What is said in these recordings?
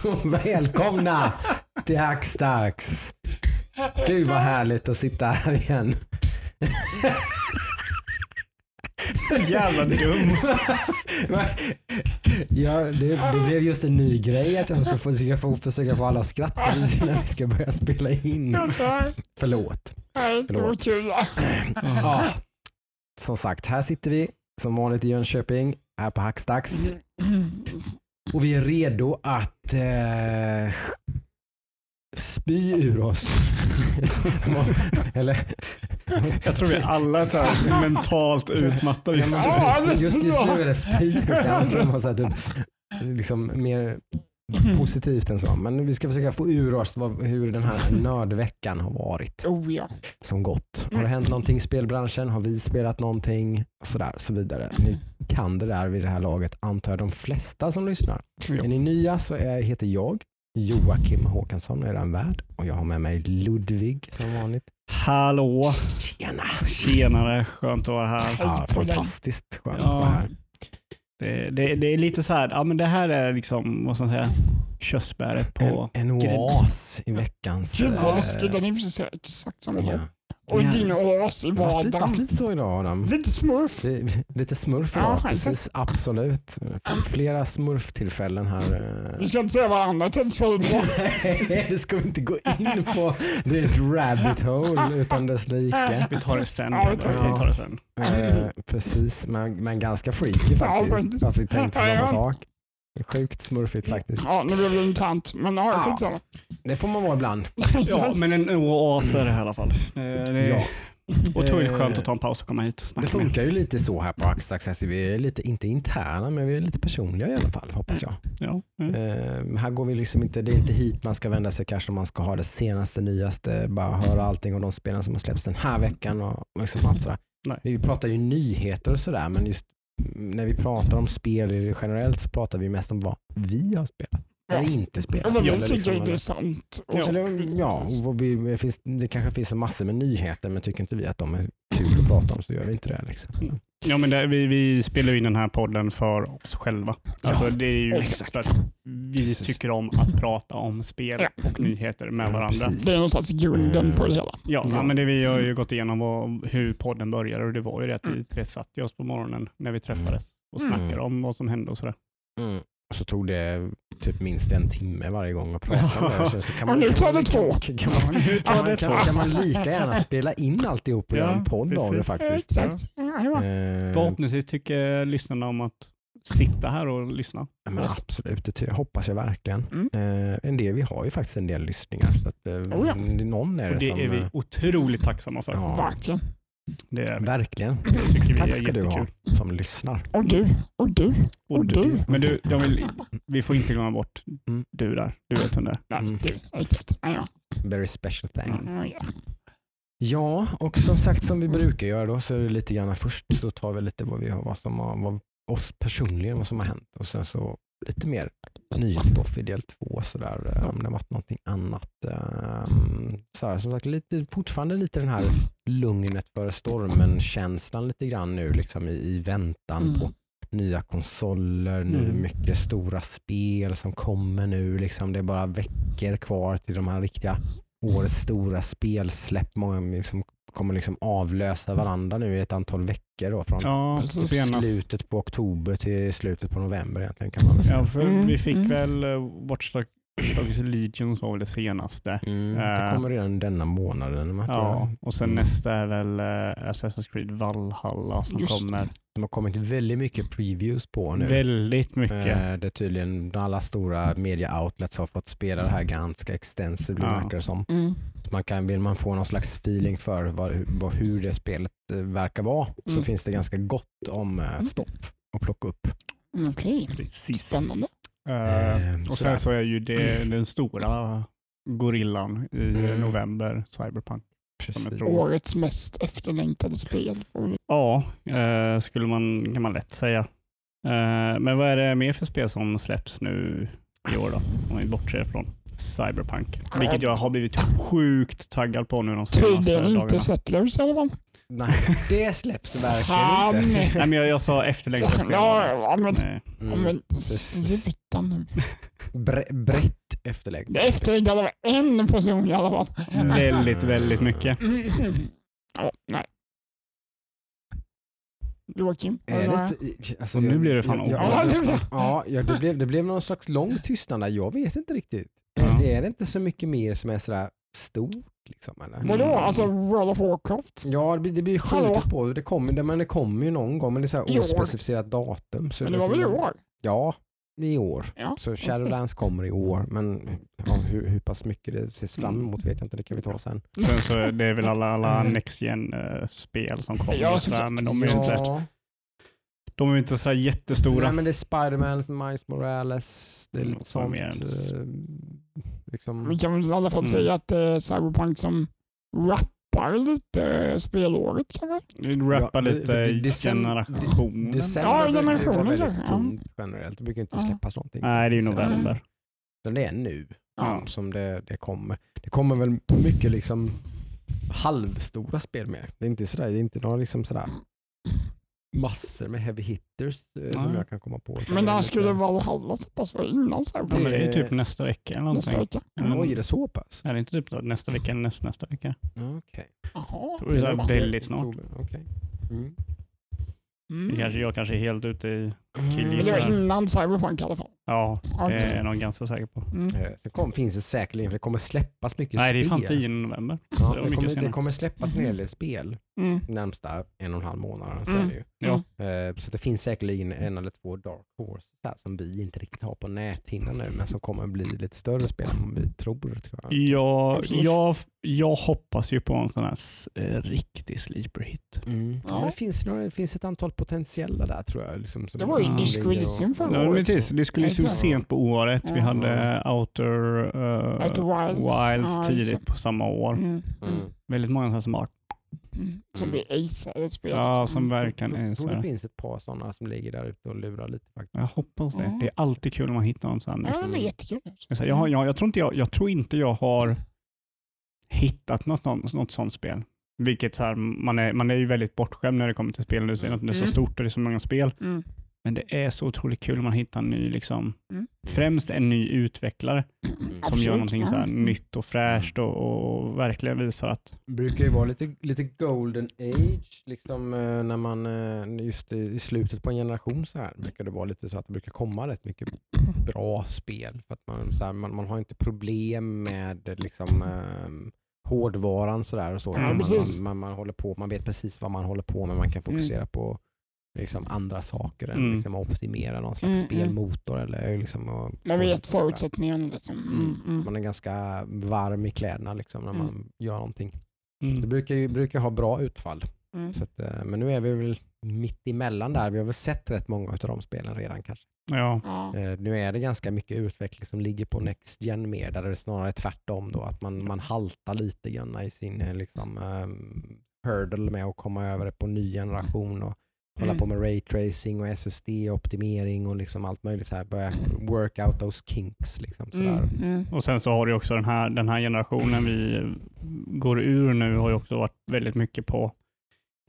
välkomna till Hackstacks. Gud vad härligt att sitta här igen. Så jävla dum. ja, det, det blev just en ny grej att jag ska försöka få, försöka få alla att skratta innan vi ska börja spela in. Förlåt. Förlåt. Ja, som sagt, här sitter vi som vanligt i Jönköping, här på Hackstacks. Och vi är redo att eh, spy ur oss. Eller? Jag tror vi alla är mentalt utmattade. Men precis. just, just nu är det spy ur sig. Annars skulle man ha sagt liksom mer positivt än så. Men vi ska försöka få ur oss vad, hur den här nördveckan har varit. Oh, ja. Som gått. Har det hänt någonting i spelbranschen? Har vi spelat någonting? Sådär, så vidare. Ni kan det där vid det här laget, antar jag de flesta som lyssnar. Ja. Är ni nya så är, heter jag Joakim Håkansson och är en värd. Och jag har med mig Ludvig som vanligt. Hallå! Tjena! Tjenare, skönt att vara här. Ja, fantastiskt skönt Ja. att vara här. Det, det, det är lite så här, ja men det här är liksom, vad ska man säga, körsbäret på En, en oas i veckans... Gud vad eh, läskigt, den är precis exakt som ja. Ja. Och Ja. din oas i Det har varit lite, vardagen. så idag Adam. Lite smurf. Det- Lite smurf Ja, idag, exakt. precis. Absolut. Flera smurftillfällen här. eh. Vi ska inte säga vad andra tillfällen var. Nej, det ska vi inte gå in på. Det är ett rabbit hole utan dess like. Vi tar det sen. Ja, vi tar det sen. tar det sen. Eh, precis, men, men ganska freaky faktiskt. faktiskt. Alltså, vi tänkte på Ja, ja. samma sak. Sjukt smurfigt faktiskt. Ja, nu blev det internt, men ja, Ja. skitsamma. Det får man vara ibland. Ja, men en oas är det i alla fall. Det är Ja. otroligt Eh, skönt att ta en paus och komma hit och Det snacka med funkar ju lite så här på Axtax. Vi är lite, inte interna, men vi är lite personliga i alla fall, hoppas jag. Ja, ja. Eh, här går vi liksom inte, det är inte hit man ska vända sig kanske om man ska ha det senaste, nyaste, bara höra allting om de spelen som har släppts den här veckan och och liksom allt sådär. Nej. Vi pratar ju nyheter och sådär, men just när vi pratar om spel generellt så pratar vi mest om vad vi har spelat. Eller inte spelat. Eller vi tycker liksom- det är intressant. Ja, eller, ja och vad vi, det finns, det kanske finns massor med nyheter men tycker inte vi att de är kul att prata om så gör vi inte det. Liksom. ja men det, vi, vi spelar ju in den här podden för oss själva. Alltså, det är ju exakt. för att vi Precis. tycker om att prata om spel Ja. och nyheter med Ja, varandra. precis. Det är någon slags grunden på det hela. Ja, Ja. ja, men det vi har ju gått igenom vad, hur podden började och det var ju det att vi Mm. tre satt ju oss på morgonen när vi träffades och Mm. snackade om vad som hände och sådär. Mm. Och så tog det typ minst en timme varje gång att prata om det. Kan Och nu tar det två. Kan, kan, man, Nu kan, man, kan, kan man lika gärna spela in alltihop och Ja, göra en podd av det faktiskt. Exakt. Ja. Eh, Förhoppningsvis tycker lyssnarna om att sitta här och lyssna. Ja, men absolut, det hoppas jag verkligen. Mm. Eh, en del, vi har ju faktiskt en del lyssningar. Så att, eh, Oh ja. det- Någon är det, Och det som... är vi eh, otroligt tacksamma för. Ja. Verkligen. Det är. Verkligen. Det Tack är ska du ha jättekul. som lyssnar. Och du. Och du. Och Och du. du. Men du, jag vill, vi får inte glömma bort Mm. du där. Du vet vem det är. Nej, Mm. Very special thanks. Ja, ja. Ja, och som sagt som vi brukar göra då så är det lite grann först så tar vi lite vad vi har, vad som har, vad, oss personligen, vad som har hänt och sen så lite mer nyhetsstoff i del två sådär eh, om det har varit någonting annat. ehm, Så här, som sagt, lite, fortfarande lite den här lugnet före stormen känslan lite grann nu liksom i, i väntan Mm. på nya konsoler, nu Mm. mycket stora spel som kommer nu. Liksom, det är bara veckor kvar till de här riktiga årets stora spelsläpp. Många liksom kommer liksom avlösa varandra nu i ett antal veckor. Då, från Ja, slutet på oktober till slutet på november egentligen kan man säga. Ja, för Mm, vi fick mm. väl uh, Watch Dogs Legions var väl det senaste. Mm, det Eh, kommer redan denna månaden. Ja, och sen Mm. nästa är väl uh, Assassin's Creed Valhalla som Just kommer. De har kommit väldigt mycket previews på nu. Väldigt mycket. Eh, Det är tydligen alla stora media outlets har fått spela det här ganska extensively Ja. verkar det som. Mm. Så Man kan, vill man få någon slags feeling för vad, vad, hur det spelet eh, verkar vara så Mm. finns det ganska gott om eh, stoff att plocka upp. Okej. Precis. Spännande. Eh, Eh, och sen så är ju det den stora gorillan i Mm. november, Cyberpunk. Årets mest efterlängtade spel. Ja, eh, skulle man, kan man lätt säga. Eh, men vad är det mer för spel som släpps nu i år då? Om vi bortser från Cyberpunk. Vilket jag har blivit sjukt taggad på nu de senaste Tydligen dagarna. inte Settlers i alla fall. Nej, det släpps verkligen inte. Nej, men jag, jag sa efterlängtat spel. Ja, men, Mm. men sluta nu. Bre- brett är efterlängtat av en person i alla fall. Väldigt, väldigt mycket. Mm. Ja, nej. Joakim? Är vad- det inte, alltså, nu jag- blir det fan jag- jag- Ja, jag- ja det, blev, det blev någon slags lång tystnad där. Jag vet inte riktigt. Ja. Är det inte så mycket mer som är sådär stort? Liksom, eller? Vadå? Mm. Alltså World of Warcraft? Ja, det blir, det blir Hallå? skjutet på. Det kommer, det, men det kommer ju någon gång, men det är så här I år. ospecificerat datum. Så Men det var väl i år? Ja, i år. Ja. Så Shadowlands kommer i år, men ja, hur, hur pass mycket det ses fram Mm. emot vet jag inte. Det kan vi ta sen. Sen så är det är väl alla, alla Next Gen-spel som kommer. Ja, sådär, men de är ju inte, Ja. de är inte sådär jättestora. Nej, men det är Spiderman, Miles Morales, det är Mm, lite sånt. mer det? eh, Liksom. Vi kan väl i alla fall Mm. säga att det är Cyberpunk som rappar lite eh, spelåret kanske? Rappar Ja, det- lite det- decem- generationen. December Ja, brukar generationen väldigt kanske, ja. tomt generellt. Det brukar inte Ja. släppas någonting. Nej, det är ju Så- november. Utan det är nu Ja. som det, det kommer. Det kommer väl mycket liksom halvstora spel med. Det är inte sådär, det är inte några liksom sådär massor med heavy hitters eh, som jag kan komma på. Men det är när lite- skulle Valhalla släppas? Det innan Ja, Cyberpunk? men det är ju typ nästa vecka eller Nästa någonting. vecka? Mm. Oj, är det så pass? Är det inte typ då, nästa vecka eller näst, nästa vecka? Okej. Jaha. Det är här väldigt snart. Okej. Mm. Det Mm. kanske, jag kanske är helt ute i... Killgissar. det var innan Cyberpunk i alla fall. Ja, det är jag nog ganska säker på. Mm. Eh, Sen kom, finns det säkerligen, för det kommer släppas mycket Nej, det är spel. fan 10 november. Ja, det det, kommer, det kommer släppas en hel del spel Mm. närmsta en och en halv månad. Så Mm. är det ju. Ja. Eh, Så det finns säkerligen en eller två Dark Horse här som vi inte riktigt har på näthinnan nu men som kommer bli lite större spel än vi tror. tror jag. Absolut. jag, jag hoppas ju på en sån här eh, riktig sleeper hit. Mm. Ja. Ja. det, finns, några- det finns ett antal potentiella där tror jag. Liksom, som Det var ju som Disc ligger och- Elysium förra Ja, men året. precis, det skulle ju så Exakt. sent på året. Vi Ja. hade Outer, uh, Outer Wilds. Wilds Ja, tidigt på samma år. Mm. Mm. Mm. Väldigt många sådana som har. Mm. Som Mm. blir acade ett spel. Ja, som verkligen Jag är tror det så. finns ett par sådana som ligger där ute och lurar lite faktiskt. Jag hoppas det. Ja. Det är alltid kul om man hittar någon sån. Ja, det är jättekul. Så Jag, jag, jag, tror inte jag, jag tror inte jag har hittat något, något, något sånt spel. Vilket så här, man, är, man är ju väldigt bortskämd när det kommer till spel. Det är, det är så Mm. stort och det är så många spel. Mm. Men det är så otroligt kul om man hittar en ny, liksom, Mm. främst en ny utvecklare som Absolut, gör någonting så här ja. Mm. nytt och fräscht och, och verkligen visar att brukar ju vara lite, lite golden age, liksom eh, när man eh, just i, slutet på en generation så här brukar det vara lite så att det brukar komma rätt mycket bra spel. För att man, så här, man, man har inte problem med liksom eh, hårdvaran sådär och så. Ja, man, man, man, man håller på, man vet precis vad man håller på med, man kan fokusera på liksom andra saker än Mm. liksom optimera någon slags Mm, mm. spelmotor eller liksom och Man vet förutsättningarna. Liksom. Mm. Mm. Man är ganska varm i kläderna liksom när Mm. man gör någonting. mm, Det brukar ju brukar ha bra utfall. Mm. Så att, eh, men nu är vi väl mitt emellan där. Vi har väl sett rätt många av de spelen redan kanske. ja. Eh, Nu är det ganska mycket utveckling som ligger på Next Gen mer, där det är snarare tvärtom då, att man, man haltar lite grann i sin eh, liksom, um, hurdle med att komma över på ny generation och hålla Mm. på med ray tracing och SSD-optimering och liksom allt möjligt så här, börja work out those kinks. Liksom, sådär. Mm. Mm. och sen så har du också den här, den här generationen vi går ur nu har ju också varit väldigt mycket på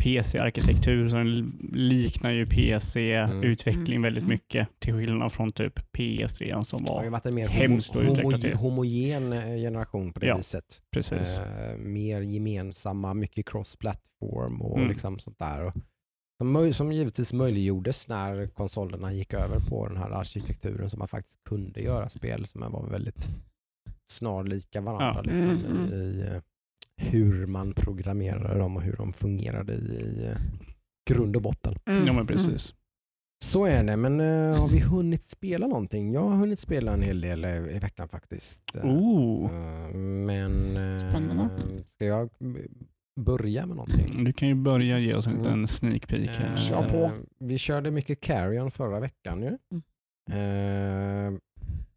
PC-arkitektur som liknar ju PC-utveckling Mm. väldigt Mm. mycket till skillnad från typ PS3 som Det har ju var varit en mer hemskt att homo, utveckla homo, till. homogen eh, generation på det Ja, viset. precis. Eh, mer gemensamma, mycket cross-platform och Mm. liksom sånt där. Som, som givetvis möjliggjordes när konsolerna gick över på den här arkitekturen så man faktiskt kunde göra spel som var väldigt snarlika varandra Ja. liksom, Mm, i, i eh, hur man programmerade dem och hur de fungerade i, i eh, grund och botten. Mm. Ja men precis. Så är det, men eh, har vi hunnit spela någonting? Jag har hunnit spela en hel del i veckan faktiskt. Oh, eh, men Spännande. ska jag börja med någonting? du kan ju börja ge oss en Mm. liten sneak peek här. Eh, Kör på. Vi körde mycket Carrion förra veckan ju. Eh,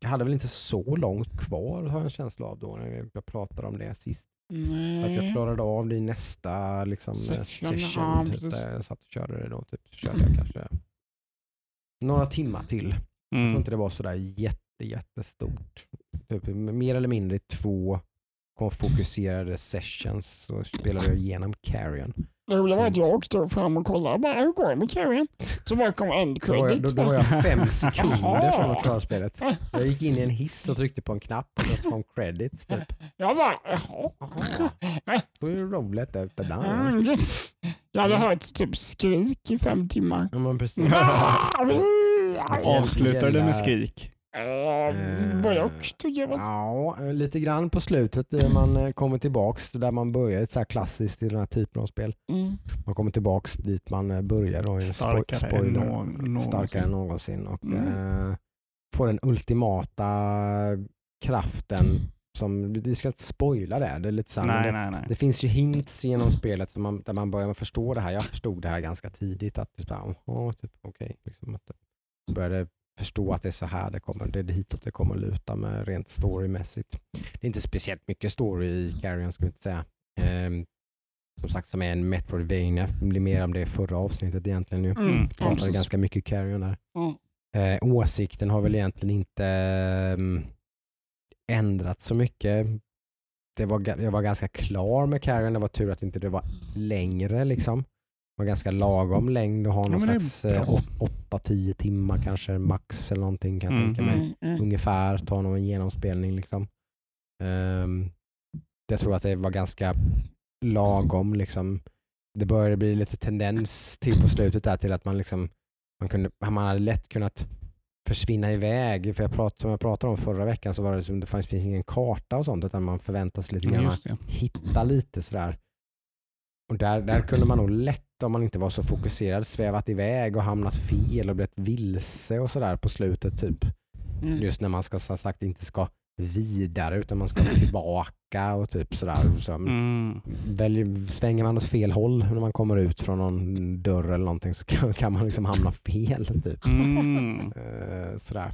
jag hade väl inte så långt kvar har jag en känsla av då när jag pratade om det sist. För att jag Nej. klarade av det i nästa liksom, eh, Session, session. typ, där jag satt och körde det då. Typ, så körde jag kanske några timmar till. Jag tror Mm. inte det var sådär jätte, jättestort. Typ, mer eller mindre två fokuserade sessions så spelade jag igenom Carrion. Det roliga var att jag åkte fram och kollade bara, hur går det med Carrion? Så bara kom end Då var, jag, credits. då, då var jag fem sekunder från att klara spelet. Jag gick in i en hiss och tryckte på en knapp och så kom credits typ. Jag bara, jaha. Det var ju roligt. Mm. Jag hade hört typ skrik i fem timmar. Ja men precis. Avslutade med skrik. Eh, Både och tycker jag. väl. Ja, lite grann på slutet där man eh, kommer tillbaks där man börjar så här klassiskt i den här typen av spel. Mm. Man kommer tillbaks dit man eh, börjar då Starkare än spoiler. nå- någonsin. starkare än någonsin och Mm. eh, får den ultimata kraften som, vi ska inte spoila det, det är lite så Nej, det, nej, nej. det finns ju hints genom spelet som man, där man börjar förstå det här. Jag förstod det här ganska tidigt att typ, oh, typ, okej, liksom att jag började förstå att det är så här det kommer, det är hitåt det kommer luta med rent storymässigt. Det är inte speciellt mycket story i Carrion ska vi inte säga. Ehm, som sagt som är en Metroidvania, det blir mer om det förra avsnittet egentligen nu. Mm. Pratade precis. ganska mycket Carrion där. Mm. Eh, åsikten har väl egentligen inte ehm, ändrats så mycket. Det var, jag var ganska klar med Carrion, det var tur att inte det var längre liksom. Var ganska lagom längd och ha någon är slags eh, bra. 8-10 timmar kanske max eller någonting kan jag Mm, tänka mig. Mm, mm. Ungefär, ta någon genomspelning liksom. Ehm, jag tror att det var ganska lagom liksom. Det började bli lite tendens till på slutet där till att man liksom man, kunde, man hade lätt kunnat försvinna iväg. För jag prat, som jag pratade om förra veckan så var det som det fanns, finns ingen karta och sånt utan man förväntas lite grann hitta lite sådär. Och där, där kunde man nog lätt, om man inte var så fokuserad, svävat iväg och hamnat fel och blivit vilse och sådär på slutet typ. Mm. Just när man ska som sagt inte ska vidare utan man ska tillbaka och typ sådär. Så Mm. välj, svänger man åt fel håll när man kommer ut från någon dörr eller någonting så kan, kan man liksom hamna fel. Typ. Mm. Eh, sådär.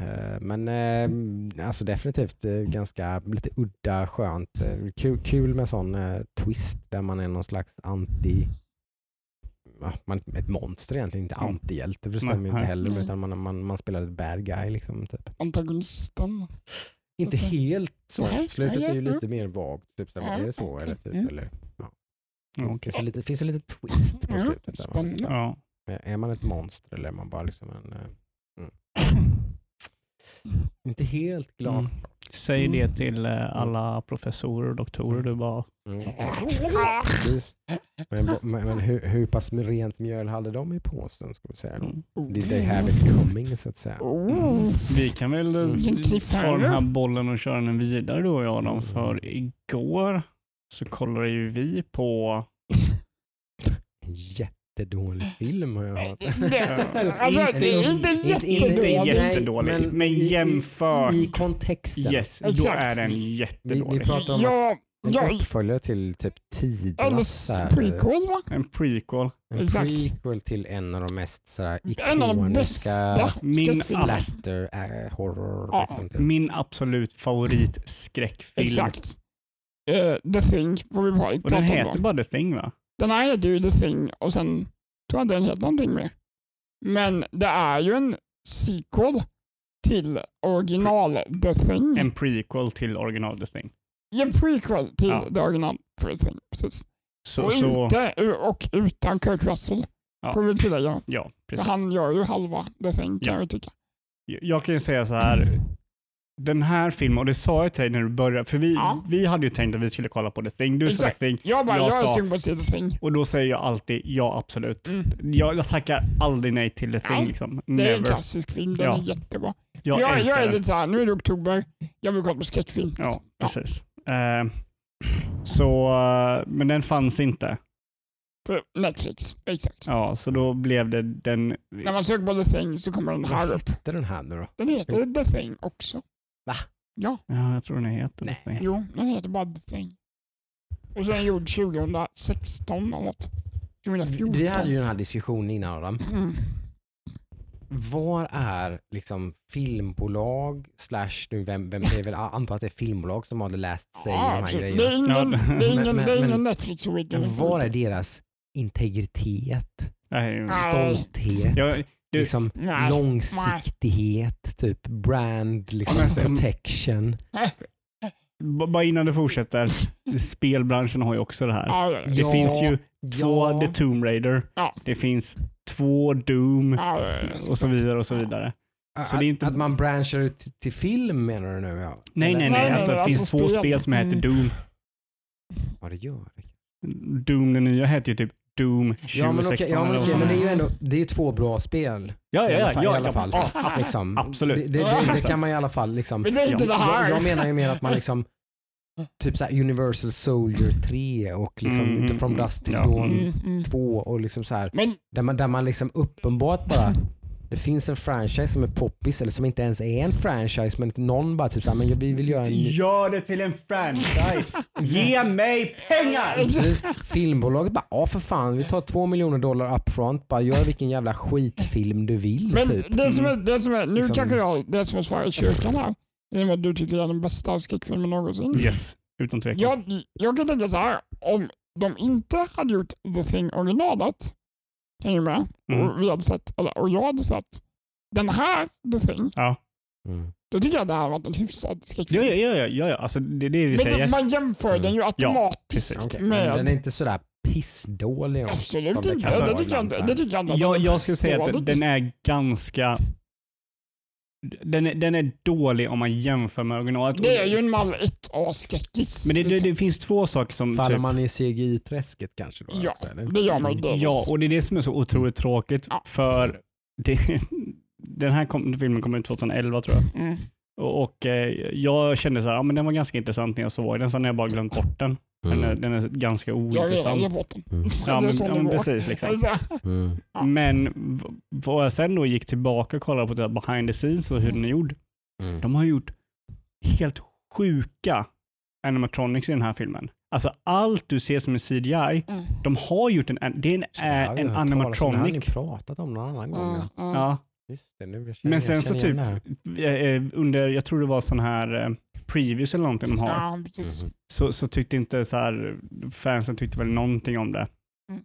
Eh, men eh, alltså definitivt ganska lite udda, skönt. Kul, kul med sån twist där man är någon slags anti man, ett monster egentligen, inte Mm. antihjälte för det stämmer ju inte heller Nej. utan man, man, man spelar ett bad guy. Liksom, typ. Antagonisten. Inte säga. helt så. Nej, Slutet nej, är ju lite mer vagt. Typ, så, Ja, är det så? okej. Eller, typ, Mm. eller, ja. Okej. finns, det lite, finns det lite twist på slutet? Spännande. Ja. är man ett monster eller är man bara liksom en... eh, Mm. Inte helt glas. Säg det till eh, alla professorer och doktorer du bara... Mm. Precis. Men, men, men hur, hur pass rent mjöl hade de i påsen? Ska vi säga? Mm. Did they have it coming så att säga? Oh. Vi kan väl eh, Mm. ta den här bollen och köra den vidare då jag och dem. För igår så kollade ju vi på... En jättedålig film har jag hört. Alltså, det är inte Inte- inte- jättedålig, men men, i- i- jämför. I kontexten. yes, då Exakt. är den Vi, vi jättedålig. pratar om Ja, en ja, uppföljare till typ tidernas här, prequel va? En prequel. En Exakt. prequel till en av de mest så här, En av de bästa ikoniska Min splatter äh, horror. Ja. Liksom, typ. Min absolut favoritskräckfilm. Exakt. Eh, The Thing får vi den prata om. heter då. bara The Thing va? Den här heter ju The Thing och sen tror jag inte den heter någonting mer. Men det är ju en sequel till original The Thing. En prequel till original The Thing. En prequel till Ja. det original The Thing. Precis. Så, och, så inte, och utan Kurt Russell. Ja. Får vi tillägga. ja, precis. han gör ju halva The Thing kan Ja. jag tycka. Jag kan ju säga så här. Den här filmen, och det sa jag till dig när du började, för vi, Ja. vi hade ju tänkt att vi skulle kolla på The Thing. Du sa The. Thing. Jag bara, Jag jag, är sugen på att se The Thing. Och då säger jag alltid ja, absolut. Mm. Jag, jag tackar aldrig nej till The Thing. Ja, Liksom. Det är en klassisk film, den Ja. är jättebra. Jag, Jag, jag, är lite såhär, nu är det oktober, jag vill kolla på skräckfilm. Ja, precis. Eh, så, eh, men den fanns inte. På Netflix, exakt. Ja, så då blev det den... När man söker på The Thing så kommer den här Vad upp. hette den här nu då? Den heter The Thing också. Va? Ja, Ja, jag tror den heter Nej. Thing. jo, den heter bara The Thing. Och sen gjord 2016 eller något. 2014. Vi hade ju den här diskussionen innan Adam. Mm. Var är liksom filmbolag slash, nu vem, vem det är väl, jag antar att det är filmbolag som har läst sig i de Ja, här grejerna. det är ingen, Ja, det är ingen, men- det är ingen men- Netflix original. Var är deras integritet, Nej, stolthet, jag, liksom Nej. långsiktighet, typ brand, liksom sen- protection? b- bara innan du fortsätter. Spelbranschen har ju också det här. Ja, Det Ja. finns ju två Ja. The Tomb Raider. Ja. Det finns två Doom och så vidare och så vidare. Så det är inte- Att man branchar ut till film menar du nu? Ja. Nej, Eller- nej, nej. Nej, nej, att det nej, finns alltså två spel. som heter Mm. Doom. Ja, det gör det. Doom, den nya heter ju typ Doom 2016 Ja, men okej, ja, men, okej, men det är ju ändå det är ju två bra spel. Ja, i ja, alla ja. fall- ja, i alla fall. ja, Liksom. Absolut. Det, det, det, det kan man i alla fall liksom. Men det är inte det här. Jag, jag menar ju mer att man liksom typ så här Universal Soldier 3 och liksom Mm, inte mm, From mm. Dust till. Dawn Mm, mm. 2 och liksom så här Men där man, där man liksom uppenbart bara det finns en franchise som är poppis eller som inte ens är en franchise men någon bara typ såhär, men vi vill göra en Gör det till en franchise. Ge mig pengar! Precis. Filmbolaget bara, ja för fan vi tar två miljoner dollar upfront, bara gör vilken jävla skitfilm du vill Men typ. det som är, det som är, nu Liksom- kanske jag, det som är svaret i kyrkan här, i och med att du tycker det är den bästa skräckfilmen någonsin. Yes, utan tvekan. Jag, jag kan tänka så här, om de inte hade gjort The Thing originalet, hänger med? Mm. Och, vi hade sett, eller, och jag hade sett den här The Thing, Ja. Mm. då tycker jag det här varit en hyfsad skräckfilm. Ja, ja, ja, ja, ja. Alltså, det är det vi Men det, säger. man jämför den ju automatiskt men med... Den är inte sådär pissdålig. då, Absolut det inte. Det, tycker jag. Det tycker jag inte. Jag, jag skulle säga att den är ganska... Den är, den är dålig om man jämför med originalet. Det är ju en mall 1A-skräckis. Men det, det, liksom. det finns två saker som... Faller Typ, man i CGI-träsket kanske då? Ja, också, eller? det gör man ju delvis. ja, och det är det som är så otroligt tråkigt. Ja. För det, den här kom, filmen kom ut 2011 tror jag. Mm. Och, eh, jag kände så här, ja, men den var ganska intressant när jag såg den. Sen har jag bara glömt bort den. Den, är, den är ganska Jag har ointressant. bort den. Mm. Ja, men, ja, precis. Liksom. Mm. Men vad jag sen då gick tillbaka och kollade på det här behind the scenes och hur den är gjord. Mm. De har gjort helt sjuka animatronics i den här filmen. Alltså allt du ser som är CGI, Mm. de har gjort en, det är en, en om. Det har ni animatronic. pratat om någon annan gång. Mm, Ja. mm. Ja. Just det, nu känner Men jag- sen så typ, här. eh, under, jag tror det var sån här eh, previews eller någonting de har, Ja, precis. Mhm. så, så tyckte inte så här, fansen tyckte väl någonting om det.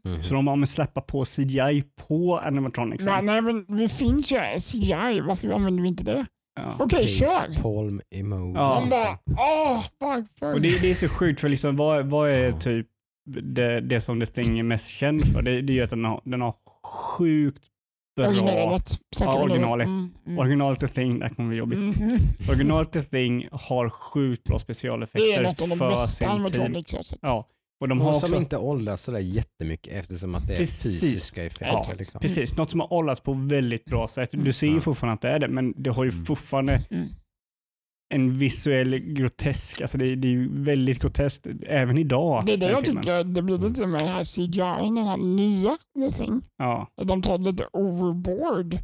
Mhm. Så de har med släppa på CGI på animatronicsen. Nej, nej, men det finns ju CGI. Varför använder vi inte det? Ja. Okej, Face kör! Palm emoji. Ja. Man bara, åh, varför? Och det, det är så sjukt för liksom, vad, vad är Ja. typ det, det som The Thing är mest känd för? Det, det är ju att den har, den har sjukt bra... Originalet. Ja, originalet. Mm, mm. Originalet The Thing, det kommer bli jobbigt. Mhm. Originalet The Thing har sjukt bra Det är specialeffekter något av de för bästa sin tid. animatronics. Ja, och de har Och som också... inte åldras sådär jättemycket eftersom att det är Precis. fysiska effekter. Ja, liksom. Precis, något som har åldrats på väldigt bra sätt. Du ser ju fortfarande att det är det, men det har ju Mm. fortfarande Mm. En visuell grotesk, alltså det, det är ju väldigt groteskt även idag. Det är det jag filmen. tycker, det blir lite med den här CGI, den här nya Thing. Ja. De tar lite overboard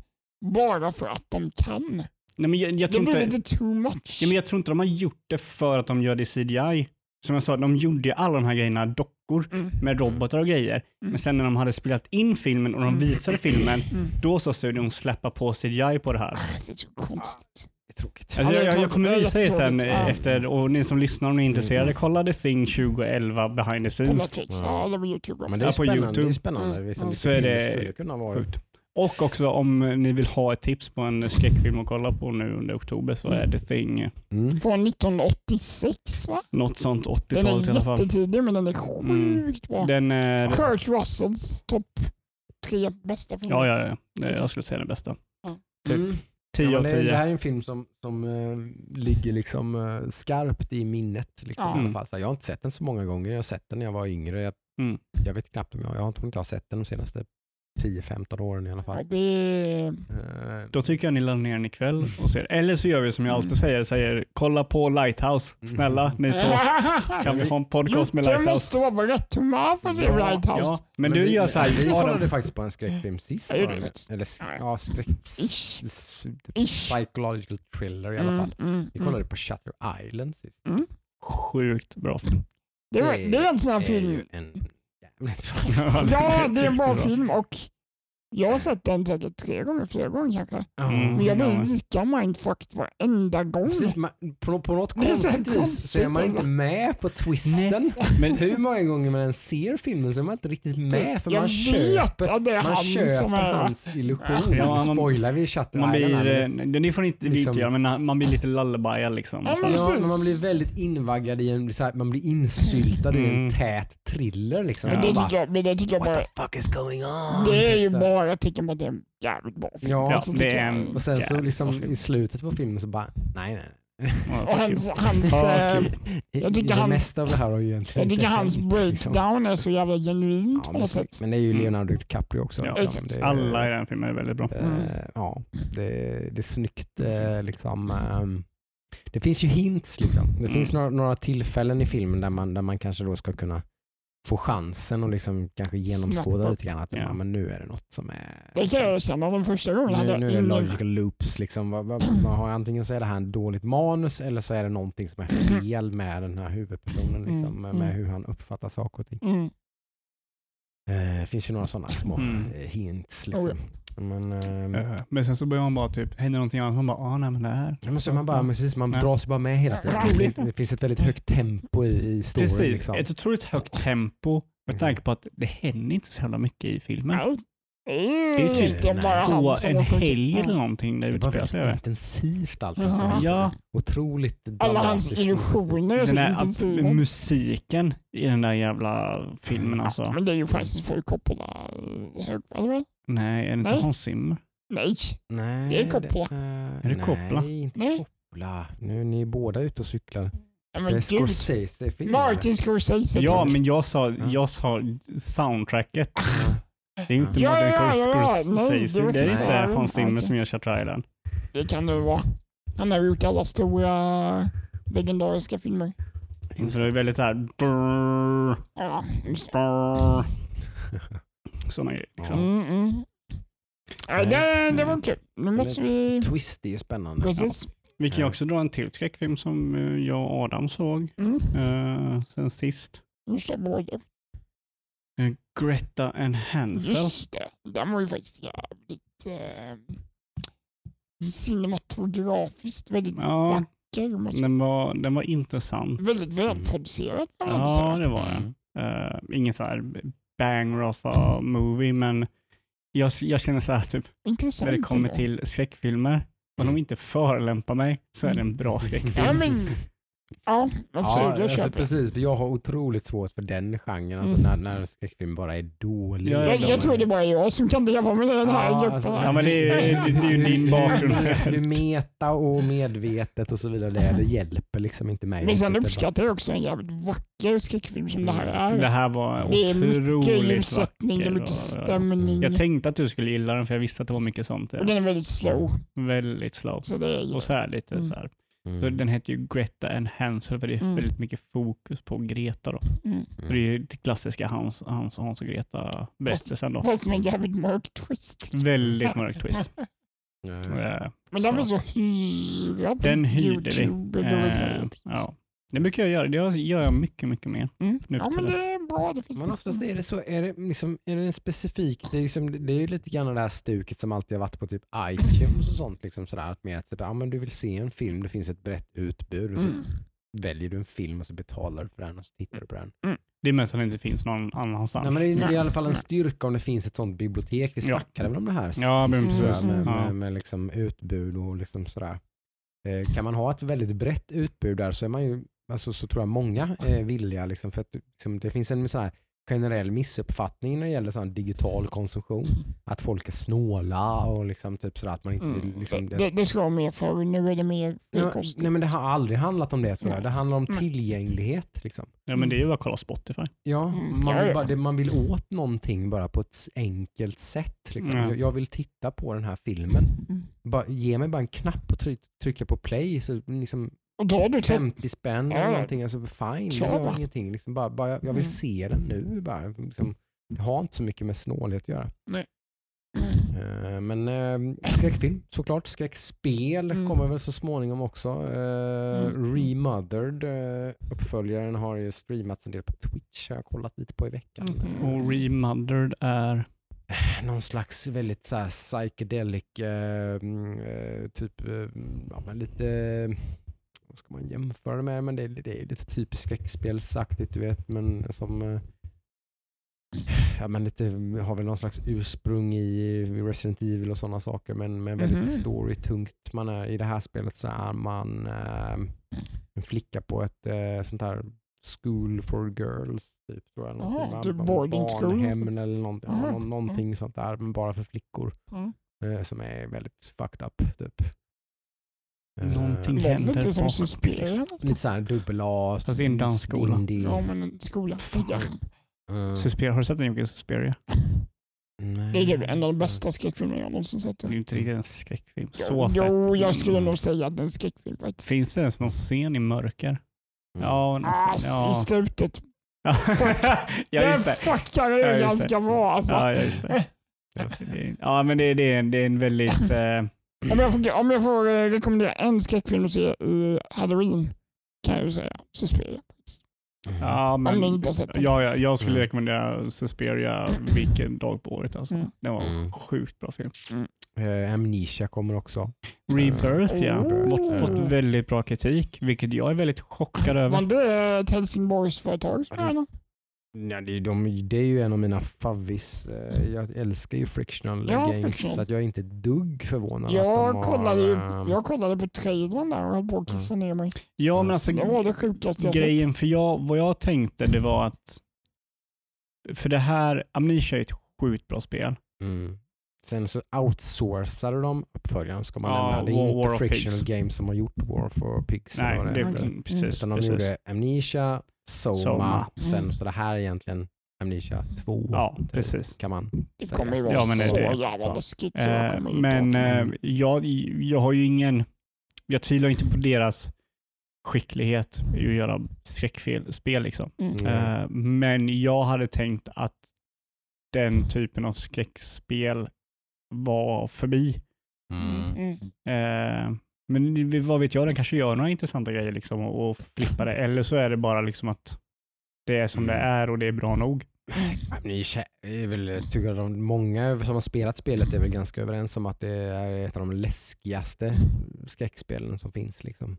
bara för att de kan. Nej, men jag, jag, Det blir inte, lite too much. ja, men jag tror inte de har gjort det för att de gör det i CGI. Som jag sa, de gjorde ju alla de här grejerna dockor Mm. med robotar och grejer. Mm. Men sen när de hade spelat in filmen och de Mm. visade filmen, Mm. då så studion släppa på CGI på det här. Ah, Det är så konstigt. Det är tråkigt. Alltså Ja, jag, det är jag, jag kommer visa er sen Det är eh, efter, och ni som lyssnar om ni är intresserade, Mm. kolla The Thing 2011 behind the scenes. Netflix, Ja. ja, eller på YouTube Ja, också. men det är Ja, på. YouTube. Det är spännande. Mm. Liksom, Mm. Så är det skulle kunna vara. Sjukt. Och också om ni vill ha ett tips på en skräckfilm att kolla på nu under oktober så är The Thing Mm. Från 1986 va? något sånt Den 80-talet i alla är fall. jättetidig men den är sjukt bra. Den är... Kurt Russells topp tre bästa filmer. Ja, ja, ja. Jag skulle säga den bästa. Typ. Mm. 10 Ja, av men det, 10. det här är en film som, som eh, ligger liksom eh, skarpt i minnet. Liksom, Ja. i alla fall. Så jag har inte sett den så många gånger. Jag har sett den när jag var yngre. Jag, Mm. jag vet knappt om jag, jag har tror inte jag har sett den de senaste 10-15 åren i alla Ja, fall. det är... Eh, Då tycker jag ni laddar ner den ikväll och ser. Eller så gör vi som jag alltid säger, säger kolla på Lighthouse. Snälla ni två. Kan vi ha en podcast med Lighthouse? måste vara rätt humör för Ja, Lighthouse. Ja, men, vi, du gör så här. Vi kollade faktiskt på en skräckfilm sist. Ja, det det. vi. Eller Ja. ja, skräck... Typ. Psychological thriller i alla fall. Mm, mm, Vi mm. kollade på Shutter Island sist. Sjukt bra film. Det, det är en sån här är film. Ja, det är en bra film och jag har sett den säkert tre gånger, fyra gånger kanske. Mm. Men jag blir Ja. lika mindfucked varenda gång. Precis, man, på, på något så konstigt vis så är man inte alltså. med på twisten. Men Hur många gånger man än ser filmen så är man inte riktigt med för jag man vet köper, att det är man han köper som är... hans illusion. Ja, Nu man- spoilar vi Shutter man blir, eh, det får inte liksom- göra, men man blir lite lullabyad liksom. Ja, men Ja, man blir väldigt invaggad i en, så här, man blir insyltad i en Mm. tät thriller liksom. Men det tycker jag, men det tycker jag What bara... the fuck is going on? Det är ju Typ bara ett tecken på att det är en jävligt bra film. Ja, Alltså, det tycker är jag. en- Och sen så liksom bra i slutet på filmen så bara, nej nej. fuck hans, hans, you. Jag tycker det mesta av det här har ju egentligen jag tycker hans hänt, liksom. breakdown är så jävla genuint Ja, på något sätt. men det är ju Mm. Leonardo DiCaprio också. Ja, liksom. Det är- Alla i den filmen är väldigt bra. Eh, Mm. Ja, det, det är snyggt. eh, Liksom, ehm, det finns ju hints. Liksom. Det Mm. finns några, några tillfällen i filmen där man, där man kanske då ska kunna få chansen och liksom kanske genomskåda lite grann att Ja. men nu är det något som är... Det kan jag erkänna. Den första gången hade nu, jag nu är det logical loops. Liksom. Vad, man har, antingen så är det här en dåligt manus eller så är det någonting som är fel med den här huvudpersonen. Liksom, Mm, med, mm. hur han uppfattar saker och ting. Mm. Eh, finns ju några sådana små Mm. eh, hints. Oh, Liksom. Men, ehm, Eh, Men sen så börjar man bara typ, händer någonting annat, man bara, ah nej men det här. Ja, men så man, bara, men precis, man Ja. dras bara med hela tiden. Det, det finns ett väldigt högt tempo i, i storyn. Precis, Liksom. ett otroligt högt tempo med tanke på att det händer inte så jävla mycket i filmen. Nej. Det är Det är typ bara som en helg eller någonting där Det var utspelar sig. väldigt intensivt allt. Ja. Liksom. Ja. Otroligt Alla hans illusioner är så Den där intensiva. att, musiken i den där jävla filmen Mm. alltså. Men det är ju faktiskt Ford Coppola eh, hög, eller? Nej, är det inte Nej. Hans Zimmer? Nej. Nej, Det är Coppola. Det, Är det Coppola? Nej, inte Nej. Coppola. Nu är ni båda ute och cyklar. Ja, Det men är gud. Scorsese-filmer. Martin Scorsese. Ja, tack. men jag sa, Ja. jag sa soundtracket. Det är ju inte Ja, Martin ja, ja, ja. Nej, Scorsese. det var Det är så. inte Ja, Hans Zimmer okej. som gör Shutter Island. Det kan det vara. Han har gjort alla stora legendariska filmer. För det är väldigt såhär... Ja, just det. Såna grejer. Liksom. Mm, mm. Ja, det, det var kul. Nu måste vi... Twist är spännande. Precis. Vi kan ju också dra en till skräckfilm som eh, jag och Adam såg Mm. eh, sen sist. Eh, Greta and Hansel. Just det. Den var ju faktiskt jävligt eh, cinematografiskt väldigt Ja, vacker. den var, den var intressant. Väldigt välproducerad Ja, det var den. Uh, ingen så här bang of a movie, men jag, jag känner så här typ Intressant. när det kommer till skräckfilmer, om de inte förelämpar mig så är det en bra skräckfilm. Ja, men, ja absolut. Ja, jag alltså, köper precis. För jag har otroligt svårt för den genren. Alltså, Mm. när, när skräckfilm bara är dålig. Ja, Jag, liksom. jag tror det bara är jag som kan leva med den här Ja, gruppen. alltså. Ja, men det är, det, det är ju din bakgrund. Hur meta och medvetet och så vidare det hjälper liksom inte mig. Men sen uppskattar jag också en jävligt vacker skräckfilm som det här är. Det här var Det är mycket otroligt ljussättning, det är vacker mycket och- stämning. Jag tänkte att du skulle gilla den för jag visste att det var mycket sånt. Och den är väldigt slow. Väldigt slow. Så det är ju... Och så här lite Mm. så här. Mm. Den heter ju Greta and Hansel för det är Mm. väldigt mycket fokus på Greta då. Mm. För det är ju det klassiska Hans, Hans, Hans och Greta berättelsen då. Fast med en jävligt mörk twist. Väldigt mörk twist. Ja. Eh, Men den så hyrad på Den hyrde vi. YouTube. Eh, ja. Det brukar jag göra. Det gör jag mycket, mycket mer. Mm. nu Ja men det är bra. Det finns Men oftast är det så, är det, liksom, är det en specifik, det är, liksom, det är ju lite grann det här stuket som alltid har varit på typ iTunes och sånt. Liksom sådär, att mer att typ, ja, men du vill se en film, det finns ett brett utbud och så Mm. väljer du en film och så betalar du för den och så tittar du på den. Det är mest att det inte finns någon annanstans. Nej, men det, är, det är i alla fall en styrka om det finns ett sånt bibliotek. Vi Ja. snackade väl om det här Ja, men sist, tror jag, precis. med, Ja. med, med liksom utbud och liksom sådär. Eh, kan man ha ett väldigt brett utbud där så är man ju, alltså, så tror jag många är villiga. Liksom, för att, liksom, det finns en sån här generell missuppfattning när det gäller sån digital konsumtion. Att folk är snåla och liksom, typ sådär, att man inte vill... Mm. Liksom, det, det, det ska vara mer för Nu är det mer frikostigt. nej men det har aldrig handlat om det tror jag. Nej. Det handlar om Nej. tillgänglighet. Liksom. Ja, men det är ju bara att kolla Spotify. Ja, Mm, man, vill bara, det, man vill åt någonting bara på ett enkelt sätt. Liksom. Ja. Jag, jag vill titta på den här filmen. Mm. Bara, ge mig bara en knapp och try, trycka på play. Så liksom då har du sett 50 spänn Ja, eller någonting. Alltså, fine, Kör bara. ingenting. Liksom bara, bara, jag, jag vill Mm. se den nu. Bara. Liksom, det har inte så mycket med snålhet att göra. Mm. Eh, men uh, skräckfilm såklart. Skräckspel Mm. kommer väl så småningom också. Uh, Mm. Remothered, uh, uppföljaren, har ju streamats en del på Twitch. Har jag kollat lite på i veckan. Eh, Och Remothered är... någon slags väldigt så här psychedelic, mm, typ ja, lite, vad ska man jämföra det med? Men det, är- det är lite typiskt skräckspelsaktigt du vet, men som eh, Ja, men lite, har väl någon slags ursprung i Resident Evil och sådana saker men, men väldigt Mhm. storytungt. Man är, I det här spelet så är man eh, en flicka på ett eh, sånt här school for girls. Typ, tror jag, någonting, va? typ boarding school. Barnhem eller någonting, ja, nå- någonting sånt där, men bara för flickor. Mm. Som är väldigt fucked up. Typ. Någonting lät händer lite som bakom Suspiria. Lite såhär dubbel A, Fast det är en dansskola. indie. Ja, men en skola. Ja. Eh, Suspiria, har du sett den Jocke? Suspiria? nej, Det är ju en av de bästa skräckfilmerna jag någonsin sett. Det är ju inte riktigt en skräckfilm. Så Jo, sett. jo, jag skulle nog säga att det är en skräckfilm faktiskt. Finns det ens någon scen i mörker? Mm. Ja, Ah, nästan. I ja. slutet. ja Den just det. fuckar Ja, ju ganska bra alltså. Ja, just det. Ja, men det, det, är, en- det är en väldigt... Eh, Om jag får, om jag får eh, rekommendera en skräckfilm att se i Halloween kan jag ju säga Suspiria. ja, Om ni men, inte har sett den. ja, ja, jag skulle Mm. rekommendera Suspiria vilken dag på året. Alltså. Mm. Det var en Mm. sjukt bra film. Eh, Amnesia kommer också. Rebirth, ja. Oh. Fått, fått väldigt bra kritik, vilket jag är väldigt chockad Var över. det ett Helsingborgsföretag? Ja, det- Ja, det, är de, det är ju en av mina favvis. Eh, Jag älskar ju frictional Ja, games frictional. så att jag är inte dugg förvånad att de Jag har, kollade, ju, ehm, jag kollade på trailern där och höll på att kissa ner mig. Ja, men alltså Det var det sjukaste jag sett. grejen, för jag, vad jag tänkte det var att för det här, Amnesia är ett sjukt bra spel. mm. Sen så outsourcade de uppföljaren ska man Ja, nämna. Det är War- inte War frictional games som har gjort War for Pigs. Nej, det är heter. Mm. precis. Utan de precis. gjorde Amnesia, Soma, Soma. sen Mm. så det här är egentligen Amnesia 2. Ja, typ, precis. Kan man Det säga. kommer ju vara Ja, men så det. jävla läskigt så jag Eh, men eh, jag, jag har ju ingen, jag tvivlar inte på deras skicklighet i att göra skräckspel. Liksom. Mm. Mm. Eh, men jag hade tänkt att den typen av skräckspel var förbi. Mm. Mm. Men vad vet jag, den kanske gör några intressanta grejer liksom och, och flippar det. Eller så är det bara liksom att det är som det Mm. är och det är bra nog. Amnesia är väl, tycker att de, många som har spelat spelet är väl ganska överens om att det är ett av de läskigaste skräckspelen som finns. Liksom.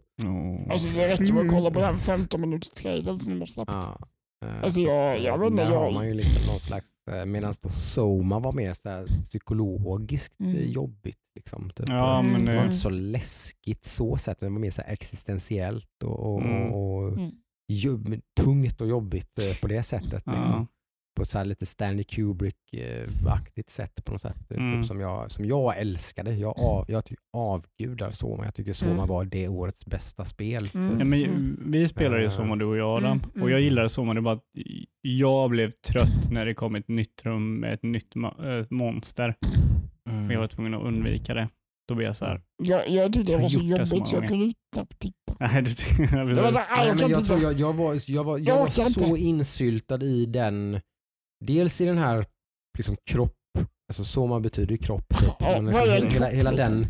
Alltså det räcker med att kolla på Mm. den 15 minuters trailern som de har släppt. Ja. Eh, Alltså jag, jag vet inte, Där har man ju liksom någon slags, medan Soma var mer så här psykologiskt eh, Mm. jobbigt. Liksom, typ. Ja, Mm. men Det var eh, inte så läskigt så men det var mer så här existentiellt och, och, Mm. och Mm. jobb, tungt och jobbigt eh, på det sättet. Liksom. ja. På ett så här lite Stanley Kubrick-aktigt sätt på något sätt. eh, Mm. Typ som, jag, som jag älskade. Jag, av, jag ty- avgudar Soma. Jag tycker Soma Mm. var det årets bästa spel. Mm. Typ. Ja, men Mm. vi spelade ju Eh. Soma du och jag Adam. Mm, mm. Och jag gillade Soma, det var att jag blev trött när det kom ett nytt rum med ett nytt ma- äh, monster. Mm. Jag var tvungen att undvika det. Då blev jag så här. jag, jag tyckte det Jag var så jobbigt så jag kunde knappt titta. Nej, det, Det var så, jag jag, jag, jag var, jag var, jag Jag var så insyltad i den, dels i den här liksom kropp, alltså Soma betyder ju kropp. Typ. Men liksom hela, hela, hela liksom? den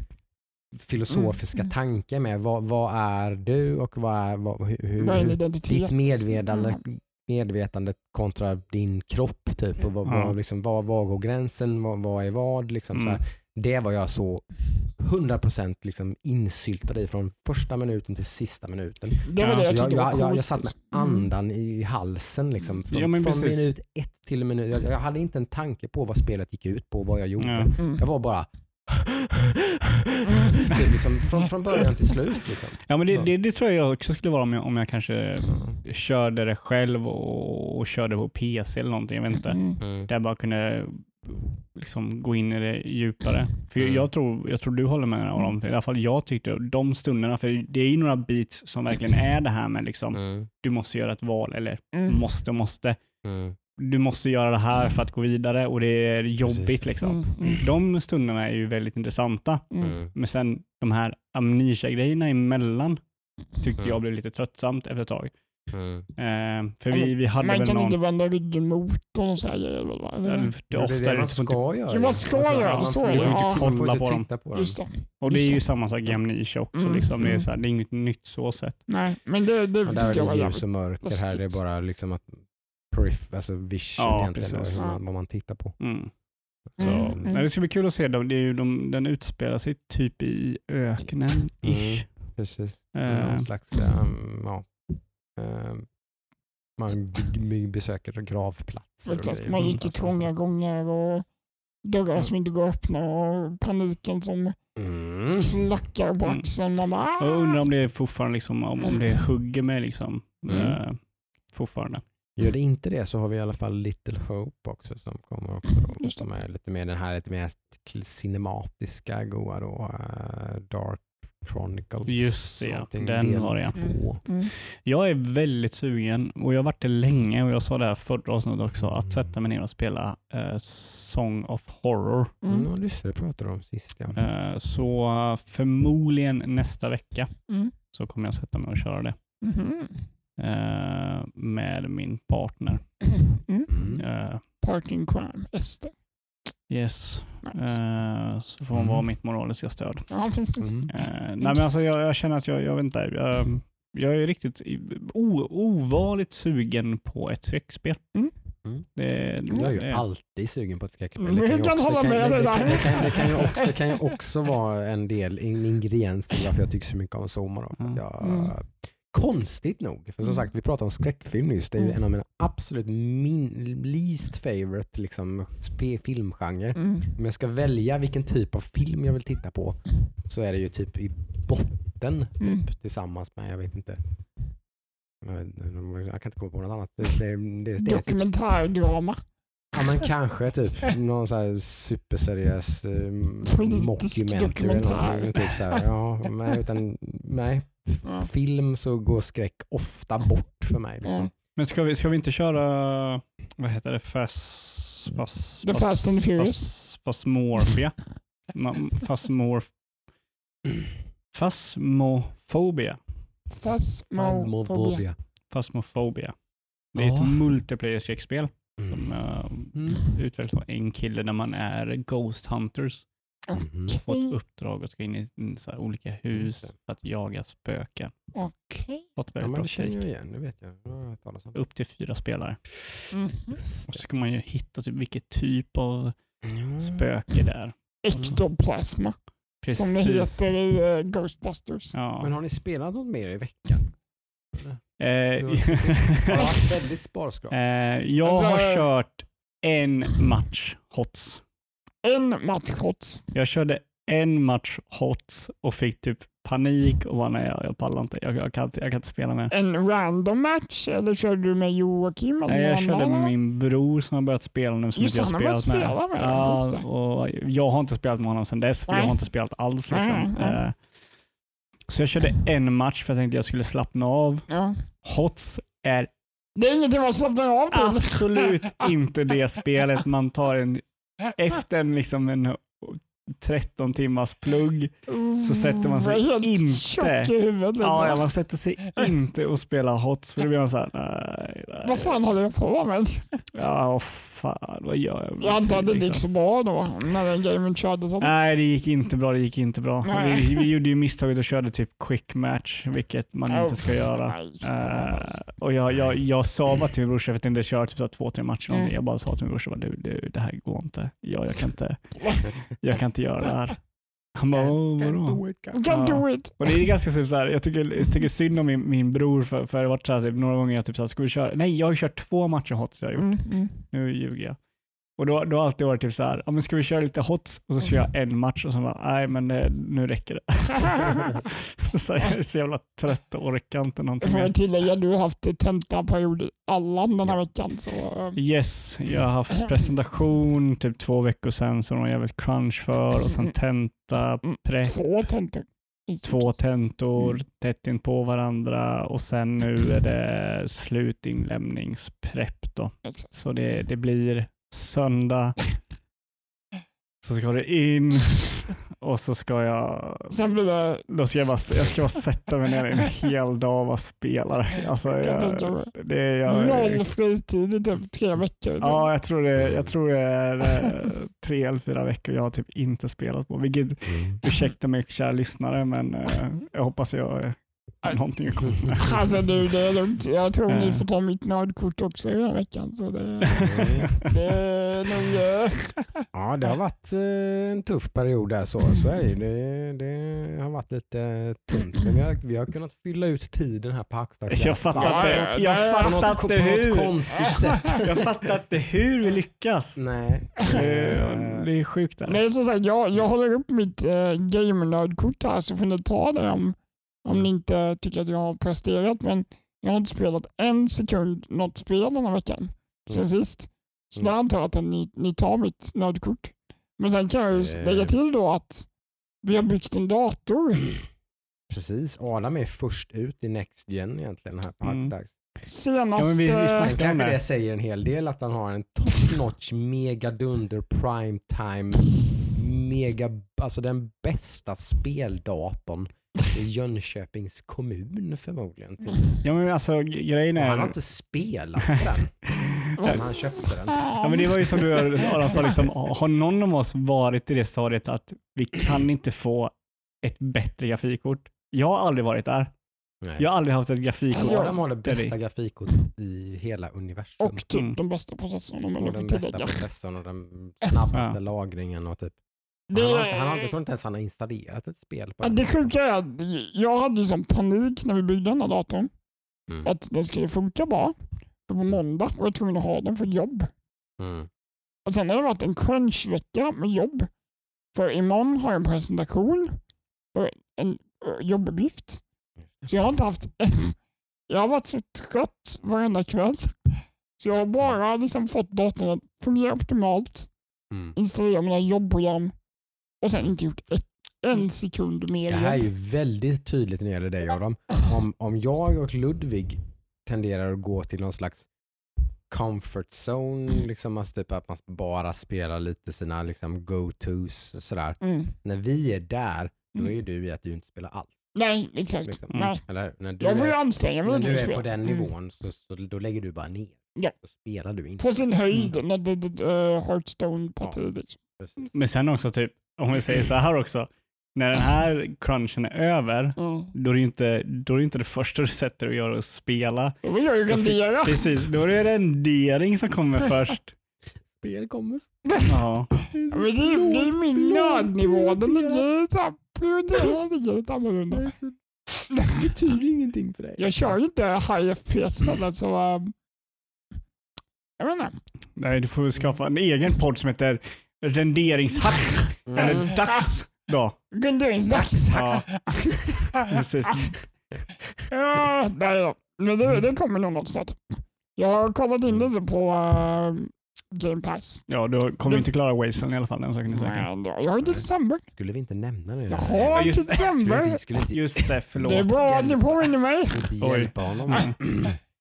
filosofiska Mm. tanken med vad, vad är du och vad är, vad, hur, hur, ditt medvetande, Mm. medvetande kontra din kropp. Typ, och vad, vad, liksom, vad, vad går gränsen? Vad, vad är vad? Liksom, så Mm. här. Det var jag så 100% liksom insyltad i från första minuten till sista minuten. Det var det Så jag jag, var jag, jag, jag satt med Mm. andan i halsen liksom, från, Ja, från minut ett till minut. Jag, jag hade inte en tanke på vad spelet gick ut på och vad jag gjorde. Ja. Mm. Jag var bara typ liksom, från, från början till slut. Liksom. Ja, men det, det, det tror jag också skulle vara om jag, om jag kanske körde det själv och, och körde på PC eller någonting. Jag vet inte. Mm. Mm. Där jag bara kunde liksom gå in i det djupare. För Mm. jag, tror, jag tror du håller med om det. I alla fall jag tyckte de stunderna, för det är ju några beats som verkligen är det här med liksom, Mm. du måste göra ett val eller Mm. måste måste. Mm. Du måste göra det här för att gå vidare och det är jobbigt Precis. liksom. Mm. Mm. De stunderna är ju väldigt intressanta. Mm. Mm. Men sen de här amnesia-grejerna emellan tyckte Mm. jag blev lite tröttsamt efter ett tag. Mm. Eh, för vi, vi hade Man väl kan någon... inte vända ryggen mot och så här grejer väl va? Det, är ofta det är man det så ska göra. Ja, man ska göra, man får är det. inte- Ja. Man får Kolla inte på dem. på. Just det. Och det är ju samma sak i Amnesia också. Mm, Liksom. Det, är mm. så här, det är inget nytt så sett. Nej, men det, det Ja, tyckte där är jag var det ljus och mörker. Här är det läskigt. bara liksom att perif, alltså vision Ja, egentligen, precis. Ja. man, vad man tittar på. Mm. Så, Mm, mm. nej, Det ska bli kul att se. dem. Det är ju de, den utspelar sig typ i öknen. Ish. Precis. Eh. Någon slags, um, ja. Um, man besöker gravplatser och Exakt, man gick i Alltså. trånga gånger och dörrar som inte går att öppna och paniken som Mm. slackar på Mm. axeln. Bara, Jag "Ah!" undrar om det är fortfarande liksom, om, om det hugger mig liksom. Mm. Eh, fortfarande. Gör det inte det så har vi i alla fall Little Hope också som kommer också då, som är lite mer den här lite mer cinematiska goa då, eh, Dark Chronicles. Just det, ja. Den var det, ja. två. Mm. Jag är väldigt sugen och jag har varit det länge och jag sa det här förra avsnittet också, att sätta mig ner och spela eh, Song of Horror. Mm. Mm. Mm. Just det, det pratade om sist ja. Eh, så eh, förmodligen nästa vecka Mm. så kommer jag sätta mig och köra det Mhm. eh, med min partner. Mm. Mm. Parking crime, Ester. Yes, Nice. eh, så får hon Mm. vara mitt moraliska stöd. Ja, precis. Mm. Eh, nej men alltså jag, jag känner att jag, jag vet inte, jag, jag är riktigt o, ovanligt sugen på ett skräckspel. Mm. Mm. Det, Jag är ju det, alltid sugen på ett skräckspel. Mm, det kan, ju också, det kan ju också vara en del, en ingrediens till varför jag tycker så mycket om Soma. Då, för att jag, Mm. Konstigt nog, för som Mm. sagt vi pratade om skräckfilm nyss, det är ju Mm. en av mina absolut min, least favorite liksom, filmgenre. Mm. Om jag ska välja vilken typ av film jag vill titta på så är det ju typ i botten typ, Mm. tillsammans med, jag vet inte, jag, vet, jag kan inte komma på något annat. Det, det, det, det typ Dokumentärdrama. Ja men kanske typ någon så här superseriös eh, mockumentary eller någonting. Typ så här, ja, men utan, nej. F- Ja. Film så går skräck ofta bort för mig. Liksom. Ja. Men ska vi, ska vi inte köra, vad heter det, fast... fast The Fast and the Furious. Fast. Phasmophobia. Phasmophobia. Phasmophobia. Phasmophobia. Det är ett multiplayer-skräckspel Mm. Som uh, Mm. utvecklas av en kille där man är Ghost Hunters. Mhm. Fått uppdrag att ska in i mm, så här, olika hus för att jaga spöken. Okej. Fått Ja, väldigt men bra det känner jag igen, det vet jag. Jag. Upp till fyra spelare. Mhm. Och så ska man ju hitta typ vilket typ av Ja. spöke det är. Ektoplasma. Som det heter i eh, Ghostbusters. Ja. Men har ni spelat något mer i veckan? Eh, väldigt sparskrap. eh, jag Alltså- har kört en match HOTS. En matchshot. Jag körde en match HOTS och fick typ panik och bara nej, jag, jag pallar inte. Jag, jag, kan inte. jag kan inte spela mer. En random match eller körde du med Joakim? eller Nej, jag körde med min bror som har börjat spela nu som Just inte jag har spelat med. spela med, Ja, och jag har inte spelat med honom sedan dess för Nej. jag har inte spelat alls. Liksom. Nej, nej. Så jag körde en match för jag tänkte jag skulle slappna av. Ja. HOTS är Det är ingenting man slappnar av till. absolut inte det spelet man tar en efter en, liksom en 13 timmars plugg så sätter man sig Jag helt inte- huvudet. Liksom. Ja, ja, man sätter sig inte och spelar HOTS för då blir man såhär, nej, nej. Vad fan håller jag på med? Ja, vad fan, vad gör jag? med Jag antar att det gick liksom? så bra då när den gamen kördes. Nej, det gick inte bra. Det gick inte bra. Vi, vi gjorde ju misstaget och körde typ quick match, vilket man inte ska göra. Eh, och jag, jag, jag sa bara till min brorsa, jag vet inte, köra typ så här två, tre matcher. Mm. Mm. Jag bara sa till min brorsa, du, du, det här går inte. Jag, jag, kan inte. jag kan inte göra det här. Han bara, "Åh, Can vadå? do it, can- You can Ja. do it. Och det är ganska typ så här, jag tycker, jag tycker synd om min, min bror för, för det har varit så här, typ, några gånger jag typ så här, ska vi köra? Nej, jag har ju kört två matcher HOTS jag har gjort. Mm, mm. Nu ljuger jag. Och då, då har alltid varit typ så här, ja men ska vi köra lite HOTS? Och så kör jag en match och så bara, nej men det, nu räcker det. så jag är så jävla trött och orkar inte någonting Jag får mer. tillägga, du har haft tentaperiod i Allan den här veckan. Så, eh, Yes, jag har haft presentation typ två veckor sedan som de jävligt crunch för och sen tenta, prep, två tentor. två tentor Mm. tätt in på varandra och sen nu är det slutinlämningsprepp då. Så det, det blir söndag, så ska det in och så ska jag Sen blir det... då ska jag, bara, jag ska bara sätta mig ner en hel dag och vara spelare. Alltså, jag det är jag, Noll fritid i typ tre veckor. så. Ja, jag tror det, jag tror det är eh, tre eller fyra veckor jag har typ inte spelat på. Vilket, Mm. ursäkta mig kära lyssnare, men eh, jag hoppas jag någonting att komma med. Alltså du, det är lugnt. Jag tror ni Eh. får ta mitt nördkort också den här veckan. Så det, det är nog... eh, Ja, det har varit eh, en tuff period där så, så är det, det Det har varit lite tunt men vi har, vi har kunnat fylla ut tiden här på Hackstars. Jag fattar Ja, inte, ja, jag ja. på fattar på inte något hur. konstigt sätt. Jag fattar inte hur vi lyckas. Nej. Det är, det är sjukt. Där. Nej, som sagt, jag, jag håller upp mitt eh, gamer-nördkort här så får ni ta det om, om ni inte tycker att jag har presterat. Men jag har inte spelat en sekund något spel den här veckan sen Mm. sist. Så jag antar att ni, ni tar mitt nördkort. Men sen kan jag ju Eh. lägga till då att vi har byggt en dator. Precis, Adam är först ut i Next Gen egentligen här på Mm. Hackstars. Senast... Ja, men vi- vi eh, Sen kanske med. det säger en hel del att han har en top notch mega dunder prime time mega, alltså den bästa speldatorn Jönköpings kommun förmodligen. Typ. Ja, men alltså, grejen är... han har inte spelat den sen han köpte den. Ja, men det var ju som du Aron sa, liksom, har någon av oss varit i det stadiet att vi kan inte få ett bättre grafikkort? Jag har aldrig varit där. Nej. Jag har aldrig haft ett grafikkort. Adam har det bästa grafikkortet i hela universum. Och typ Mm. den bästa processorn om jag den bästa processorn och den snabbaste Ja. lagringen. Och typ. Han, har, inte- han har jag tror inte ens han har installerat ett spel på det sjuka är att jag hade ju sån panik när vi byggde den här datorn. Mm. Att den skulle funka bra. För på måndag var jag tvungen att ha den för jobb. Mm. Och sen har det varit en crunchvecka med jobb. För imorgon har jag en presentation för en eh, jobbuppgift. Så jag har inte haft ett... Jag har varit så trött varenda kväll. Så jag har bara liksom fått datorn att fungera optimalt, Mm. installera mina jobbprogram och sen inte gjort ett, en sekund mer Det här är ju väldigt tydligt när det gäller dig Adam. Om, om jag och Ludvig tenderar att gå till någon slags comfort zone, liksom alltså typ att man bara spelar lite sina liksom go-tos sådär. Mm. När vi är där, då Mm. är ju du i att du inte spelar alls. Nej, exakt. Liksom. Nej. Eller när du Jag får ju är, anstränga mig när du är på den Mm. nivån så, så då lägger du bara ner. Ja. Då spelar du inte. På sin höjd, Mm. när det, det, uh, Hearthstone-parti. Liksom. Precis. Men sen också, typ, om vi säger så här också. När den här crunchen är över, Mm. då är det inte, då är det, inte det första du sätter och gör att spela. Då vill jag ju rendera. Precis, då är det rendering som kommer först. Spel kommer. Ja. Men det, är- det är min nödnivå. Den ligger ligger lite annorlunda. Det betyder ingenting för dig. Jag kör ju inte high FPS heller så... Um, jag vet inte. Nej, du får skaffa en egen podd som heter Renderingshacks. Mm. Eller Dags. Då. Renderingsdags. Ja, precis. Ja, nej. Men det, det kommer nog något snart. Jag har kollat in lite på uh, Game Pass. Ja, då kommer vi inte klara Wasteland i alla fall. Den saken är säker. Men Jag har inte december. Skulle vi inte nämna det? Jag har. Skulle december. vi, skulle inte, Just det, förlåt. Det är bra att ni påminner mig. hjälpa honom?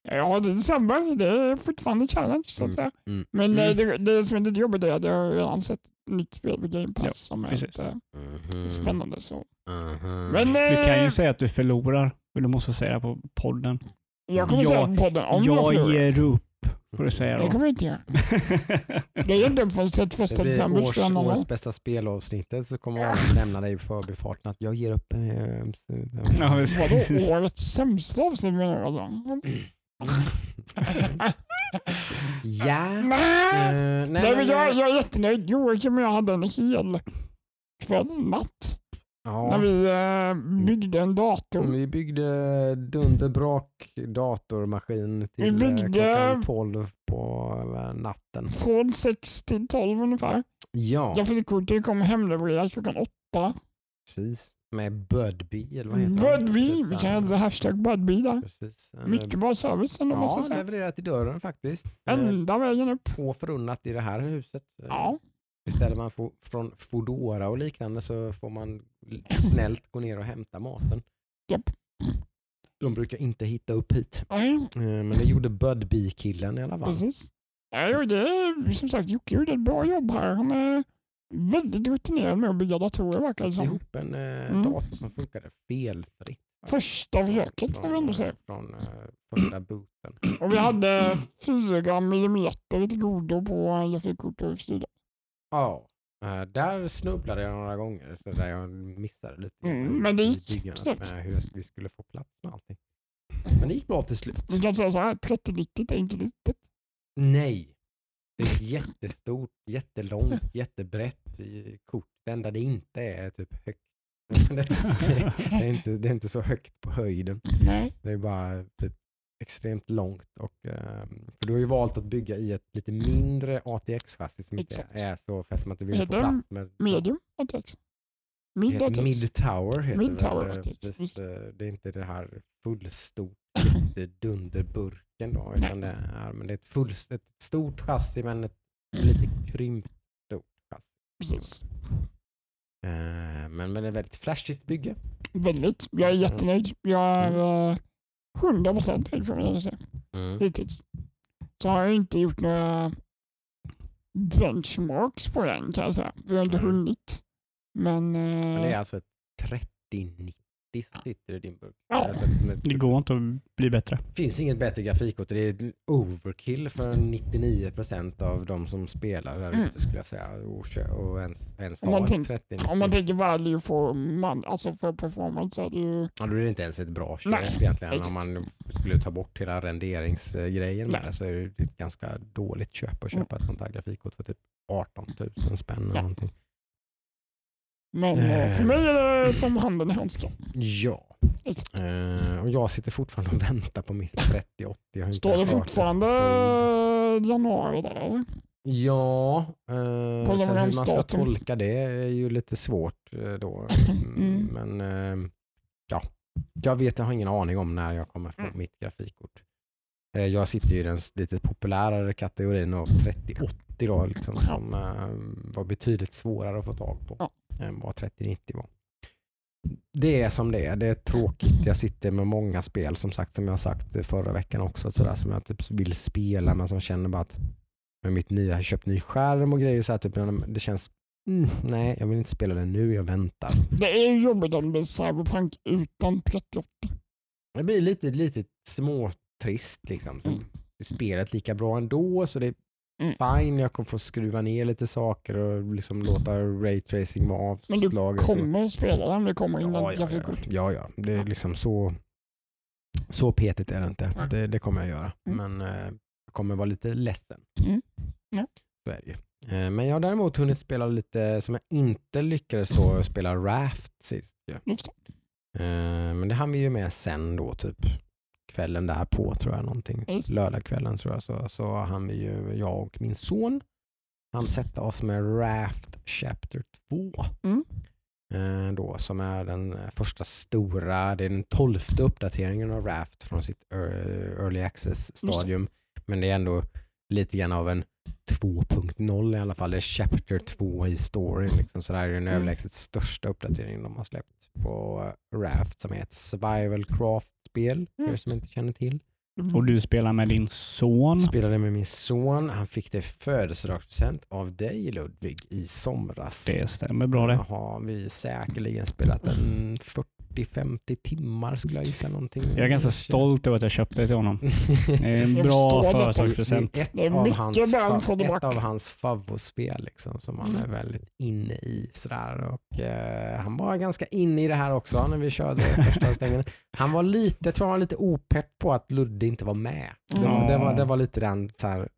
Jag har inte december. Det är fortfarande challenge så att säga. Mm. Men Mm. eh, det, det som är lite jobbigt är att jag har redan sett nytt spel på Game Pass Ja, som är precis. lite Mhm. spännande. Så. Mhm. Men Du kan eh, ju säga att du förlorar, men du måste säga det på podden. jag kommer Ja, säga på podden om jag jag förlorar. ger upp, får du säga Det då. kommer jag inte göra. Det är inte förrän 31 det blir december. års, jag någon gång. årets bästa spelavsnittet så kommer Adam nämna dig i förbifarten att jag ger upp. eh, Ja, Vadå årets sämsta avsnitt menar du? ja. Nej, Eh, nej, Nej, men, jag, jag är jättenöjd. Joakim och jag hade en hel kväll, natt, när ja. vi eh, byggde en dator. Vi byggde dunderbrak datormaskin till eh, klockan 12 på eh, natten. Från 6 till 12 ungefär. Ja, Jag fick kortet kom hemlevererat klockan 8. precis. Med Budbee eller vad heter han? Budbee, vi kan använda hashtag Budbee där. Precis. En, Mycket bra service ändå måste Ja, jag säga. levererat i dörren faktiskt. Eh, Ända vägen upp. Få förunnat i det här huset. Eh, Ja, Beställer man från Foodora och liknande så får man snällt gå ner och hämta maten. Japp. De brukar inte hitta upp hit. nej, Eh, Men det gjorde Budbee-killen i alla fall. precis. Ja, jo, det är, som sagt, Jocke gjorde ett bra jobb här. Han väldigt rutinerad med att bygga datorer verkar det som. ihop en eh, Mm. dator som funkade felfritt. Första försöket får vi ändå säga. från eh, första booten. Och vi hade 4 millimeter till godo på grafikkort och styrda. Ja, Eh, där snubblade jag några gånger så där jag missade lite Mm, men det gick med hur vi skulle få plats med allting. Men det gick bra till slut. Vi kan säga så här, 3090 är inte litet. Nej. Det är ett jättestort, jättelångt, jättebrett kort. Det enda det inte är typ högt. Det är, det inte, det är inte så högt på höjden. Nej. Det är bara typ extremt långt. Och, ehm, för du har ju valt att bygga i ett lite mindre ATX-chassi som inte är så fäst som att du vill få det plats med. Medium ATX. Det Mid heter ATX. Mid Tower. Heter Mid det, Tower ATX, just, eh, Det är inte det här fullstort jättedunderburken då. Utan det är, men det är ett, full, ett stort chassi men ett lite krympt stort chassi. Precis. Eh, Men, men det är väldigt flashigt bygge. Väldigt. Jag är jättenöjd. Jag är Mm. eh, 100% nöjd får jag säga. Hittills. Så har jag inte gjort några benchmarks på den kan jag säga. Vi har inte Mm. hunnit. Men, eh, Men det är alltså ett 3090 som sitter i din burk. Alltså, Det går inte att bli bättre. finns inget bättre grafikkort. Det är overkill för 99% av de som spelar där Mm. ute skulle jag säga. Och, ens, ens Om ha man ett tänk- 3090. om man tänker value för, man, alltså för performance så är det ju... Ja, då är det inte ens ett bra köp Nej, egentligen. Om man skulle ta bort hela renderingsgrejen med det så är det ett ganska dåligt köp att köpa ett sånt här grafikkort för typ 18 000 spänn. eller Ja. någonting. Men eh, för mig är det som handen i handsken. Ja. Eh, och jag sitter fortfarande och väntar på mitt 3080. Jag har inte Står det fortfarande ord. januari där eller? Ja, eh, På sen hur man ska tolka det är ju lite svårt eh, då. Mm, Mm. Men eh, ja, jag vet, jag har ingen aning om när jag kommer få Mm. mitt grafikkort. Eh, jag sitter ju i den lite populärare kategorin av 3080 då, liksom, som eh, var betydligt svårare att få tag på Ja. Än vad 3090 var. Det är som det är. Det är tråkigt. Jag sitter med många spel som sagt som jag sagt förra veckan också sådär, som jag typ vill spela men som känner bara att med mitt nya, jag har köpt ny skärm och grejer så här, typ, det känns mm, nej jag vill inte spela det nu, jag väntar. Det är jobbigt det blir Cyberpunk utan 3080. Det blir lite, lite småtrist liksom. Mm. Spelet lika bra ändå så det Mm. fine. Jag kommer få skruva ner lite saker och liksom låta raytracing vara Men du avslaget. kommer spela den, det kommer innan ja, ja, ja, grafikkort. ja, ja. Det är liksom så, så petigt är det inte. Nej. Det, det kommer jag göra. Mm. Men eh, jag kommer vara lite ledsen. Mm. Ja. Så är det ju. Eh, men jag har däremot hunnit spela lite som jag inte lyckades då spela Raft sist. det. Eh, men det hann vi ju med sen då typ kvällen där på tror jag någonting. Just. Lördagskvällen tror jag så, så hann vi ju, jag och min son, han sätta oss med Raft Chapter 2. Mm. Eh, då, som är den eh, första stora, det är den tolfte uppdateringen av Raft från sitt ear- early access stadium. Men det är ändå lite grann av en 2.0 i alla fall. Det är Chapter 2 i storyn. Liksom. Så det här är den Mm. överlägset största uppdateringen de har släppt på eh, Raft som ett survival craft-spel för er Mm. som inte känner till. Och du spelar med din son. Spelade med min son. Han fick det födelsedagspresent av dig Ludvig i somras. Det stämmer bra det. har vi säkerligen spelat en 40-50 timmar skulle jag gissa någonting. Jag är ganska stolt över att jag köpte det till honom. Det är en Jag bra är ett, Det är av hans, ett av hans favoritspel liksom, som han Mm. är väldigt inne i. Sådär. Och, eh, han var ganska inne i det här också när vi körde första svängen. Han var lite, jag tror han var lite opepp på att Ludde inte var med. Det, var, det, var, det var lite den, så här,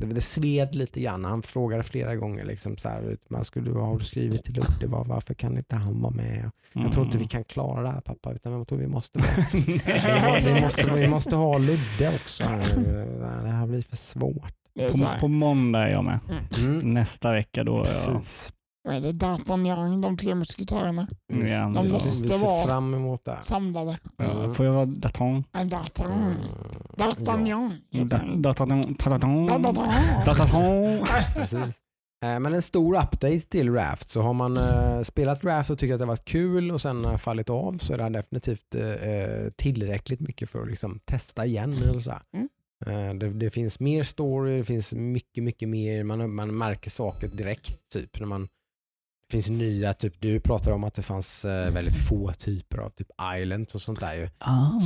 det, det sved lite grann. Han frågade flera gånger liksom, så här, man skulle, har du skrivit till Ludde, var, varför kan inte han vara med? Jag tror inte vi kan klara det här pappa, utan jag tror vi måste vi, vi, måste, vi måste ha Ludde också. Det här blir för svårt. På, på måndag är jag med. Mm. Nästa vecka då. Precis. Vad är det? D'Artagnan, de tre musketörerna Vi, Ja, de vi, måste vara- fram emot det. samlade. Ja, Får jag vara D'Artagnan. Mm. D'Artagnan. D'Artagnan. Datorn. Precis. Eh, Men en stor update till Raft. Så har man eh, spelat Raft och tycker att det har varit kul och sen har fallit av så är det definitivt eh, tillräckligt mycket för att liksom testa igen. Eller så här. Mm. Eh, det, det finns mer story, det finns mycket, mycket mer. Man, man märker saker direkt. Typ, när man, det finns nya, typ, du pratar om att det fanns eh, väldigt få typer av typ islands och sånt där. Ju.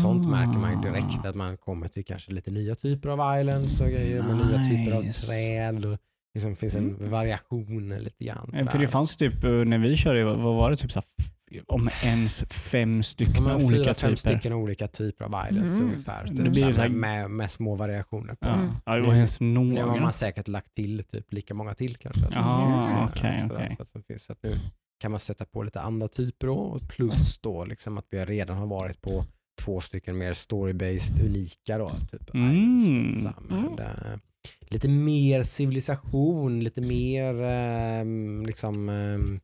Sånt märker man ju direkt att man kommer till kanske lite nya typer av islands och grejer med nya typer av Nice. träd. Och liksom finns en variation lite grann. Eh, För sådär. det fanns typ, eh, när vi körde, vad var det, typ så här, f- om ens fem Ja, stycken men olika fyra, fem typer. stycken olika typer av violence Mm. ungefär. Det Typ, blir så här, med, med, små variationer på. Ja, Mm. ja det ens Nu har några. man säkert lagt till typ lika många till kanske. Så- Ja, okej, så- okej. Så, att det finns, så att nu kan man sätta på lite andra typer då. Och plus då liksom att vi redan har varit på två stycken mer story-based unika då. Typ Mm. islands med, eh, lite mer civilisation, lite mer eh, liksom eh,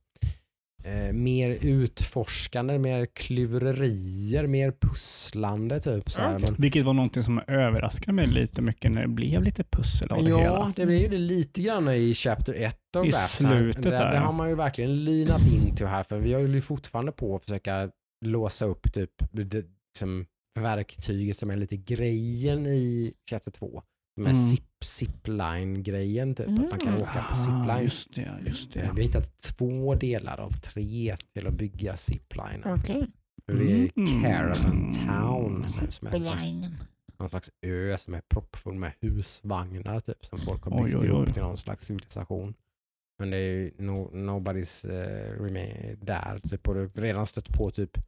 eh, mer utforskande, mer klurerier, mer pusslande typ. Så här. Men, Vilket var någonting som överraskade mig lite mycket när det blev lite pussel av det ja, hela. det blir ju det lite grann i Chapter 1 av I Raft. här. slutet det, där, det ja. har man ju verkligen linat in till här för vi har ju fortfarande på att försöka låsa upp typ det, liksom, verktyget som är lite grejen i Chapter 2. Är Mm. zip, zipline-grejen typ. Att man kan Mm. åka på Ah, zipline. just det, just det. Vi har hittat två delar av tre till att bygga ziplinen. Okej. Vi är Mm. Caravan Town Belinen. någon slags ö som är proppfull med husvagnar typ som folk har Oj, byggt oj, ihop oj. till någon slags civilisation. Men det är ju no, nobody's uh, remain där. Typ, och det har redan stött på typ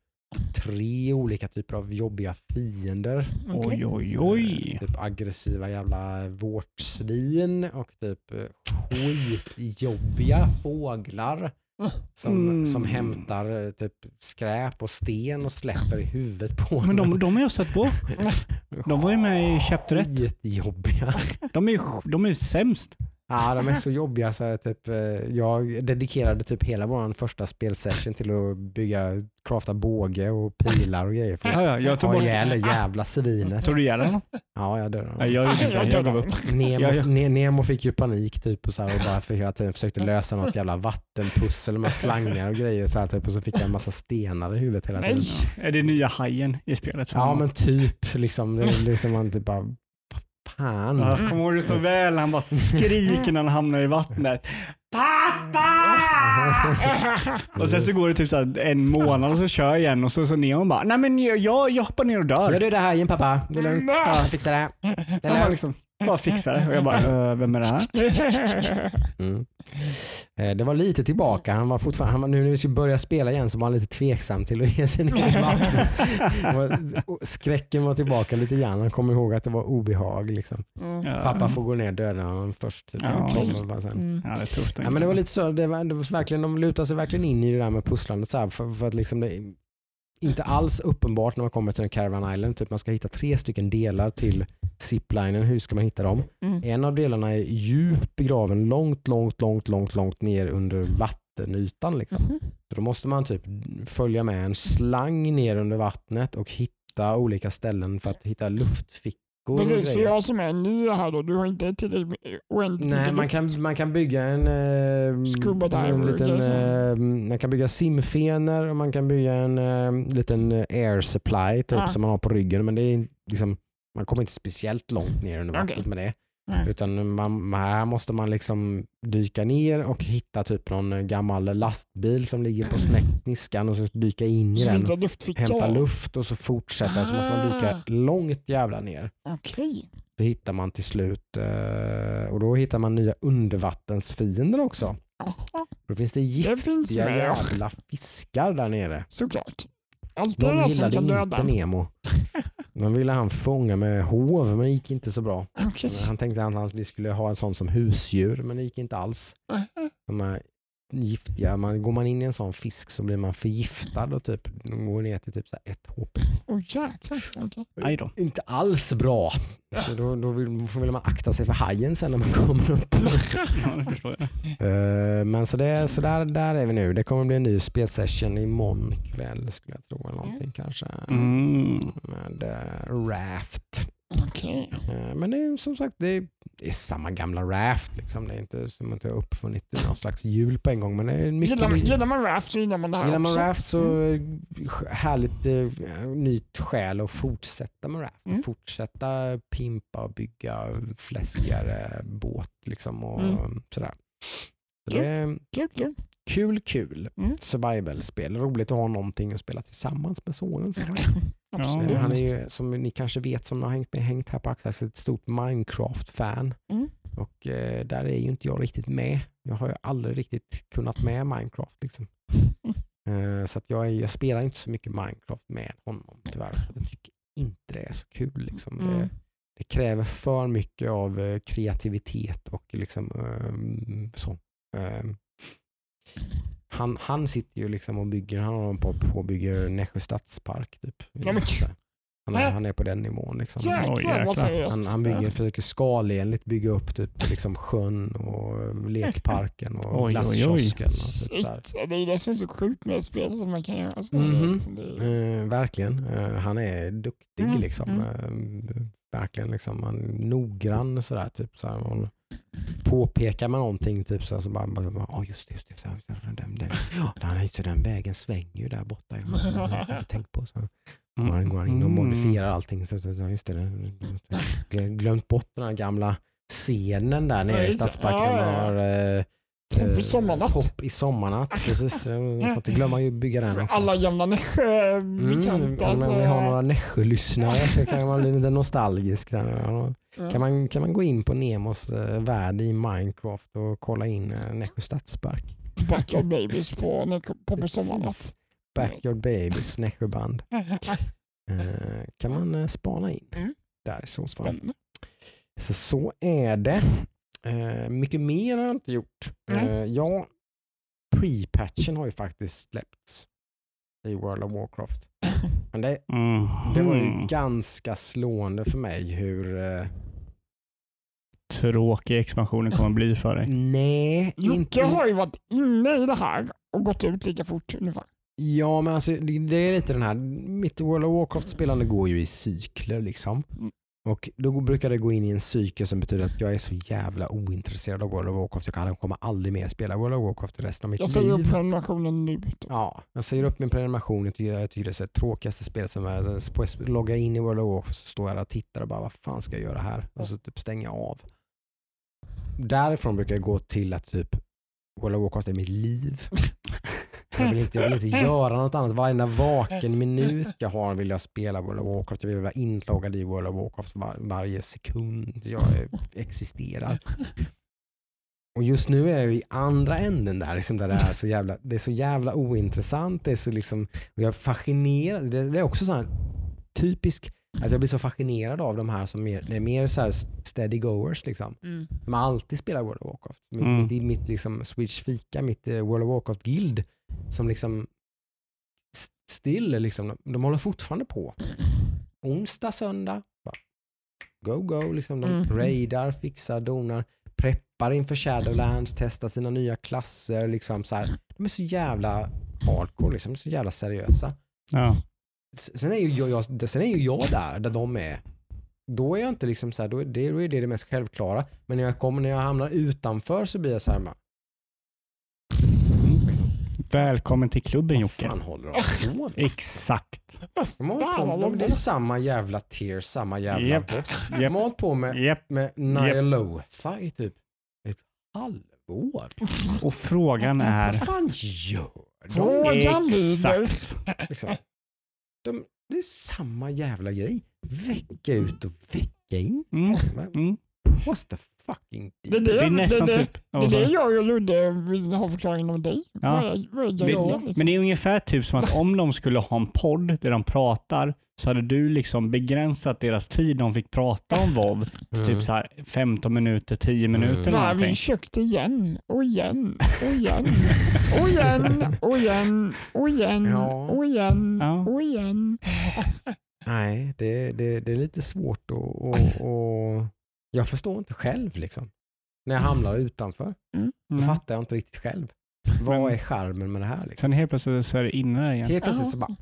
tre olika typer av jobbiga fiender. Oj, Okej. oj, oj. Eh, Typ aggressiva jävla vårtsvin och typ eh, skitjobbiga fåglar. Som, Mm. som hämtar eh, typ skräp och sten och släpper i huvudet på Men de, de har jag sett på. De var ju med i Chapter 1. Jättejobbiga. De är ju de är sämst. Ja, de är så jobbiga så här, typ, eh, jag dedikerade typ hela vår första spelsession till att bygga, crafta båge och pilar och grejer för Ja, ja, jag tog bort... ihjäl det jävla svinet. Tog du ihjäl honom? Ja, jag dör. Ja, jag gjorde inte. Jag gav upp. Nemo, Nemo fick ju panik typ och, så här, och bara för hela tiden försökte lösa något jävla vattenpussel med slangar och grejer så här, typ, och så fick jag en massa stenar i huvudet hela tiden. Nej. Är det nya hajen i spelet? Ja men typ liksom, det liksom man typ bara fan. Ja, Jag kommer ihåg det så väl. Han bara skriker när han hamnar i vattnet. Pappa! Och sen så går det typ så en månad och så kör jag igen och så, så ner och bara, nej men jag, jag, hoppar ner och dör. Gör du det här igen pappa? Det är lugnt. Ja, jag fixar det. Det är lugnt. liksom, bara fixar det. Och jag bara, "Eh, vem är det här? Mm. Eh, Det var lite tillbaka. Han var fortfarande, han var, nu när vi skulle börja spela igen så var han lite tveksam till att ge sig ner i vattnet. Det var- och Skräcken var tillbaka lite grann. Han kom ihåg att det var obehag. Liksom. Mm. Ja. Pappa får gå ner och döda honom först. Typ. Ja, Han okej. kommer bara sen. Mm. Ja, det är tufft. Ja, men det var lite så, det var, det var verkligen, de lutade sig verkligen in i det där med pusslandet så här, för, för att liksom det inte alls uppenbart när man kommer till en Caravan Island. Typ man ska hitta tre stycken delar till ziplinen. Hur ska man hitta dem? Mm. En av delarna är djupt begraven långt, långt, långt, långt, långt ner under vattenytan. Liksom. Mhm. Så då måste man typ följa med en slang ner under vattnet och hitta olika ställen för att hitta luftfickor. Precis, för jag som är ny här då, du har inte tillräckligt oändligt Nej, man kan, man kan bygga en, eh, Scuba diver, eh, man kan bygga simfenor och man kan bygga en eh, liten air supply typ, Ah. som man har på ryggen. Men det är liksom, man kommer inte speciellt långt ner under vattnet Okej. med det. Nej. Utan man, här måste man liksom dyka ner och hitta typ någon gammal lastbil som ligger på snäckniskan och så dyka in i Så den. finns det. Hämta luft och så fortsätta. Så måste man dyka Ah. långt jävla ner. Okej. Det hittar man till slut. eh, Och då hittar man nya undervattensfiender också. Då finns det Det giftiga finns med, jävla fiskar där nere. såklart. Alltid De gillade inte döda. Nemo. De ville han fånga med hov men det gick inte så bra. Okej. Han tänkte att vi skulle ha en sån som husdjur men det gick inte alls. De här giftiga, man, går man in i en sån fisk så blir man förgiftad och typ går ner till typ så här ett HP. Jäklar. Aj då. Inte alls bra. Så då, då vill, vill man akta sig för hajen sen när man kommer upp. Ja, det förstår jag. Eh, Men så, det, så där, där är vi nu. Det kommer bli en ny spelsession imorgon kväll skulle jag tro. Eller någonting kanske. Mm. Med eh, Raft. Okej. Eh, Men det är som sagt det är, det är samma gamla Raft. Liksom. Det är inte som att jag har uppfunnit någon slags hjul på en gång. Men det är mycket Gillar, man- gillar man Raft så gillar man det här Gillar man också. Raft så eh, härligt eh, nytt skäl att fortsätta med Raft. Mm. Fortsätta pimpa och bygga fläskigare båt liksom och Mm. sådär. Så det är Kul, kul. kul. Mm. Survival-spel. Roligt att ha någonting att spela tillsammans med sonen. Absolut. Eh, Han är ju, som ni kanske vet, som har hängt, med, hängt här på Axel, ett stort Minecraft-fan. Mm. Och eh, där är ju inte jag riktigt med. Jag har ju aldrig riktigt kunnat med Minecraft. Liksom. Eh, så att jag, är, jag spelar inte så mycket Minecraft med honom tyvärr. För Jag tycker inte det är så kul. Liksom. Mm. Det, det kräver för mycket av eh, kreativitet och liksom ehm, så. Han, han sitter ju liksom och bygger, han håller på och bygger Nässjö stadspark. Typ. Ja, men- Han är, han är på den nivån. Liksom. Jäklar. Han, han bygger, försöker skalenligt bygga upp typ, liksom sjön och lekparken och Oj, glasskiosken. Och typ. Shit, det är det som är så sjukt med spel som man kan göra. Så Mhm. liksom det Eh, verkligen. Eh, han är duktig Mm, liksom. Eh, verkligen liksom. Är noggrann sådär. Typ, så här, man påpekar man någonting typ så, så bara, bara, bara oh, just det, just det. Så här, den, den, den, den, det, den vägen svänger ju där borta. Jag har inte tänkt på. Så. Man går in och modifierar allting. Så, så, så, just det, glömt bort den här gamla scenen där nere i. Stadsparken. Ja, Man ja, har, eh, Topp i eh, sommarnatt. Topp i sommarnatt. Precis. Jag får inte glömma att bygga den också. alla gamla Nässjö-bekanta. Mm, om vi har några Nässjö-lyssnare så kan man bli lite nostalgisk. Där. Kan, man, kan man gå in på Nemos eh, värld i Minecraft och kolla in eh, Nässjö stadspark. Backyard Babies på, på, sommarnatt. Backyard Babies, Nässjöband. Eh, kan man eh, spana in Mm. där i. Spännande. Så så är det. Eh, mycket mer har jag inte gjort. Nej. Eh, ja, pre-patchen har ju faktiskt släppts i World of Warcraft. Men det, Mm. det var ju ganska slående för mig hur... Eh, Tråkig expansionen kommer bli för dig. nej, Jocke inte... har ju varit inne i det här och gått ut lika fort ungefär. Ja, men alltså det, det är lite den här... Mitt World of Warcraft-spelande går ju i cykler liksom. Mm. Och då brukar det gå in i en cykel som betyder att jag är så jävla ointresserad av World of Warcraft. Jag kan- kommer aldrig mer spela World of Warcraft resten av mitt Jag liv. säger upp prenumerationen nu. typ. Ja, jag säger upp min prenumeration. Jag tycker, jag tycker det är här tråkigaste spelet som är. Så får jag logga in i World of Warcraft så står jag där och tittar och bara vad fan ska jag göra här? Och så typ stänger jag av. Därifrån brukar jag gå till att typ World of Warcraft är mitt liv. Jag vill inte, jag vill inte göra något annat. Varenda vaken minut jag har vill jag spela World of Warcraft. Jag vill vara inloggad i World of Warcraft var, varje sekund jag existerar. Och just nu är jag i andra änden där, liksom där det, är så jävla, det är så jävla ointressant. Det är så liksom, och jag är fascinerad. Det, det är också så här typisk att jag blir så fascinerad av de här som mer, är mer så här steady goers. Liksom. De har alltid spelat World of Warcraft. Mitt, Mm. mitt, mitt liksom Switch Fika, mitt eh, World of Warcraft Guild som liksom st- still, liksom, de, håller fortfarande på. Onsdag, söndag, go go. Liksom, de Mm. raidar, fixar, donar, preppar inför Shadowlands, testar sina nya klasser. Liksom, så här. De är så jävla hardcore, liksom, så jävla seriösa. Ja. Sen är ju jag, jag, sen är ju jag där, där de är. Då är jag inte liksom så här, då är det, då är det det mest självklara. Men när jag kommer, när jag hamnar utanför så blir jag så här, Välkommen till klubben vad Jocke. fan håller de på med? Exakt. De har hållit på, de, det är samma jävla tier, samma jävla Japp. boss. De Japp. har hållit på med, Japp. med Nyalotha i typ ett halvår. Och frågan Vad är... fan gör de? Frågan. Exakt. Liksom. De, det är samma jävla grej. Vecka ut och vecka in. Mm. Men Mm. What's the fucking Det deal? är det, Det är nästan det, det, typ... det, Ja, är det jag och Ludde vill ha förklaringen om dig. Ja. Vad är, vad är Men, grejen, liksom? men det är ungefär typ som att om de skulle ha en podd där de pratar så hade du liksom begränsat deras tid de fick prata om WoW till Mm. typ så här 15 minuter, 10 minuter Mm. eller Nej, vi någonting. kökte igen och igen och igen och igen och igen och igen Ja. och igen Ja. och igen. Nej, det, det, det är lite svårt att... Jag förstår inte själv liksom. När jag hamnar utanför. Då Mm. fattar jag inte riktigt själv. Vad är charmen med det här? Liksom? Sen helt plötsligt så är det inne igen. Helt plötsligt så bara...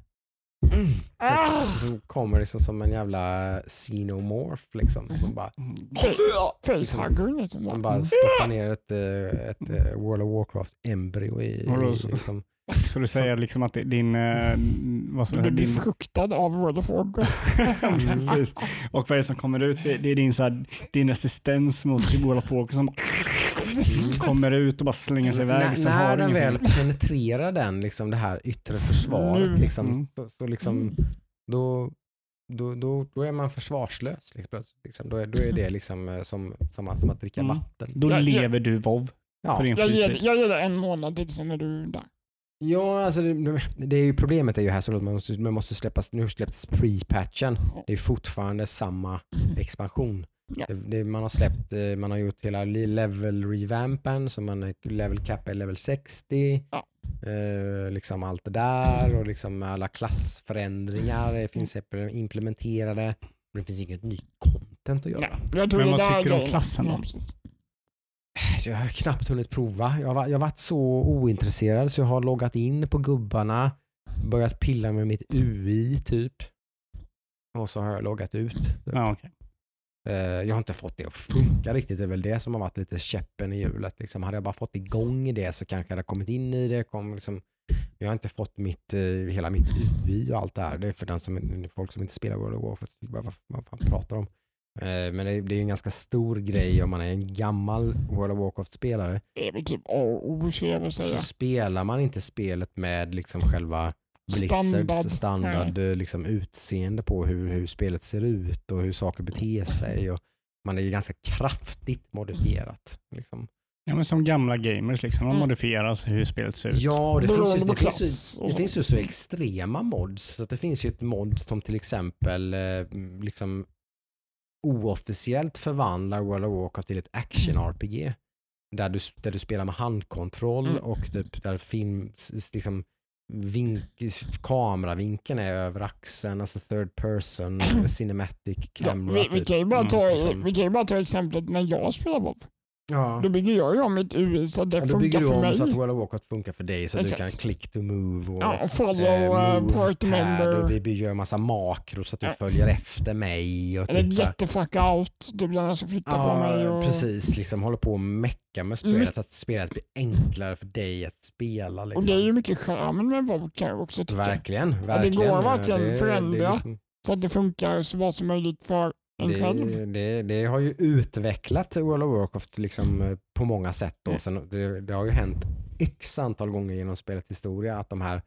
Ah. Så, så kommer det liksom som en jävla xenomorph liksom. Man bara, Facehugger liksom. man bara stoppar ner ett, eh, ett eh, World of Warcraft-embryo i... I liksom, Så du säger liksom att din... eh, Vad som Du är blir din befruktad av World of Warcraft. Precis. Och vad är det som kommer ut? Det, är din, så här, din resistens mot World of Warcraft som kommer ut och bara slänger sig iväg. har när du den väl penetrerar den, liksom, det här yttre försvaret, Nu. liksom, Mm. så, så liksom, Mm. då, då, då, då är man försvarslös. Liksom, liksom. Då, är, då är det liksom eh, som, som, att- som att dricka Mm. vatten. Då lever du på Ja, din Jag ger, jag ger det en månad till sen är du där. Ja alltså det, det är ju problemet är ju här så att man måste, man måste släppas, nu släpps pre-patchen. Det är fortfarande samma expansion. Ja. Det, det, man har släppt, eh, man har gjort hela li- level revampen så man är level cap är level 60. Ja. Eh, liksom allt det där och liksom alla klassförändringar eh, finns implementerade. Men det finns inget ny content att göra. Ja, jag tror Men det vad tycker du om klassen då? Jag har knappt hunnit prova. Jag har, jag har varit så ointresserad så jag har loggat in på gubbarna, börjat pilla med mitt UI typ. Och så har jag loggat ut. Typ. Ja, okej. Eh, Jag har inte fått det att funka riktigt. Det är väl det som har varit lite käppen i hjulet. Liksom, hade jag bara fått igång det så kanske jag hade kommit in i det. Kom liksom, jag har inte fått mitt, eh, hela mitt UI och allt det här. Det är för den som, folk som inte spelar World of Warcraft. Vad, fan pratar om? Eh, Men det är, det är en ganska stor grej om man är en gammal World of Warcraft-spelare. Det är väl typ A och O skulle jag vilja Så säga. spelar man inte spelet med liksom själva Blizzards Standard. standard liksom, utseende på hur, hur spelet ser ut och hur saker beter sig. Och man är ju ganska kraftigt modifierat. Liksom. Ja, men som gamla gamers, liksom, de Mm. modifierar hur spelet ser ut. Ja, och det finns, ju, det, finns klass ju, det så. finns ju så extrema mods. Så att det finns ju ett mod som till exempel eh, liksom oofficiellt förvandlar World of Warcraft till ett action-RPG. Där du, där du spelar med handkontroll Mm. och typ där film, liksom, vink, kameravinkeln är över axeln, alltså third person, cinematic Ja, camera. vi, vi, typ. kan ju bara Mm, ta, liksom. vi kan bara ta exemplet när jag spelar WoW. Ja. Då bygger jag ju om mitt UI så att det Ja, då bygger funkar du för om mig. så att World of Warcraft funkar för dig så att du kan click to move och Ja, och follow, eh, move port pad member. och vi bygger en massa makros så att du Ja. följer efter mig. Och Eller typ jättefuck out. Det blir någon som flyttar på mig. Ja, Och... precis. Liksom håller på att mecka med spelet. Mycket- Att spelet blir enklare för dig att spela. Liksom. Och det är ju mycket charmen med jag också. Verkligen, verkligen. går verkligen Det- förändra. Det, är liksom- Så att det funkar så bra som möjligt för. Det, det, det har ju utvecklat World of Warcraft liksom, eh, på många sätt. Då. Mm. Sen, det, det har ju hänt x antal gånger genom spelets historia att de här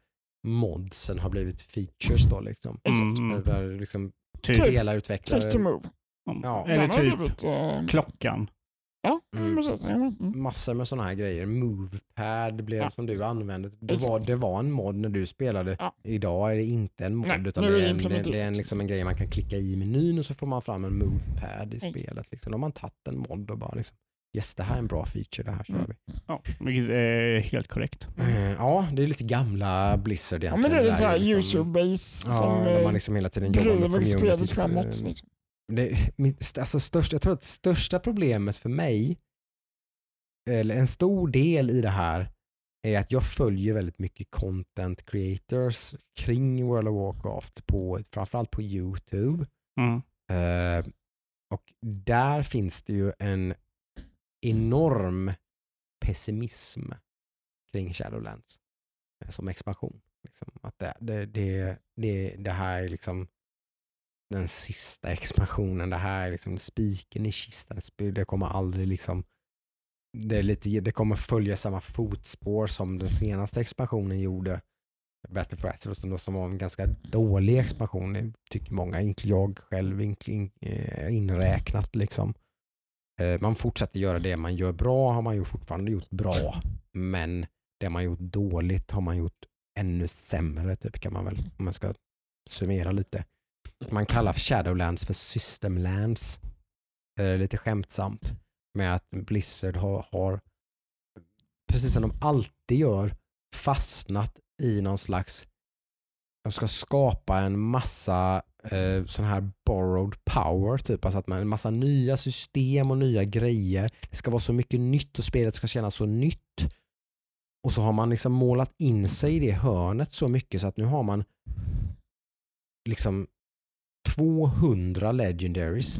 modsen har blivit features. Då, liksom. Mm. Där liksom Typ, Typ. spelarutvecklare... Click to move. Ja. Eller typ blivit, eh, klockan. Ja, Mm. precis. Ja, mm. massor med sådana här grejer. Movepad blev Ja. som du använde. Det Exakt. var, det var en mod när du spelade. Ja. Idag är det inte en mod Nej, utan det är, en, det, det är en, liksom en grej man kan klicka i menyn och så får man fram en movepad i Exakt. spelet. Liksom. Då har man tagit en mod och bara liksom, yes det här är en bra feature, det här kör Mm. vi. Ja, vilket är helt korrekt. Eh, Ja, det är lite gamla Blizzard Ja, egentligen. men det är lite där såhär liksom- user-base Ja, som eh, man liksom hela tiden jobbar med driver spelet communityt. framåt. Eh, Liksom. Det, mitt, alltså störst, jag tror att största problemet för mig, eller en stor del i det här, är att jag följer väldigt mycket content creators kring World of Warcraft, på, framförallt på YouTube. Mm. Eh, och där finns det ju en enorm pessimism kring Shadowlands eh, som expansion. Liksom. Att det, det, det, det, det här är liksom den sista expansionen. Det här är liksom spiken i kistan. Det kommer aldrig liksom det, är lite, det kommer följa samma fotspår som den senaste expansionen gjorde. Battle for Azeroth som, som var en ganska dålig expansion, det tycker många, inte jag själv eh, inräknat. Liksom. Eh, man fortsätter göra det man gör bra, har man ju fortfarande gjort bra, men det man gjort dåligt har man gjort ännu sämre, typ, kan man väl, om man ska summera lite. Man kallar Shadowlands för Systemlands, eh, lite skämtsamt, med att Blizzard har, har, precis som de alltid gör, fastnat i någon slags, de ska skapa en massa eh, sån här borrowed power, typ. Alltså att man en massa nya system och nya grejer. Det ska vara så mycket nytt och spelet ska kännas så nytt. Och så har man liksom målat in sig i det hörnet så mycket så att nu har man liksom 200 legendaries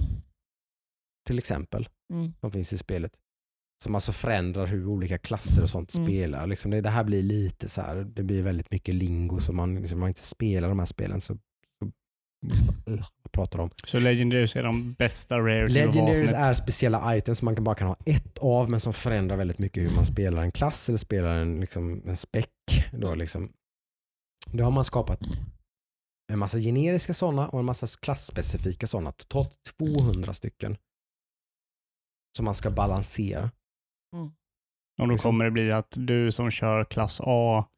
till exempel Mm. som finns i spelet. Som alltså förändrar hur olika klasser och sånt Mm. spelar. Liksom det, det här blir lite så här, det blir väldigt mycket lingo som man, liksom, man inte spelar de här spelen så, så liksom, bara, "Ugh, vad pratar om? Så Legendaries är de bästa rarity Legendaries är speciella items som man kan bara kan ha ett av men som förändrar väldigt mycket hur man spelar en klass eller spelar en, liksom, en spec. Då, liksom. Det har man skapat en massa generiska sådana och en massa klassspecifika sådana. Totalt 200 stycken. Som man ska balansera. Och då Liksom- kommer det bli att du som kör klass A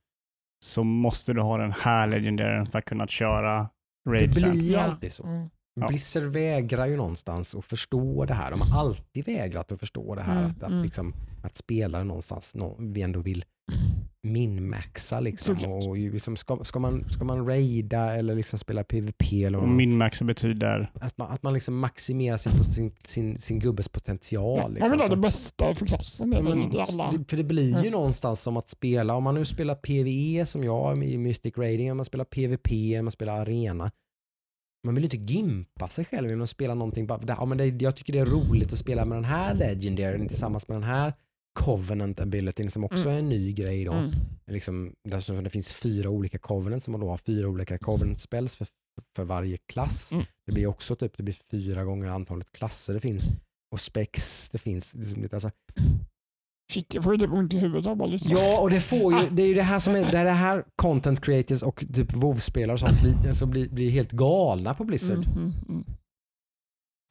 så måste du ha den här legendären för att kunna köra Det raidsen. blir ju alltid så. Mm. Ja. Blizzard vägrar ju någonstans att förstå det här. De har alltid vägrat att förstå det här. Mm, Att, att, mm. liksom, att spelare någonstans nå- vi ändå vill min-maxa. Liksom. Såklart. Och liksom, ska, ska, man, ska man raida eller liksom spela PVP eller Och vad- minmax betyder att man, att man liksom maximerar sin, sin, sin, sin gubbes potential. Ja, man liksom. vill ha det bästa för klassen. Är men, för det blir ju Mm. någonstans som att spela, om man nu spelar PVE som jag i Mythic Raiding, om man spelar PVP, om man spelar Arena. Man vill ju inte gimpa sig själv genom att spela någonting. Bara, ja, men det, jag tycker det är roligt att spela med den här Legendary tillsammans med den här Covenant abilityn som också är en ny grej då. Mm. Liksom, det finns fyra olika Covenants som man då har fyra olika Covenant spells för, för varje klass. Mm. Det blir också typ det blir fyra gånger antalet klasser det finns och specs det finns. Liksom, lite, alltså, Shit, jag får ju typ ont i huvudet av lyssna. Ja, och det får ju, det är ju det här som är, det är det här content creators och typ WoW-spelare och sånt blir, alltså blir, blir helt galna på Blizzard. Mm, mm, mm.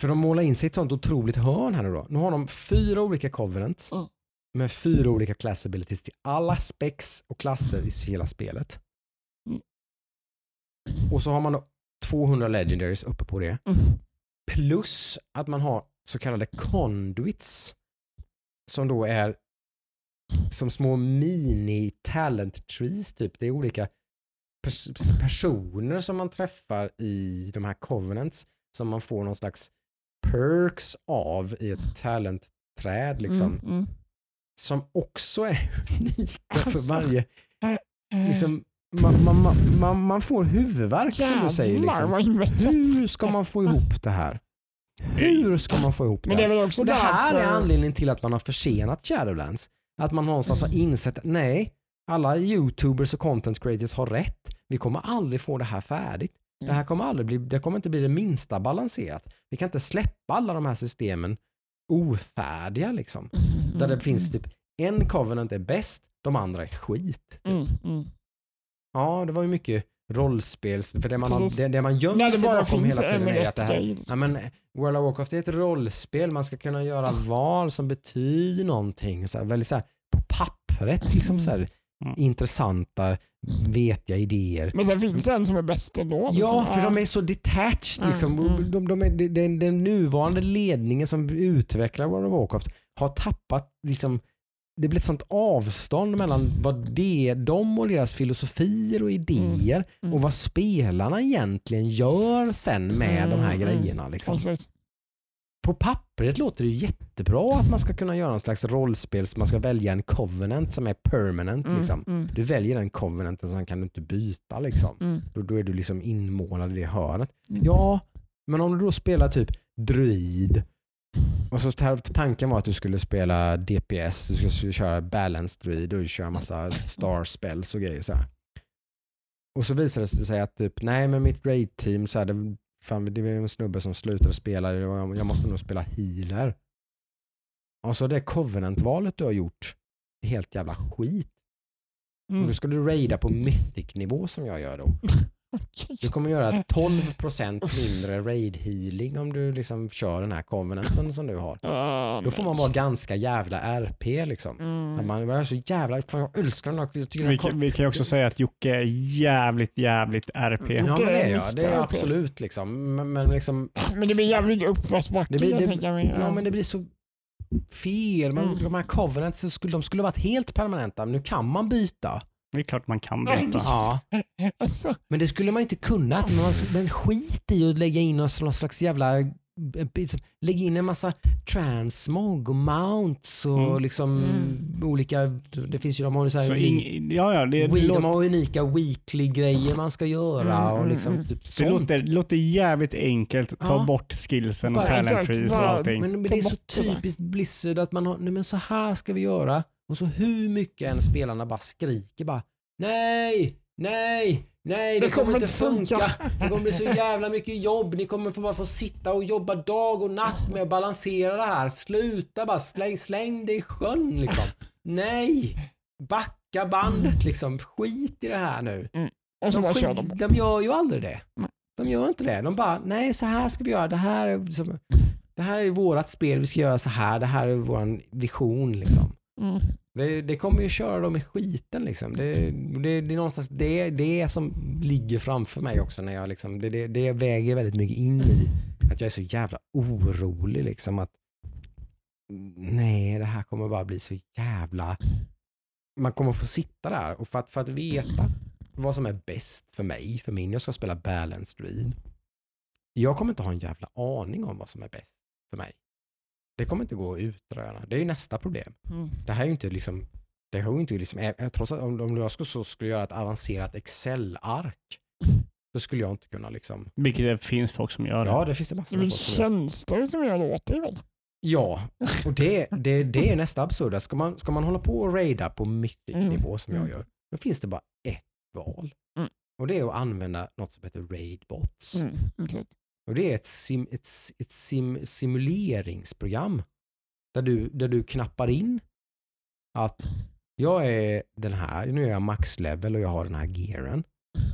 För de målar in sig i ett sånt otroligt hörn här nu då. Nu har de fyra olika covenants Mm. Med fyra olika class abilities till alla specs och klasser i hela spelet. Mm. Och så har man då 200 legendaries uppe på det. Mm. Plus att man har så kallade conduits som då är som små mini talent trees typ. Det är olika pers- personer som man träffar i de här covenants som man får någon slags perks av i ett talentträd liksom. Mm, mm. Som också är unika för Alltså. varje, liksom, man, man, man, man, får huvudvärk som du säger. Jävlar Liksom. Hur ska man få ihop det här? Hur ska man få ihop det Men det är väl också Och det här därför... är anledningen till att man har försenat Shadowlands. Att man någonstans har insett att nej, alla YouTubers och content creators har rätt. Vi kommer aldrig få det här färdigt. Det här kommer aldrig bli, det kommer inte bli det minsta balanserat. Vi kan inte släppa alla de här systemen ofärdiga liksom. Mm, Där det mm, finns typ en covenant är bäst, de andra är skit. Mm, mm. Ja, det var ju mycket rollspels, för det man, har, det, det man det sig bakom finns hela en tiden är att det här. Ja, men World of Warcraft är ett rollspel, man ska kunna göra val som betyder någonting. Så här, väldigt så här, på pappret, liksom så här, Mm. intressanta, vetiga idéer. Men sen finns det en som är bäst ändå. liksom. Ja, för de är så detached. Mm, Liksom. mm. De, de är, den, den nuvarande ledningen som utvecklar World of Warcraft har tappat liksom, det blir ett sånt avstånd mellan vad det, de och deras filosofier och idéer mm. och vad spelarna egentligen gör sen med de här Mm, mm. grejerna. Liksom. Precis. På pappret låter det ju jättebra att man ska kunna göra någon slags rollspel, så man ska välja en covenant som är permanent. Mm, Liksom. mm, Du väljer den covenanten så kan du inte byta. Liksom. mm, Då, då är du liksom inmålad i det hörnet. mm. Ja, men om du då spelar typ druid och så tanken var att du skulle spela DPS, du skulle köra balance druid och köra massa star spells och grejer så här. Och så visade det sig att typ, nej men mitt raid team så här, det, fan, det var en snubbe som slutade spela, jag måste nog spela healer. Och så det covenant-valet du har gjort, är helt jävla skit. Mm. Då ska du raida på mythic-nivå som jag gör då. Du kommer göra 12% mindre raid healing om du liksom kör den här covenanten som du har. Då får man vara ganska jävla RP liksom. Mm. Man är så jävla, fan jag älskar den här, jag Vi den kan, vi kan ju också säga att Jocke är jävligt, jävligt RP. Ja men det är jag, det är jag absolut liksom. Men, men liksom, Men det blir jävligt uppförsbacke. Det blir- jag det- tänker mig. ja men det blir så fel. Man, Mm. De här covenants skulle, de skulle varit helt permanenta, men nu kan man byta. Det är klart man kan byta. Ja, Alltså, men det skulle man inte kunna. Men, man, men skit i att lägga in någon slags jävla liksom, lägga in en massa transmog och mounts och Mm. liksom Mm. olika, det finns ju, de har ju så här Så unik, ing, ja, ja, det, we, det, de låter, har unika weekly grejer man ska göra Mm, och mm, liksom mm. typ det, låter, låter jävligt enkelt. Ta Ja. bort skillsen och talent trees och allting. Men, men det är så typiskt Blizzard att man har, nej men så här ska vi göra och så hur mycket än spelarna bara skriker bara nej, nej, nej det, kommer inte funka. Det kommer bli så jävla mycket jobb. Ni kommer få bara få sitta och jobba dag och natt med att balansera det här. Sluta bara, släng, släng det i sjön liksom. Nej! Backa bandet liksom. Skit i det här nu. Och så de, bara kör de. de gör ju aldrig det. Nej. De gör inte det. De bara, nej så här ska vi göra. Det här är, som, det här är vårat spel. Vi ska göra så här. Det här är vår vision. Liksom. Mm. Det, det kommer ju köra dem i skiten. Liksom. Det, det, det är någonstans det, det som ligger framför mig också. När jag liksom, det, det, det väger väldigt mycket in i att jag är så jävla orolig. Liksom, att Nej, det här kommer bara bli så jävla... Man kommer få sitta där och för att, för att veta vad som är bäst för mig, för min, jag ska spela balanced read. Jag kommer inte ha en jävla aning om vad som är bäst för mig. Det kommer inte gå att utröna. Det är ju nästa problem. Mm. Det här är ju inte liksom, det har ju inte liksom, eh, trots att om, om jag skulle, så skulle göra ett avancerat Excel-ark, så skulle jag inte kunna liksom, Vilket det finns folk som gör. ja det finns det Det massor är väl folk som gör. tjänster som gör åt dig väl? Ja, och det, det, det är nästa absurda. Ska man, ska man hålla på och raida på mythic-nivå som jag Mm. gör, då finns det bara ett val. Mm. Och det är att använda något som heter raidbots. Mm. okej. Och det är ett, sim, ett, ett sim, simuleringsprogram där du, där du knappar in att jag är den här, nu är jag max level och jag har den här gearen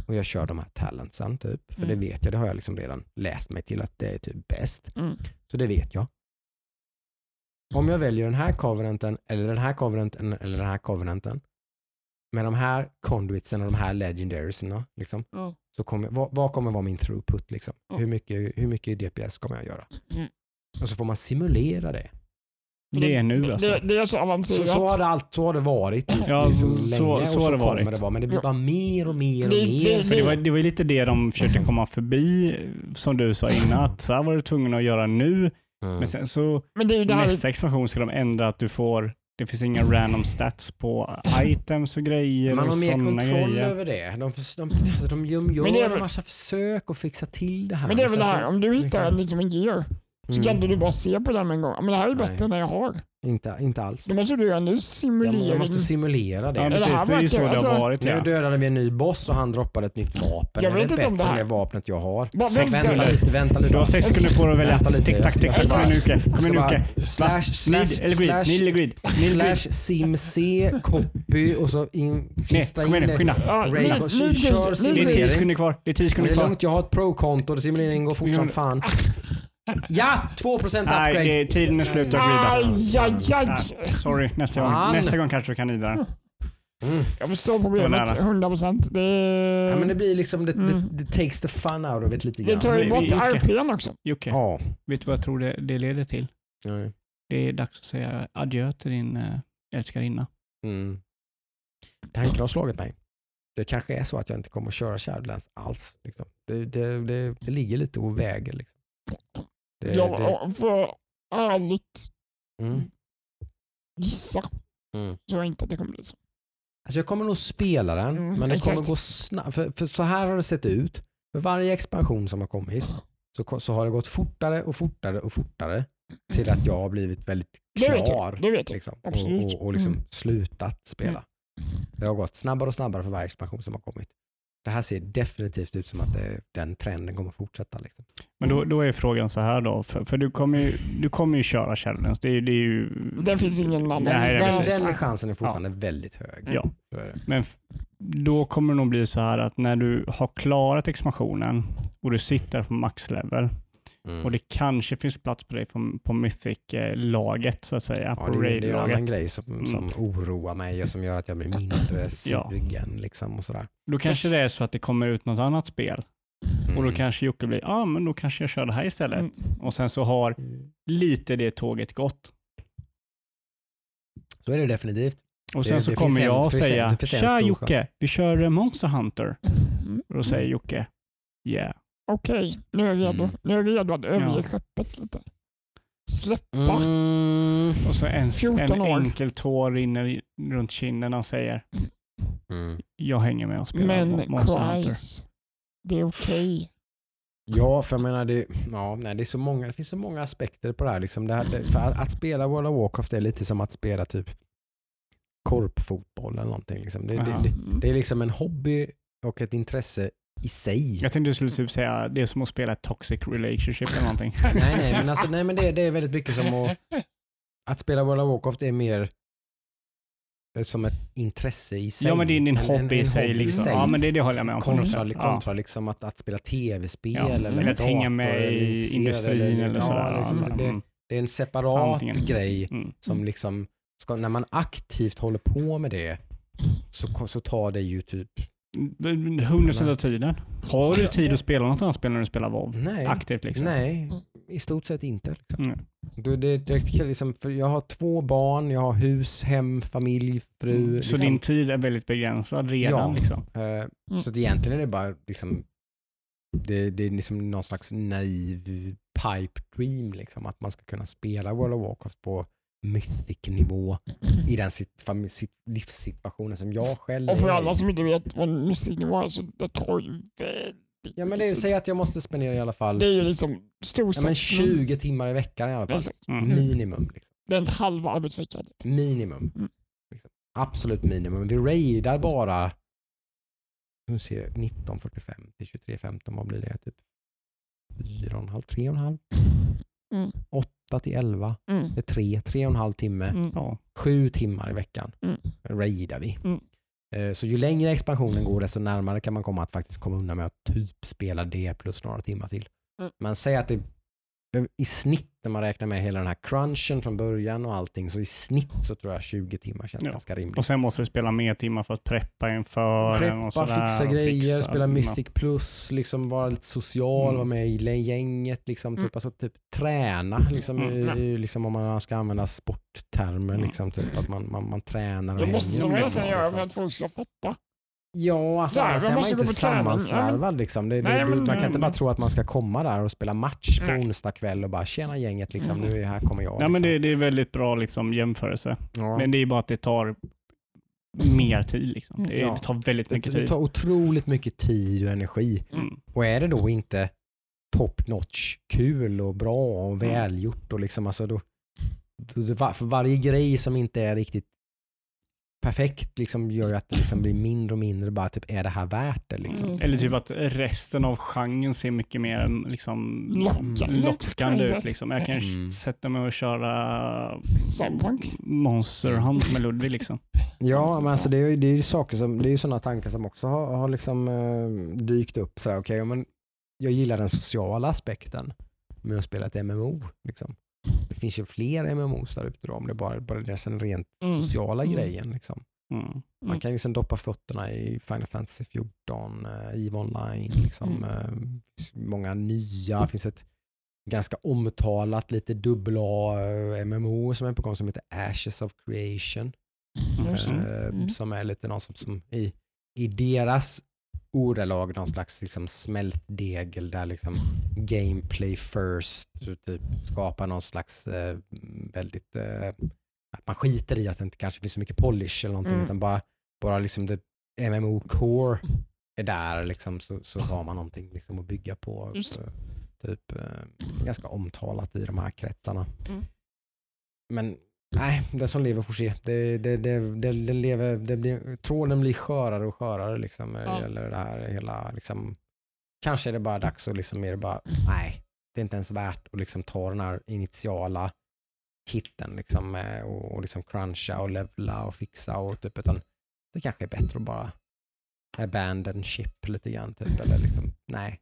och jag kör de här talentsen typ. För det Mm. vet jag, det har jag liksom redan läst mig till att det är typ bäst. Mm. Så det vet jag. Om jag väljer den här covenanten eller den här covenanten eller den här covenanten med de här conduitsen och de här legendarieserna liksom, Ja. så kommer, vad, vad kommer vara min throughput? Liksom? Ja. Hur, mycket, hur mycket DPS kommer jag göra? Mm. Och så får man simulera det. Det är nu alltså. Det, det är så Så, avancerat. så, har, det allt, så har det varit Ja, i så, så- länge så och så, har det kommer varit. det vara. Men det blir bara mer och mer och Det- mer. det- det, var, det var ju lite det de försökte komma förbi, som du sa innan, att så här var du tvungen att göra nu. Mm. Men sen så Men det är ju det här, nästa expansion ska de ändra att du får, det finns inga random stats på items och grejer Man har mer kontroll grejer. över det. De, de, alltså, de gör, Men det är gör väl- en massa försök att fixa till det här. men det är väl sen det här, om du hittar liksom- liksom en gear så Mm. kan inte du bara se på den en gång. Men det här är bättre än det jag har. Inte, inte alls. Då måste du ny Jag, simulering. jag måste simulera det. Ja, det här Det är ju så det alltså- har varit. Nu Ja. dödade vi en ny boss och han droppade ett nytt vapen. Jag är vet det inte om bättre det än här- det vapnet jag har? Bara Sex vänta. Vänta lite, vänta lite. Du har sex sekunder på dig att välja. Vänta lite, Tick tack, tick tack. Kom igen Nuke. Kom igen Nuke. Slash, slash, slash, slash grid. sim C, copy och så in, klistra kom in igen nu. det. Skynda. Ja, kör- ny Det är grid. tio grid. sekunder kvar. Det är tio Men sekunder det är kvar. lugnt, jag har ett pro-konto simuleringen går fort som fan. Ja, 2% Nej, upgrade. det är, tiden är slut. Jag Aj, aj, aj. Sorry, nästa gång. Fan. Nästa gång kanske du kan rida. Mm. Jag förstår Det problemet nära. 100 procent. Det, Ja, men det blir liksom, det, Mm. det, det takes the fun out of it lite det grann. tar ju bort. RPn också. Jocke, Ja. vet du vad jag tror det, det leder till? Nej. Det är dags att säga adjö till din äh, älskarinna. Mm. Tanken har slagit mig. Det kanske är så att jag inte kommer att köra Shadowlands alls. Liksom. Det, det, det, det ligger lite och väger. Liksom. Det, det, Jag får ärligt mm, gissa mm. tror jag inte att det kommer bli så. Alltså jag kommer nog spela den, Mm, men det kommer exakt. gå snabbt. För, för så här har det sett ut. För varje expansion som har kommit så, ko- så har det gått fortare och fortare och fortare till att jag har blivit väldigt Det klar. Det vet jag. liksom, och, och, och liksom Mm. slutat spela. Det har gått snabbare och snabbare för varje expansion som har kommit. Det här ser definitivt ut som att det, den trenden kommer fortsätta. Liksom. Men då, då är frågan så här då, för, för du, kommer ju, du kommer ju köra Challenge. Det, är- det är ju... Det finns ingen annan. Nej, den, precis. den chansen är fortfarande väldigt hög. Ja. Men då kommer det nog bli så här att när du har klarat expansionen och du sitter på maxlevel Mm. och det kanske finns plats på dig på, på Mythic-laget så att säga, Ja, på det, är- det är en annan grej som, som oroar mig och som gör att jag blir mindre sugen. Liksom, och sådär. Då kanske det är så att det kommer ut något annat spel och då Mm. kanske Jocke blir, ja ah, men då kanske jag kör det här istället. Mm. Och sen så har lite det tåget gått. Så är det definitivt. Och sen Det- så det kommer en- jag en- säga, tja Jocke, vi kör Monster Hunter. Mm. Och då säger Jocke, yeah. Okej, nu är jag redo. Mm. Nu är jag redo att överge Ja. skeppet lite. Släppa. Mm. Och så en, 14 en år. enkel tår rinner i- runt kinden och säger, Mm. jag hänger med och spelar Men. Christ, det är okej. Ja, för jag menar, det, ja, nej, det, är så många, det finns så många aspekter på det här. Liksom det här det, för att, att spela World of Warcraft är lite som att spela typ korpfotboll eller någonting. Liksom. Det, det, det är liksom en hobby och ett intresse i sig. Jag tänkte du skulle typ säga, det är som att spela ett toxic relationship eller någonting. nej, nej, men, alltså, nej, men det, det är väldigt mycket som att, att spela World of Warcraft är mer eh, som ett intresse i sig. Ja, men det är din En- en- hobby i sig. Liksom. sig. Ja, men det, det håller jag med om. Kontra, 100%. kontra liksom att, att spela tv-spel Ja, eller, eller att hänga med eller i industrin eller ja, sådär. Liksom, det, mm, det är en separat Antingen. grej mm. som liksom, ska, när man aktivt håller på med det så, så tar det ju typ, 100% av tiden. Har du tid att spela något annat spel när du spelar WoW? nej, Aktivt liksom? nej, i stort sett inte. Liksom. Mm. Det, det, det, liksom, för jag har två barn, jag har hus, hem, familj, fru. Mm. Så liksom. din tid är väldigt begränsad redan? Ja. Liksom. Eh, Så att egentligen är det bara liksom, det, det är liksom någon slags naiv pipe dream liksom, att man ska kunna spela World of Warcraft på mythic-nivå i den sit, sit, livssituationen som jag själv Och för är alla i. som inte vet vad mystiknivå är så det tar ju väldigt Ja men det är, säg att jag måste spendera i alla fall Det är ju liksom stor ja, men satsning. 20 timmar i veckan i alla fall. Exakt. Mm. Minimum. Liksom. Det är en halv arbetsvecka. Minimum. Mm. Liksom. Absolut minimum. Vi raidar bara nu ser jag, 19.45 till 23.15, vad blir det? Typ 4,5, 3,5? Mm. 8 till 11, Mm. det är 3, 3,5 timme, Mm. Ja. 7 timmar i veckan Mm. raidar vi. Mm. Eh, Så ju längre expansionen går desto närmare kan man komma att faktiskt komma undan med att typ spela det plus några timmar till. Mm. Men säg att det i snitt när man räknar med hela den här crunchen från början och allting så i snitt så tror jag 20 timmar känns Ja. ganska rimligt. Och sen måste du spela mer timmar för att preppa inför den och Preppa, sådär, fixa och grejer, fixa, spela ja. Mythic plus, liksom vara lite social, Mm. vara med i gänget, liksom, Mm. typ, alltså, typ träna, liksom, Mm. i, liksom, om man ska använda sporttermer, Mm. liksom, typ, att man, man, man tränar och Det hänger måste man nästan göra för att folk ska fatta. Ja, alltså Så här, annars man är man måste inte gå på träning, sammansvarvad. Liksom. Det, det, Nej, det, men- man kan inte bara tro att man ska komma där och spela match på Nej. onsdag kväll och bara tjena gänget, liksom, Mm. nu är här kommer jag. Ja, men liksom. det, det är väldigt bra liksom, jämförelse. ja. Men det är bara att det tar mer tid. Liksom. Det, Ja. det tar väldigt det, mycket det tid. tar otroligt mycket tid och energi. Mm. Och är det då inte top notch kul och bra och Mm. välgjort och liksom alltså då, då, för varje grej som inte är riktigt perfekt liksom gör ju att det liksom blir mindre och mindre bara typ är det här värt det liksom. Mm. Eller typ att resten av genren ser mycket mer liksom, Lockande ut, lockande kan ut. jag Liksom. Jag kan Mm. sätta mig och köra Cyberpunk. Monster Hunt med Ludvig. Liksom. Ja, men alltså det är ju det är saker som, det är ju sådana tankar som också har, har liksom eh, dykt upp. Så här, okay, men jag gillar den sociala aspekten med att spela ett MMO. Liksom. Det finns ju fler MMOs där ute då, om det bara, bara det är den rent Mm. sociala Mm. grejen. Liksom. Mm. Man Mm. kan ju liksom doppa fötterna i Final Fantasy 14, uh, EVE Online, liksom, Mm. eh, finns många nya. Det finns ett ganska omtalat lite dubbel A eh, MMO som är på gång som heter Ashes of Creation. Eh, Mm. Som är lite någon som, som i, i deras ordalag någon slags liksom smältdegel där liksom gameplay first, typ skapa någon slags eh, väldigt, eh, att man skiter i att det inte kanske finns så mycket polish eller någonting Mm. utan bara, bara liksom det MMO core är där liksom så, så har man någonting liksom att bygga på. Så, typ eh, ganska omtalat i de här kretsarna. Mm. Men nej, det som lever får se. Det, det, det, det, det lever, det blir, tråden blir skörare och skörare liksom, när det Ja. gäller det här hela, liksom, kanske är det bara dags att liksom mer bara, nej, det är inte ens värt att liksom ta den här initiala hitten liksom, eh, och, och liksom cruncha och levla och fixa och typ, utan det kanske är bättre att bara abandon ship lite grann typ, eller liksom, nej,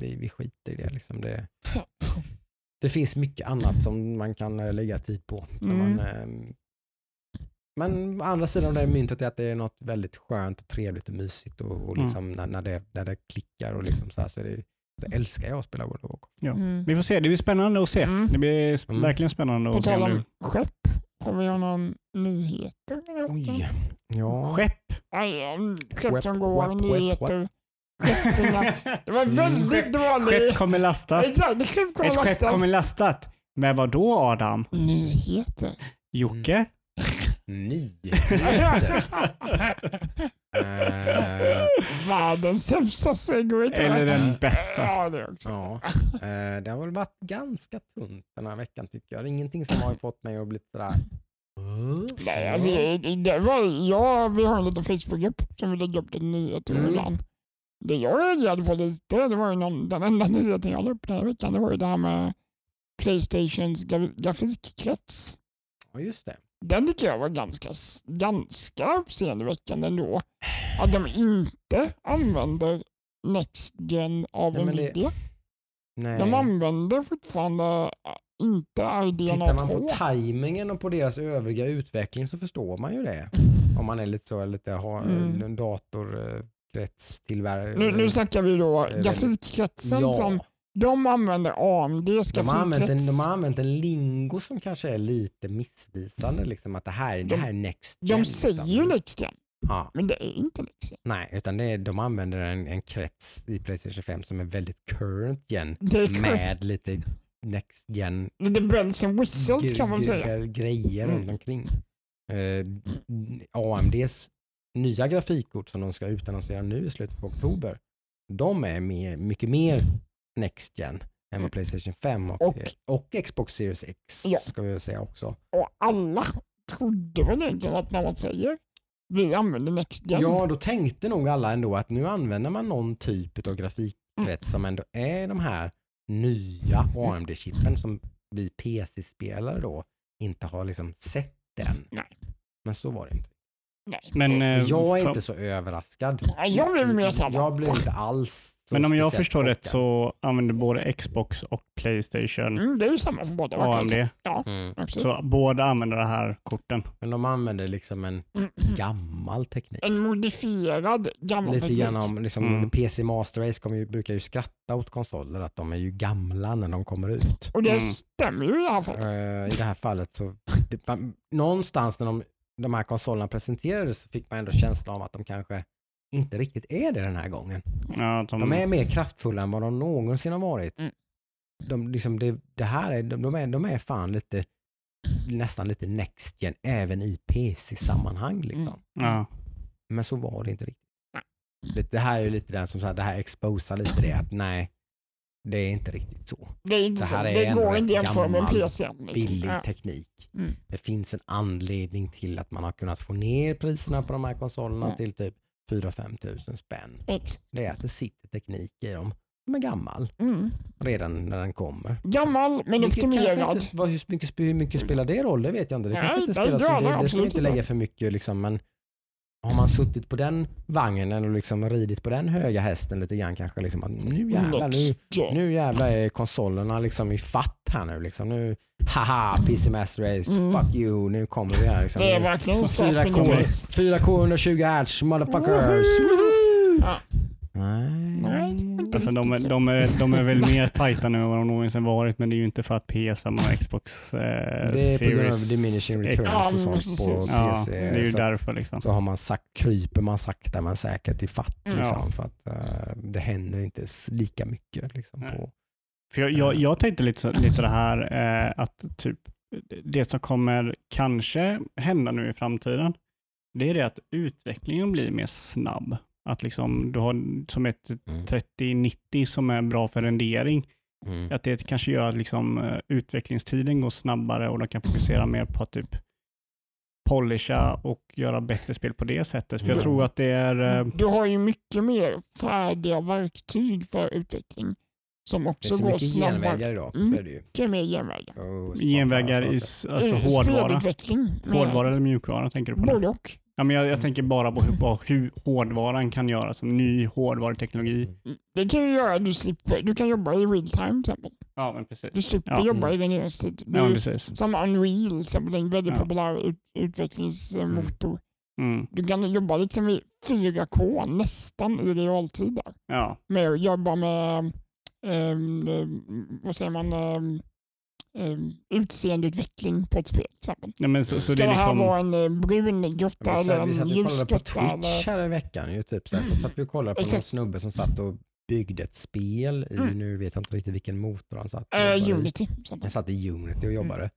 vi, vi skiter i det liksom. Det, det finns mycket annat som man kan eh, lägga tid på. Mm. man, eh, men å andra sidan av det myntet är att det är något väldigt skönt och trevligt och mysigt och, och Mm. liksom när, när, det, när det klickar och liksom så här, så är det, då älskar jag att spela World of Warcraft. Ja. Mm. Vi får se, det blir spännande att se. Mm. Det blir sp- Mm. verkligen spännande På att se. tal om skepp, har vi några nyheter? Oj, ja. Skepp. Nej, skepp som går, skepp, nyheter. Det var väldigt Skepp dåligt. kommer lastat. Exakt, skepp kommer Ett skepp lastat. kommer lastat. Med vad då Adam? Nyheter. Jocke? Nyheter. Världens sämsta segway. Eller den bästa? Ja, det också. ja. Eh, det har väl varit ganska tunt den här veckan tycker jag. Det är ingenting som har fått mig att bli sådär Nej, alltså, det var, ja, vi har en liten Facebookgrupp som vi lägger upp lite nyheter Mm. ibland. Det jag reagerade på lite, det var ju någon, den enda nyheten jag la upp den här veckan, det var ju det här med Playstations gra- grafikkrets. Ja just det. Den tycker jag var ganska, ganska uppseendeväckande ändå. Att de inte använder Next Gen av men det-. Nej. De använder fortfarande inte Tittar man på RDNA2. tajmingen och på deras övriga utveckling så förstår man ju det. Om man är lite så, lite har Mm. en datorkretstillverkare. Nu, nu snackar vi då väldigt- grafikkretsen ja. som de använder AMDs de har, använt en, de har använt en lingo som kanske är lite missvisande. Liksom, att det här, det De- här är next De gen. säger liksom. ju Next Gen, Ja, men det är inte Gen. nej, utan det är, de använder en, en krets i Playstation 5 som är väldigt current gen Det korrekt. med lite next gen Lite bells and whistles kan man säga. gre- grejer Mm. runt omkring. Eh, AMDs nya grafikkort som de ska utannonsera nu i slutet på oktober, de är mer, mycket mer next gen än vad Mm. Playstation 5 och, Och- och, Xbox Series X Ja. ska vi säga också. Och alla trodde väl egentligen att när man säger vi använder Next Gen. Ja, då tänkte nog alla ändå att nu använder man någon typ av grafikkrets som ändå är de här nya AMD-chippen som vi PC-spelare då inte har liksom sett än. Nej. Men så var det inte. Nej. Men, eh, Jag är för- inte så överraskad. Ja, jag blev mer såhär, Jag blev inte alls men om jag förstår rätt chockad. så använder både Xbox och Playstation Mm, det är ju samma för båda. AMD. Ja, Mm. Så båda använder de här korten. Men de använder liksom en Mm. gammal teknik. En modifierad gammal Lite teknik. grann om, liksom, Mm. PC Master Race kommer ju, brukar ju skratta åt konsoler att de är ju gamla när de kommer ut. Och det Mm. stämmer ju i det här fallet. Eh, I det här fallet så, det, man, någonstans när de, de här konsolerna presenterades så fick man ändå känslan av att de kanske inte riktigt är det den här gången. Ja, de, De är mer kraftfulla än vad de någonsin har varit. Mm. De, liksom det, det här är, de, de är, de är fan lite, nästan lite next gen även i PC-sammanhang. Liksom. Mm. ja. Men så var det inte riktigt. Det, här är ju lite den som så här, det här exposar lite det att nej, det är inte riktigt så. Det, är inte Det så, här är det går inte jämföra med PC. Liksom. Billig Ja. teknik. Mm. Det finns en anledning till att man har kunnat få ner priserna på de här konsolerna Mm. till typ 4-5 tusen spänn. Exakt. Det är att det sitter teknik i dem som är gammal Mm. redan när den kommer. Gammal men optimerad. inte, vad, hur, mycket, hur mycket spelar det roll? Det vet jag inte. Det kanske inte det spelar så, det det, ska vi inte inte. lägga för mycket liksom, men har man suttit på den vagnen och liksom ridit på den höga hästen lite grann kanske liksom att nu jävlar, nu, nu jävlar är konsolerna liksom i fatt här nu liksom. Nu, haha, PC Master Race, Mm. fuck you, nu kommer vi här. Liksom. Det är verkligen så slap in the 4K, face. 4K 120 Hz, motherfuckers. Ja. Nej. Nej, inte Alltså, de, är, de, är, de är väl mer tajta nu än vad de någonsin varit, men det är ju inte för att PS5 och Xbox eh, Det är på grund av diminishing returns Ja, och sånt på Ja, PC. det är ju så, därför liksom. så har man sagt, kryper man sakta men säkert i fatt. Mm. Liksom, Ja. för att eh, det händer inte lika mycket. Liksom, Nej. på, För jag, jag, jag tänkte lite, lite det här eh, att typ det som kommer kanske hända nu i framtiden, det är det att utvecklingen blir mer snabb. Att liksom du har som ett Mm. 3090 som är bra för rendering, Mm. att det kanske gör att liksom, eh, utvecklingstiden går snabbare och de kan fokusera mer på att typ polisha och göra bättre spel på det sättet. För jag Ja. tror att det är... eh, Du har ju mycket mer färdiga verktyg för utveckling som Det är också så går mycket snabbare. genvägar idag. Mm. Så är det ju. Mycket mer genvägar. Och genvägar i så- s- alltså Eh, hårdvara. Hårdvara eller mjukvara tänker du på? Det? Både och. Ja, men jag, jag tänker bara på hur, på hur hårdvaran kan göra som ny hårdvaruteknologi. Mm. Det kan ju göra att du slipper, du kan jobba i real time till exempel. Ja, men precis. Du slipper Ja. jobba Mm. i din egen tid. Du, Ja, precis. som Unreal till exempel, en väldigt Ja. populär ut, utvecklingsmotor. Mm. Du kan jobba liksom i 4K nästan i realtid där. Ja, Med att jobba med, ehm, vad säger man, um, utseendeutveckling på ett spel till exempel. Nej, men så, så Ska det det, är här liksom... vara en eh, brun grotta Ja, vi eller satt- vi en satt och ljus kollade på grotta? Twitch Eller... här i veckan. Ju, typ, så här, så att vi kollade på någon Exakt. snubbe som satt och byggde ett spel i, Mm. nu vet jag inte riktigt vilken motor han satt Eh, i. Unity. Jag satt i Unity och Mm. jobbade.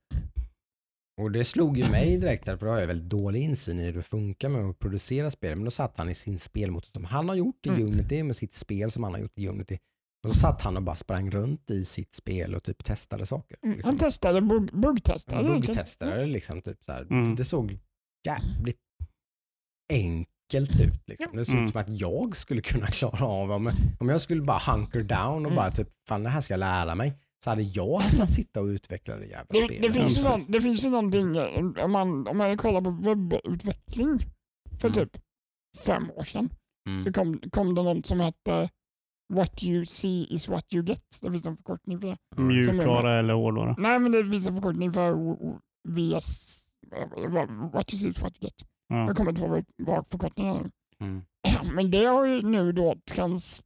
Och det slog ju mig direkt, här, för då har jag väldigt dålig insyn i hur det funkar med att producera spel. Men då satt han i sin spelmotor som han har gjort i Mm. Unity med sitt spel som han har gjort i Unity. Och då satt han och bara sprang runt i sitt spel och typ testade saker. Mm, Liksom. Han testade, bugg, buggtestade. Enkelt. buggtestade liksom. Typ så här. Mm. Det såg jävligt enkelt ut. Liksom. Det såg Mm. ut som att jag skulle kunna klara av om, om jag skulle bara hunker down och Mm. bara typ, fan det här ska jag lära mig. så hade jag kunnat sitta och utveckla det jävla Det, spelet. det, finns ju någon, det finns ju någonting, om man, om man kollar på webbutveckling för Mm. typ fem år sedan, Mm. så kom, kom det något som hette What you see is what you get. Det finns en förkortning för det. Mjukvara eller hårdvara. Nej, men det finns en förkortning för VS, eh, What you see is what you get. Ja. Jag kommer inte ihåg vad- förkortningen är. Mm. Men det har ju nu då trans,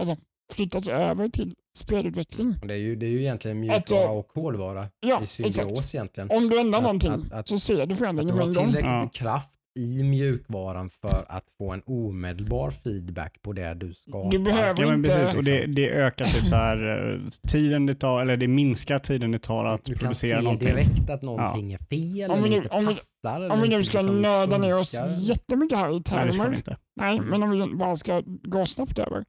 alltså, flyttats över till spelutveckling. Det är ju, det är ju egentligen mjukvara och hårdvara Ja, i exakt. symbios egentligen. Om du ändrar Att- någonting att- att- så ser du Att du förändringen med har en gång. tillräckligt Ja. med kraft i mjukvaran för att få en omedelbar feedback på det du skapar. Du behöver Ja, men inte... precis. Och det, det ökar typ så här, eh, tiden det tar, eller det minskar tiden det tar att du kan producera se någonting. direkt att någonting är fel Om vi eller nu- inte om vi- passar. Om vi nu ska liksom nörda ner oss jättemycket här i Nej, termer. inte. Nej, Mm. men om vi bara ska gå snabbt över.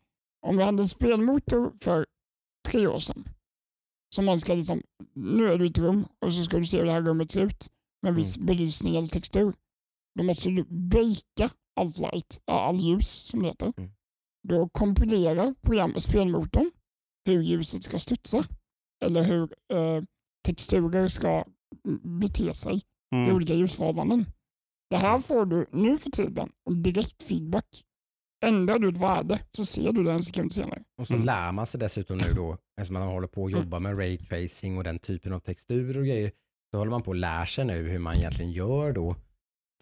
Om vi hade en spelmotor för tre år sedan. Som man ska liksom, nu är du i ett rum och så ska du se hur det här rummet ser ut med viss belysning eller textur. Då måste du breaka all light, all ljus som det heter. Mm. Då kompilerar programmet, spelmotorn hur ljuset ska studsa eller hur eh, texturer ska mm, bete sig i Mm. olika ljusförhållanden. Det här får du nu för tiden direkt feedback. Ändrar du ett värde så ser du det en sekund senare. Och så Mm. lär man sig dessutom nu då, eftersom man håller på att jobba med ray tracing och den typen av texturer och grejer, så håller man på att lära sig nu hur man egentligen gör då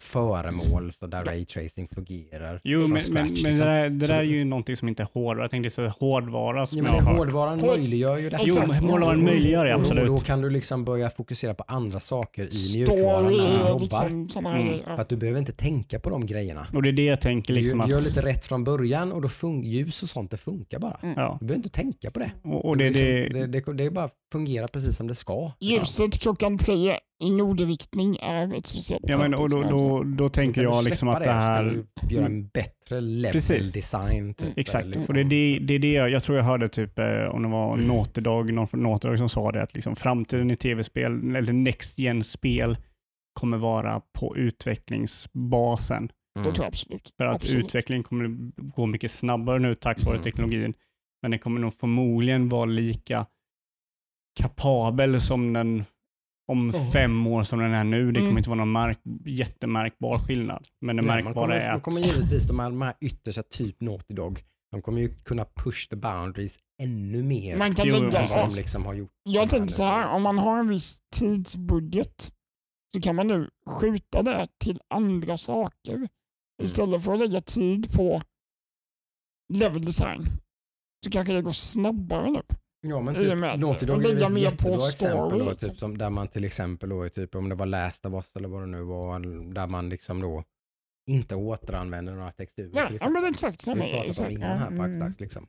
föremål så där ray tracing fungerar. Jo, men, scratch, men, men det liksom. där, det där är ju någonting som inte är hårdvara. Jag tänkte så hårdvara som Ja, men jag det har. hårdvaran Hård- möjliggör ju detta. Jo, hårdvaran möjliggör det Och- absolut. Och då kan du liksom börja fokusera på andra saker i mjukvaran Story när du jobbar. liksom Mm. För att du behöver inte tänka på de grejerna. Och det är det jag tänker Du liksom gör att... lite rätt från början och då fun- ljus och sånt, det funkar bara. Ja. Du behöver inte tänka på det. Och, och det, liksom, det, det, det, det bara fungerar precis som det ska. Ljuset klockan tre i nordriktning är ett speciellt ja, men, och då, att då, då tänker jag liksom att det här... så kan du göra en bättre level Precis. design. Typ, Exakt, eller liksom. och det är det, det, är det jag, jag tror jag hörde typ, eh, om det var Mm. Dog, någon från Dog som sa det, att liksom framtiden i tv-spel, eller next gen-spel, kommer vara på utvecklingsbasen. Det Mm. tror jag absolut. För att absolut. utvecklingen kommer gå mycket snabbare nu tack vare Mm. teknologin. Men den kommer nog förmodligen vara lika kapabel som den om Oh. fem år som den är nu. Det kommer Mm. inte vara någon mark, jättemärkbar skillnad. Men det Nej, man märkbara kommer, är man att... kommer givetvis de här, de här yttersta typ Naughty Dog, de kommer ju kunna push the boundaries ännu mer Man kan men än vad de liksom har gjort. jag tänkte så här, om man har en viss tidsbudget så kan man nu skjuta det till andra saker Mm. istället för att lägga tid på level design. Så kanske det går snabbare nu. Ja men typ Naughty Dog är ett jättebra exempel då, liksom. typ, som, där man till exempel då, typ, om det var Last of Us eller vad det nu var, där man liksom då inte återanvänder några texturer. Ja, till ja men exakt Vi samma. pratade om innan här på Axdags. Liksom.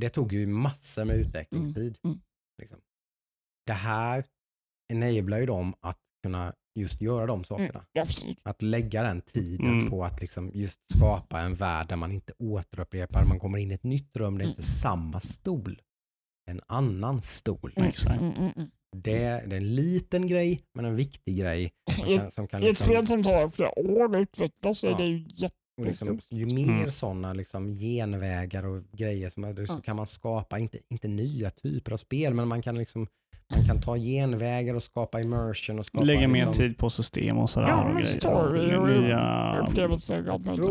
Det tog ju massor med utvecklingstid. Mm, mm. Liksom. Det här enablar ju dem att kunna just göra de sakerna. Mm. Att lägga den tiden Mm. på att liksom just skapa en värld där man inte återupprepar. Man kommer in i ett nytt rum, det är Mm. inte samma stol. En annan stol. Mm. Det, det är en liten grej, men en viktig grej. Som kan, som kan I ett liksom, spel som tar flera år att utveckla så är Ja. det ju jätte... och liksom, ju mer Mm. sådana liksom genvägar och grejer som, så kan man skapa, inte, inte nya typer av spel, men man kan liksom man kan ta genvägar och skapa immersion och skapa Lägga mer liksom, tid på system och sådär. Ja, och men story Nya, Jag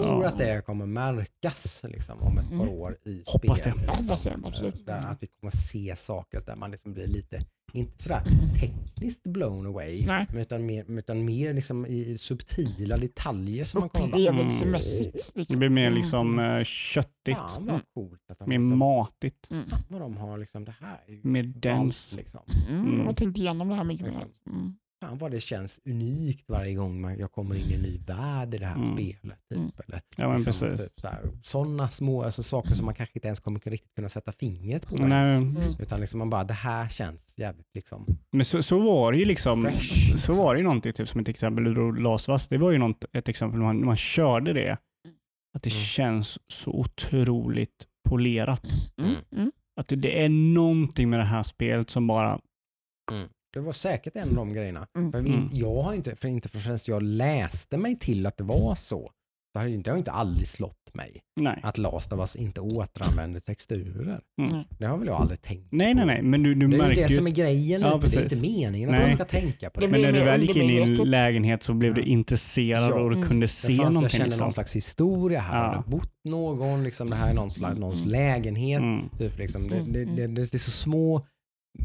tror att det kommer märkas liksom, om ett par Mm. år i Hoppas spel. det. Liksom, Hoppas det, absolut. Där att vi kommer se saker där man liksom blir lite, inte sådär tekniskt blown away, Nej. utan mer, utan mer liksom i subtila detaljer som man kommer bara, Upplevelsemässigt. det Liksom. blir mer Mm. liksom eh, köttigt. fan vad coolt att de Mer liksom, matigt. Mm. vad de har liksom, det här Mer ballt, dens. liksom. Mm. Mm. Jag har tänkt igenom det här mycket mer. Mm. Fan vad det känns unikt varje gång man, jag kommer in i en ny värld i det här Mm. spelet. Typ. Mm. Eller, Ja, men liksom, typ, sådana små alltså, saker som man kanske inte ens kommer riktigt kunna sätta fingret på ens. Nej, Mm. Utan liksom man bara, det här känns jävligt liksom men så, så var det ju liksom. fresh. Så var det ju någonting, typ som ett exempel, du drog Last of Us. Det var ju något, ett exempel när man, när man körde det. Att det Mm. känns så otroligt polerat. Mm. Mm. Att det, det är någonting med det här spelet som bara, Det var säkert en av de grejerna. Mm. För vi, Mm. Jag har inte, för inte förrän jag läste mig till att det var så, så har det inte, det har inte aldrig slått mig Nej. att Last of Us inte återanvänder texturer. Mm. Det har väl jag aldrig tänkt nej, på. nej, nej, men du, du Det är ju det ju som är grejen Ja, lite. Det är precis. inte meningen att Nej. man ska tänka på det. Det Men när du väl gick in i en lägenhet så blev du Ja. intresserad Ja. och du Mm. kunde Det se fanns, jag någonting. känner Liksom. någon slags historia här. Ja. Det har bott någon, liksom, det här är någon slags, någons Mm. lägenhet. Mm. Typ, liksom. det, det, det, det, det är så små,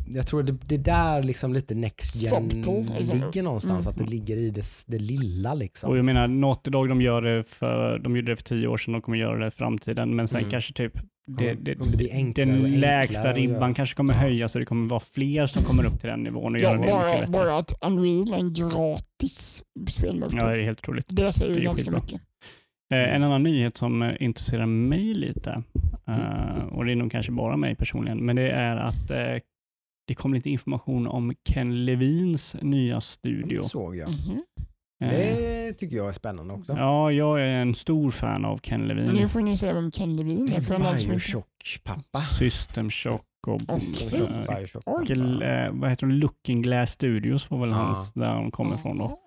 jag tror det, det där liksom lite next gen Subtle, liksom. ligger någonstans. Mm. Att det ligger i det, det lilla liksom. Och jag menar, Naughty Dog de gör det för, de gjorde det för tio år sedan, de kommer göra det i framtiden. Men sen Mm. kanske typ det, det, det den lägsta ribban göra. kanske kommer Ja. höjas och det kommer vara fler som kommer upp till den nivån och göra Ja, det mycket bara, bättre. bara att Unreal är en gratis spelmotor. Ja, det är helt otroligt. det säger det ganska skitbra. mycket. Eh, en annan nyhet som eh, intresserar mig lite, Mm. eh, och det är nog kanske bara mig personligen, men det är att det kom lite information om Ken Levins nya studio. Det såg jag. Mhm. Eh, Det tycker jag är spännande också. Ja, jag är en stor fan av Ken Men Levin. nu får ni se vem Ken Levin Det är. För en är Bioshock-pappa. System Shock och Mm. Bioshock-pappa. gl- eh, vad heter de? Looking Glass Studios var väl Ja. hans, där de kommer ifrån då.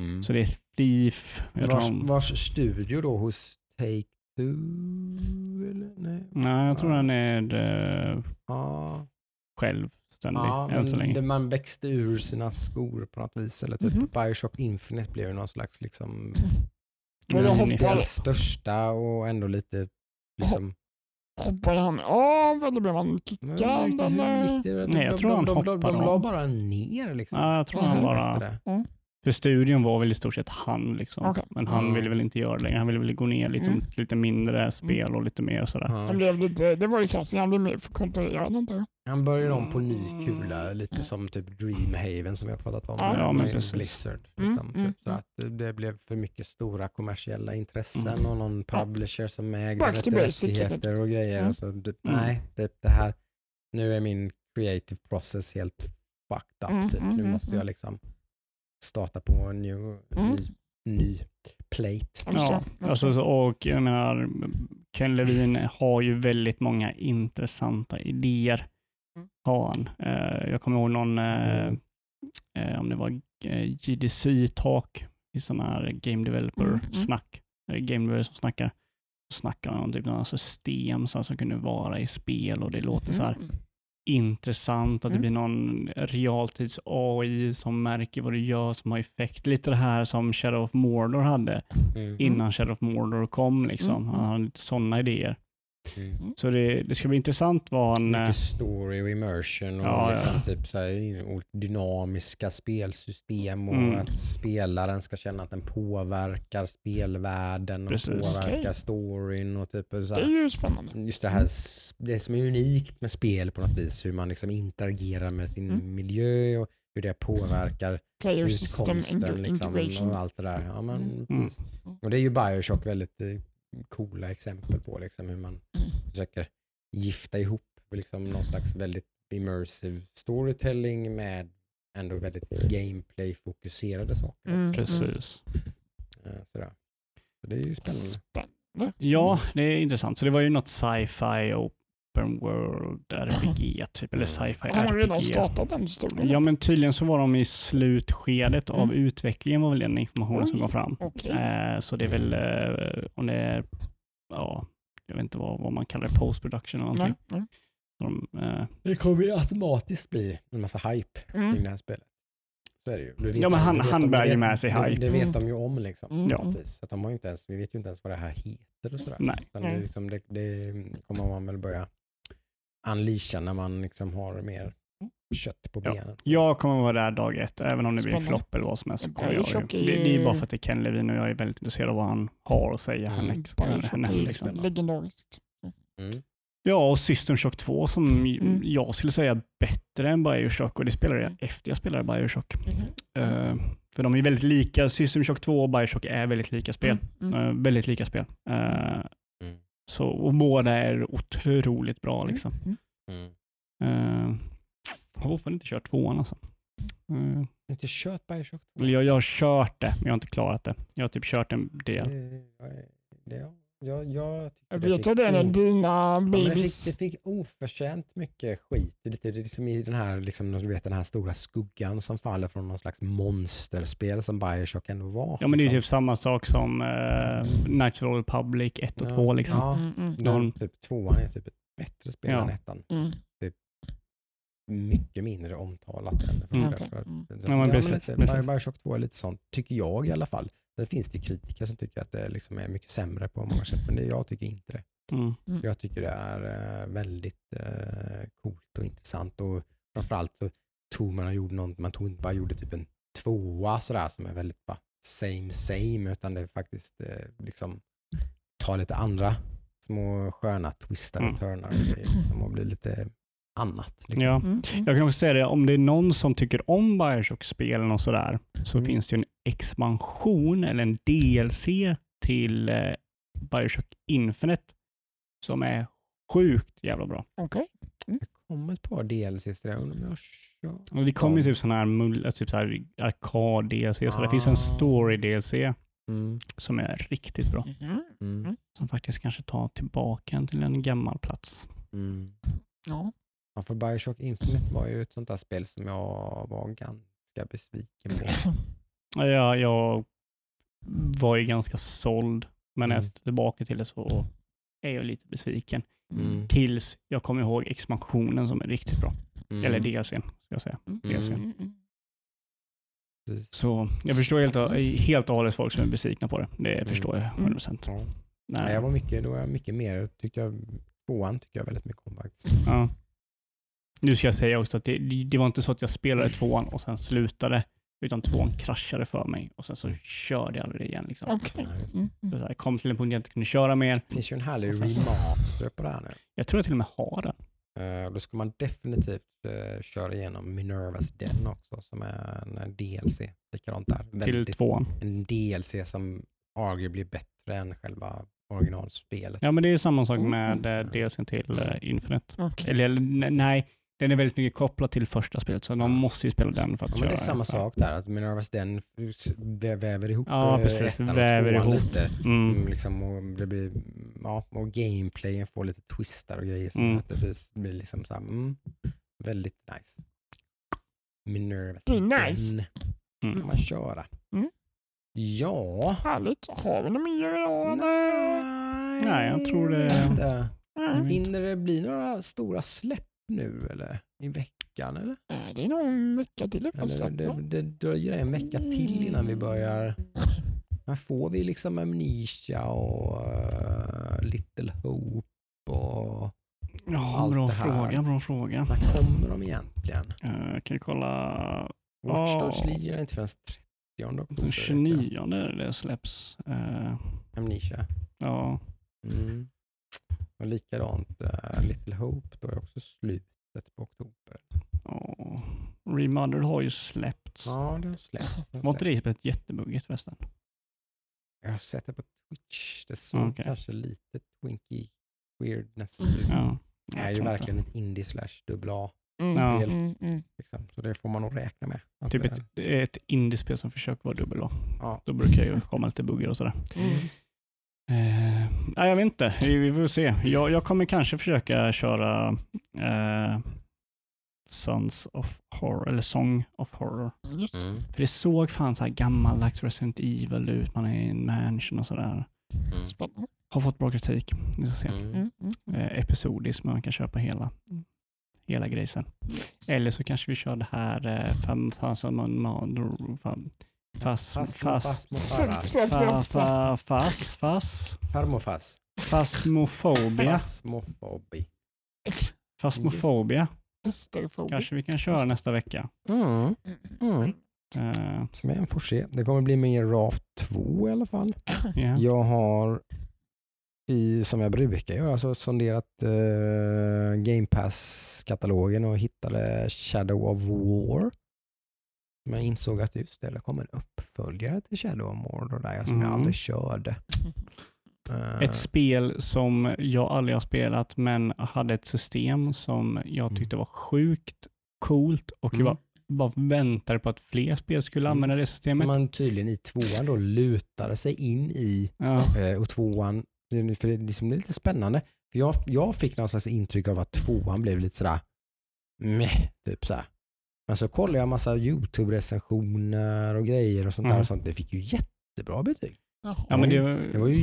Mm. Så det är Thief. Jag Vars, de, vars studio då hos Take-Two? Eller? Nej. nej, jag tror han är eh, Ja, självständig ja än så men länge. det, man växte ur sina skor på något vis. Eller typ Mhm. Bioshock Infinite blev ju någon slags liksom Men jag Mm, deras största och ändå lite liksom Hoppade han av eller blev han kickad? det? Nej, jag tror de, han de, de, de, hoppade la av. bara ner liksom. Ja, jag tror han efter bara... det. För studion var väl i stort sett han liksom. Okej. Men han Mm. ville väl inte göra det längre. Han ville väl gå ner lite, Mm. lite mindre spel och lite mer sådär. Han blev lite, det var ju klassiskt, han blev mer för kontrollerad inte jag. Han börjar om på ny kula, lite som typ Dreamhaven som vi har pratat om. Ja, men precis. Blizzard. Mm, Liksom, mm, typ, så att det blev för mycket stora kommersiella intressen Mm. och någon publisher som helt rättigheter och grejer. Mm. Och så, typ, Mm. Nej, det, det här, nu är min creative process helt fucked up. Mm, typ. mm, Nu mm, måste mm. jag liksom starta på en ny, Mm. ny, ny plate. Ja, alltså, så- och jag menar, Ken Levin har ju väldigt många intressanta idéer. Mm. Har han. Eh, jag kommer ihåg någon, eh, Mm. eh, om det var GDC-talk i sådana här game Mm, developer-snack. Mm, game developer som snackar. Så snackar om typ några system som, som kunde vara i spel och det låter så här Mm. Intressant, att det Mm. blir någon realtids AI som märker vad du gör som har effekt. Lite det här som Shadow of Mordor hade Mm. innan Shadow of Mordor kom. Liksom. Mm. Han hade lite sådana idéer. Mm. Så det, det ska bli intressant vad han... eh, Mycket story och immersion och Ja, liksom ja. typ så här, dynamiska spelsystem och Mm. att spelaren ska känna att den påverkar spelvärlden och Precis. påverkar Okej. storyn och typ så Det här, är ju spännande. just det här s- det som är unikt med spel på något vis hur man liksom interagerar med sin Mm. miljö och hur det påverkar Player system utkomsten liksom, integration. och allt det där. Ja, men, Mm. Och det är ju Bioshock väldigt eh, coola exempel på liksom, hur man Mm. försöker gifta ihop liksom, någon slags väldigt immersive storytelling med ändå väldigt gameplay-fokuserade saker. Mm, mm. Precis. Eh, Sådär. Så det är ju spännande. Spännande. Ja, det är intressant. Så det var ju något sci-fi open world RPG typ, eller sci-fi Har man redan RPG. startat den historien? Ja, men tydligen så var de i slutskedet av Mm. utvecklingen var väl den informationen som Oj. kom fram. Okej. Eh, så det är väl, eh, om det är, ja, jag vet inte vad, vad man kallar det, post production eller någonting. Nej. De, eh, Det kommer ju automatiskt bli en massa hype Mm. kring det här spelet. Så är det ju. Ja, men de- han- han bär ju med sig hype. Det vet Mm. de ju om liksom. Mm. Ja. mm. Så att de har ju inte ens, vi vet ju inte ens vad det här heter och sådär. nej. Utan det, liksom, det, det kommer man väl börja unleasha när man liksom har mer kött på Ja. benen. Jag kommer vara där dag ett, även om det blir en Spännande. flopp eller vad som helst. Så Ja, kommer jag, det, är det är bara för att det är Ken Levin och jag är väldigt intresserad av vad han har att säga Mm. härnäst. Liksom. legendariskt. Mm. Ja, och System Shock 2 som Mm. jag skulle säga är bättre än Bioshock och det spelade Mm. jag efter jag spelade Bioshock. Mhm. Eh, för de är väldigt lika, System Shock 2 och Bioshock är väldigt lika spel. Mm. Mm. Eh, väldigt lika spel. Mm. Så, och båda är otroligt bra liksom. Mm. Mm. Uh, jag har fortfarande inte kört tvåan alltså. Eh, Inte kört Bioshock 2? eller jag, jag har kört det, men jag har inte klarat det. Jag har typ kört en del. Det, det, jag, jag, Jag det vet det när o- dina Ja, men det, babys... fick, det fick oförtjänt mycket skit. Det är Lite, är liksom i den här, liksom, du vet, den här stora skuggan som faller från någon slags monsterspel som Bioshock ändå var. Ja men det är ju liksom. typ samma sak som the Old Republic 1 och Ja. 2 liksom. Ja, Mm, mm, den, någon- typ, tvåan är typ ett bättre spel Ja. än ettan. mm. Typ, mycket mindre omtalat än det första. Mm. Att- Mm. Ja, men precis, lite, precis. Bioshock 2 är lite sånt, tycker jag i alla fall. Sen finns det ju kritiker som tycker att det liksom är mycket sämre på många sätt, men det, jag tycker inte det. Mm. Jag tycker det är eh, väldigt eh, coolt och intressant och framförallt så tog man och gjorde något, man tog inte bara gjorde typ en tvåa sådär som är väldigt bara same same utan det är faktiskt eh, liksom ta lite andra små sköna twistar Mm. och turnar och grejer liksom, och bli lite annat. Liksom. Ja. Mm, mm. Jag kan också säga det, om det är någon som tycker om Bioshock-spelen och sådär, så Mm. finns det ju en expansion eller en DLC till eh, Bioshock Infinite som är sjukt jävla bra. Okej. Det kom ett par DLCs där, jag undrar om jag kör. Och det kommer ju typ sådana här, mul- typ så här arkad-DLC, så det finns en Ah. story-DLC Mm. som är riktigt bra. Mhm. Mm. Som faktiskt kanske tar tillbaka en till en gammal plats. Mm. Ja. Ja, för Bioshock Infinite var ju ett sånt där spel som jag var ganska besviken på. Ja, jag var ju ganska såld, men Mm. efter tillbaka till det så är jag lite besviken. Mm. Tills jag kommer ihåg expansionen som är riktigt bra. Mm. Eller DLCn, ska jag säga. Mm. DLCn. Mm, mm. Så jag förstår helt, och- helt och hållet folk som är besvikna på det. Det Mm. förstår jag 100%. Ja. Nej. Nej, jag var mycket, då var jag mycket mer, tyckte jag, tvåan tycker jag väldigt mycket om faktiskt. Ja. Nu ska jag säga också att det, det var inte så att jag spelade tvåan och sen slutade, utan tvåan kraschade för mig och sen så körde jag aldrig igen. Liksom. Just Mm, Så mm. så här, Jag kom till en punkt där jag inte kunde köra mer. Det finns ju en härlig remaster på det här nu. Jag tror jag till och med har den. Eh, då ska man definitivt eh, köra igenom Minervas Den också som är en, DLC. Likadant där. Till Väldigt, tvåan. en DLC som arguably bättre än själva originalspelet. Ja men det är samma sak Mm. med eh, DLCn till eh, Infinite. Okej. Eller, eller ne- nej, den är väldigt mycket kopplad till första spelet så de Ja. måste ju spela den för att Ja, men köra. det är samma Ja. sak där, att Minervas Den väver ihop Ja, eh, precis. ettan och Väver tvåan ihop. lite. Mm. Mm, liksom, och det blir, ja, och gameplayen får lite twistar och grejer som Mm. att det blir, liksom så här, mm, väldigt nice. Minerva Det är nice. Den Mm. man köra. Mm. Ja. Härligt. Har vi något mer idag? Nej, Nej, jag tror det- inte. Mm. Hinner det bli några stora släpp nu eller? I veckan eller? Det är nog en vecka till. eller det, det dröjer en vecka till innan vi börjar. När får vi liksom Amnesia och uh, Little Hope och Ja, allt bra det här. fråga, bra fråga. när kommer de egentligen? Uh, kan vi kolla Watch Ja. Dogs lirar inte förrän 30 oktober. den vet 29 där det släpps. Jag. Amnesia. ja, Mm. Och likadant uh, Little Hope, då är också slutet på oktober. ja. Remothered har ju släppts. Ja, det har släppts. Jag har Var inte det spelet jättebuggigt förresten? Jag har sett det på Twitch. Det såg Okej. kanske lite twinky weirdness Mm. ut. Ja. Det är jag ju verkligen ett indie slash dubbel A. Mm, Ja. mm, mm. Liksom. Så det får man nog räkna med. Typ det- ett, ett indiespel som försöker vara dubbel A. Ja. Då brukar ju komma lite buggar och sådär. Mm. Eh, nej, jag vet inte. Vi vi får se. Jag, jag kommer kanske försöka köra eh, Sons of Horror, eller Song of Horror. Just det. Mm. För det såg fan så här gammaldags Resident Evil ut. Man är i en mansion och sådär. Mm. Har fått bra kritik. Vi ska se. Mm. Mm, mm. Eh, episodiskt, men man kan köpa hela, hela grejsen. Eller så kanske vi kör det här eh, fem, fast, man, man, fam- fast, Fast, fast, fast mot farra. fast, fast, fast, fast, Farmofass. Fasmofobia. Fasmofobi. Fasmofobia kanske vi kan köra nästa vecka. Mm. Mm. Eh, Men får se. Det kommer bli mer Raft 2 i alla fall. ja. Jag har, i, som jag brukar göra, alltså sonderat eh, Game Pass-katalogen och hittade Shadow of War. Men jag insåg att just det, det kommer en uppföljare till Shadow of då där, som jag Mm. aldrig körde. Eh, Ett spel som jag aldrig har spelat men hade ett system som jag Mm. tyckte var sjukt coolt och Mm. jag bara, väntade på att fler spel skulle Mm. använda det systemet. man tydligen i tvåan då lutade sig in i Ja. eh, och tvåan för det, är liksom, det är lite spännande. För jag, jag fick någon slags intryck av att tvåan blev lite sådär meh, typ såhär. Men så kollade jag en massa YouTube-recensioner och grejer och sånt där Mm. och sånt. Det fick ju jättebra betyg. Jaha. Ja, men det, Det var ju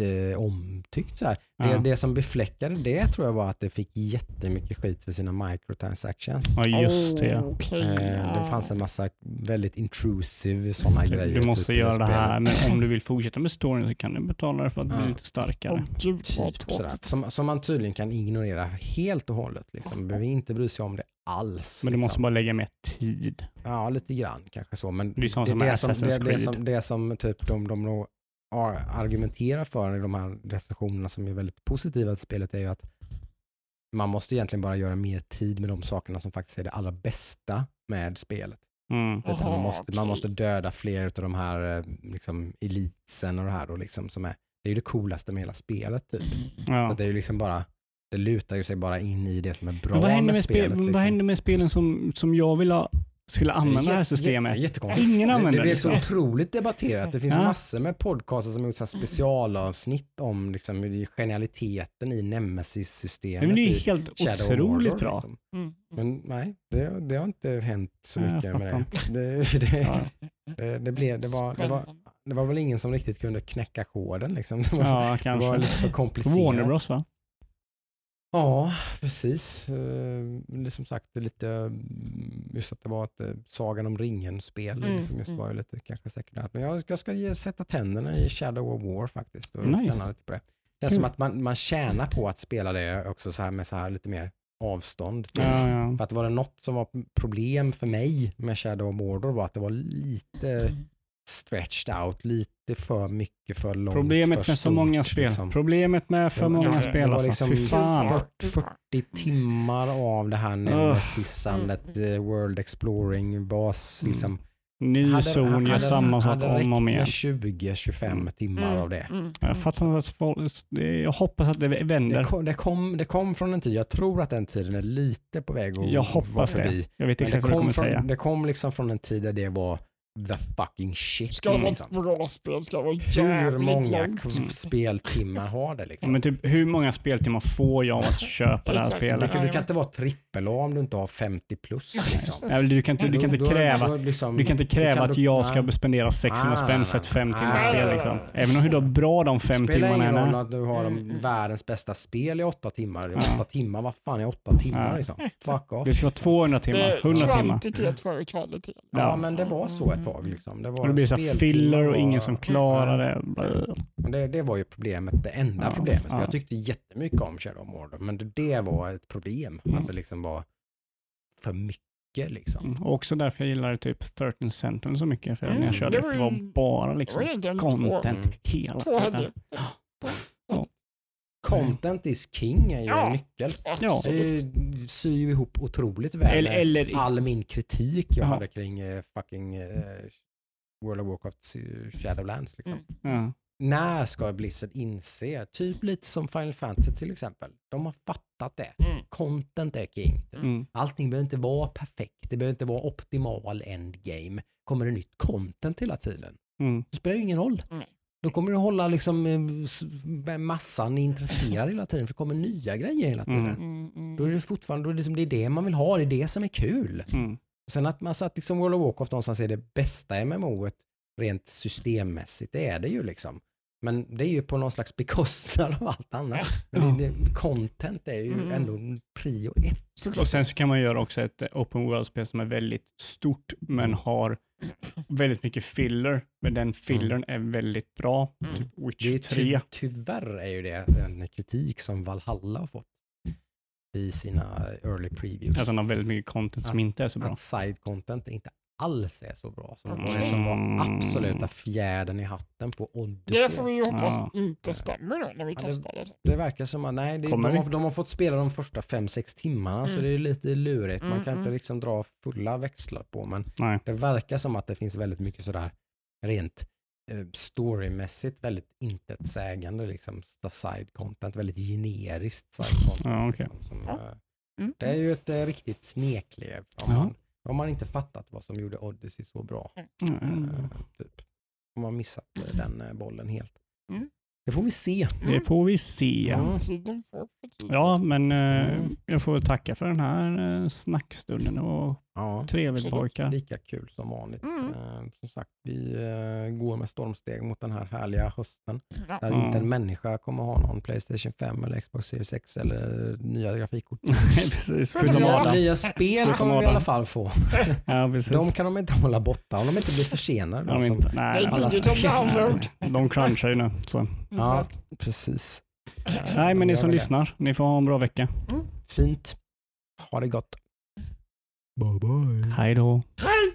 jätteomtyckt. Så här. Det, Ja. det som befläckade det tror jag var att det fick jättemycket skit för sina microtransactions. ja, just det. ja. Okej, Eh, ja. det fanns en massa väldigt intrusive sådana grejer. Du måste typ, göra det här, men om du vill fortsätta med storyn så kan du betala för att bli Ja. lite starkare. Åh gud Typ. Som, som man tydligen kan ignorera helt och hållet. Liksom. Behöver inte bry sig om det alls. Men du måste liksom. bara lägga mer tid. Ja, lite grann kanske så. Men Det är som med det, som, det, det, som, det som typ de, de ar- argumenterar för i de här recensionerna som är väldigt positiva till spelet är ju att man måste egentligen bara göra mer tid med de sakerna som faktiskt är det allra bästa med spelet. Mm. Utan man, måste, man måste döda fler av de här eh, liksom, elitsen och det här då liksom som är, det är ju det coolaste med hela spelet typ. Så Ja. att det är ju liksom bara, det lutar ju sig bara in i det som är bra Men vad händer med, med, spel, spelet. liksom. vad händer med spelen som, som jag vill ha, skulle använda det här systemet? Jättekonstigt. Ingen Det, använder det blir så det. otroligt debatterat. Det finns Ja. massor med podcaster som har gjort specialavsnitt om liksom, det genialiteten i Nemesis-systemet. Men det är helt Shadow otroligt Mordor, bra. Liksom. Mm. Men nej, det, det har inte hänt så mycket med det. Det, det, Ja. det, det, blev, det, var, det, var, det var väl ingen som riktigt kunde knäcka koden. Liksom. Det, var, Ja, det var kanske. lite för komplicerat. Warner Bros va? Ja, precis. Eh, Det är som sagt det lite, mm, just att det var ett eh, Sagan om ringen-spel. Mm, Liksom just mm. var ju lite kanske sekundärt. Men jag, jag ska sätta tänderna i Shadow of War faktiskt och Nice. känna lite på det. Det är Kul. som att man, man tjänar på att spela det också så här med så här lite mer avstånd. Ja, ja. För att var det något som var problem för mig med Shadow of Mordor var att det var lite stretched out, lite för mycket för långt, Problemet för med så många stort, spel. liksom. Problemet med för Det var- många det spel var alltså. liksom Fy fan. 40, 40 timmar av det här nemesisandet, eh, World Exploring, bas, Mm. liksom. Ny zon gör samma sak hade om och om med igen. 20-25 Mm. timmar av det. Mm. Jag fattar inte att folk, det- jag hoppas att det Det vänder. kom, det, kom, det kom från en tid, jag tror att den tiden är lite på väg att Jag vara hoppas förbi. det. Jag vet Men det exakt vad du kom, kommer från, säga. det kom liksom från en tid där det var the fucking shit. Ska det vara liksom. ett bra spel ska det vara Hur jävligt många långt. k- speltimmar har det liksom? Men typ, hur många speltimmar får jag att köpa det här spelet? kan, du kan inte vara trippel A om du inte har 50 plus. Liksom. Du kan inte, du kan Då- inte då- kräva liksom- Du kan inte kräva kan att jag ska spendera 600 Nej, spänn för ett fem timmars spel. Liksom. Även om hur då bra de Det fem spelar timmarna ingen än roll är. att du har de Mm. världens bästa spel i åtta timmar. Ja. Åtta timmar, vad fan är åtta timmar liksom? Fuck off. Det ska vara 200 Det timmar, är 100 timmar. kvantitet före kvalitet. Ja, Ja. men det var så ett tag. Liksom. Det, var det blir så filler och ingen som klarar det. Det, det var ju problemet, det enda Ja, problemet. Ja. Jag tyckte jättemycket om Shadow of Mordor, men det, det var ett problem. Mm. Att det liksom var för mycket liksom. Mm. Och också därför jag gillade typ 13 Sentinel så mycket. För när Mm, jag körde det var det var bara liksom content Mm. hela två tiden. Content is king är ju Ja. en nyckel. Absolut. Det syr ju ihop otroligt väl Eller, eller all min kritik jag Jaha. hade kring eh, fucking eh, World of Warcraft eh, Shadowlands. Liksom. Mm. ja. När ska Blizzard inse, typ lite som Final Fantasy till exempel, de har fattat det. Mm. Content är king. mm. Allting behöver inte vara perfekt, det behöver inte vara optimal endgame. Kommer det nytt content hela tiden, Mm. det spelar ju ingen roll. Nej. Då kommer du hålla liksom eh, massan intresserad hela tiden, för det kommer nya grejer hela tiden. Mm. Mm, mm. Då är det fortfarande då är det, liksom, det är det man vill ha, det är det som är kul. Mm. Sen att man satt liksom World of Warcraft någonstans är det bästa MMOet rent systemmässigt, det är det ju liksom. Men det är ju på någon slags bekostnad av allt annat. Men det, det, content är ju Mm. ändå prio ett. Såklart. Och sen så kan man göra också ett open world-spel som är väldigt stort men har väldigt mycket filler. Men den fillern är väldigt bra. Mm. Typ Det är ju 3. ty, tyvärr är ju det en kritik som Valhalla har fått i sina early previews. Att den har väldigt mycket content som inte är så bra. att side content inte alls är så bra som Mm. det som var absoluta fjädern i hatten på Odyssey. Det får vi ju hoppas Ja. inte stämmer då när vi det- testar det. Det verkar som att nej, det, de, har, de har fått spela de första 5-6 timmarna så Mm. det är lite lurigt. Man Mm, kan inte mm. liksom dra fulla växlar på men Nej. det verkar som att det finns väldigt mycket sådär rent eh, storymässigt väldigt intetsägande liksom side content, väldigt generiskt side content. Ja, okej. liksom, som, Ja. eh, Mm. Det är ju ett eh, riktigt sneklev om Ja. man, om man inte fattat vad som gjorde Odyssey så bra. Mm. Eh, typ. Man missat den eh, bollen helt. Mm. Det får vi se. Det får vi se. Mm. Ja, men eh, Mm. jag får väl tacka för den här eh, snackstunden och Ja. trevligt pojkar. Lika kul som vanligt. Mm. Eh, som sagt, vi eh, går med stormsteg mot den här härliga hösten. Ja. Där Ja. inte en människa kommer ha någon Playstation 5 eller Xbox Series X eller nya grafikkort. precis, Förutom Adam. Nya spel kommer vi i alla fall få. Ja, precis. De kan de inte hålla borta om de inte blir försenade. de, inte, nej, spel. download. de crunchar ju nu. Så. Ja, precis. Nej, men ni som lyssnar, ni får ha en bra vecka. Fint. Ha det gott. Bye bye. Hej då. Hej!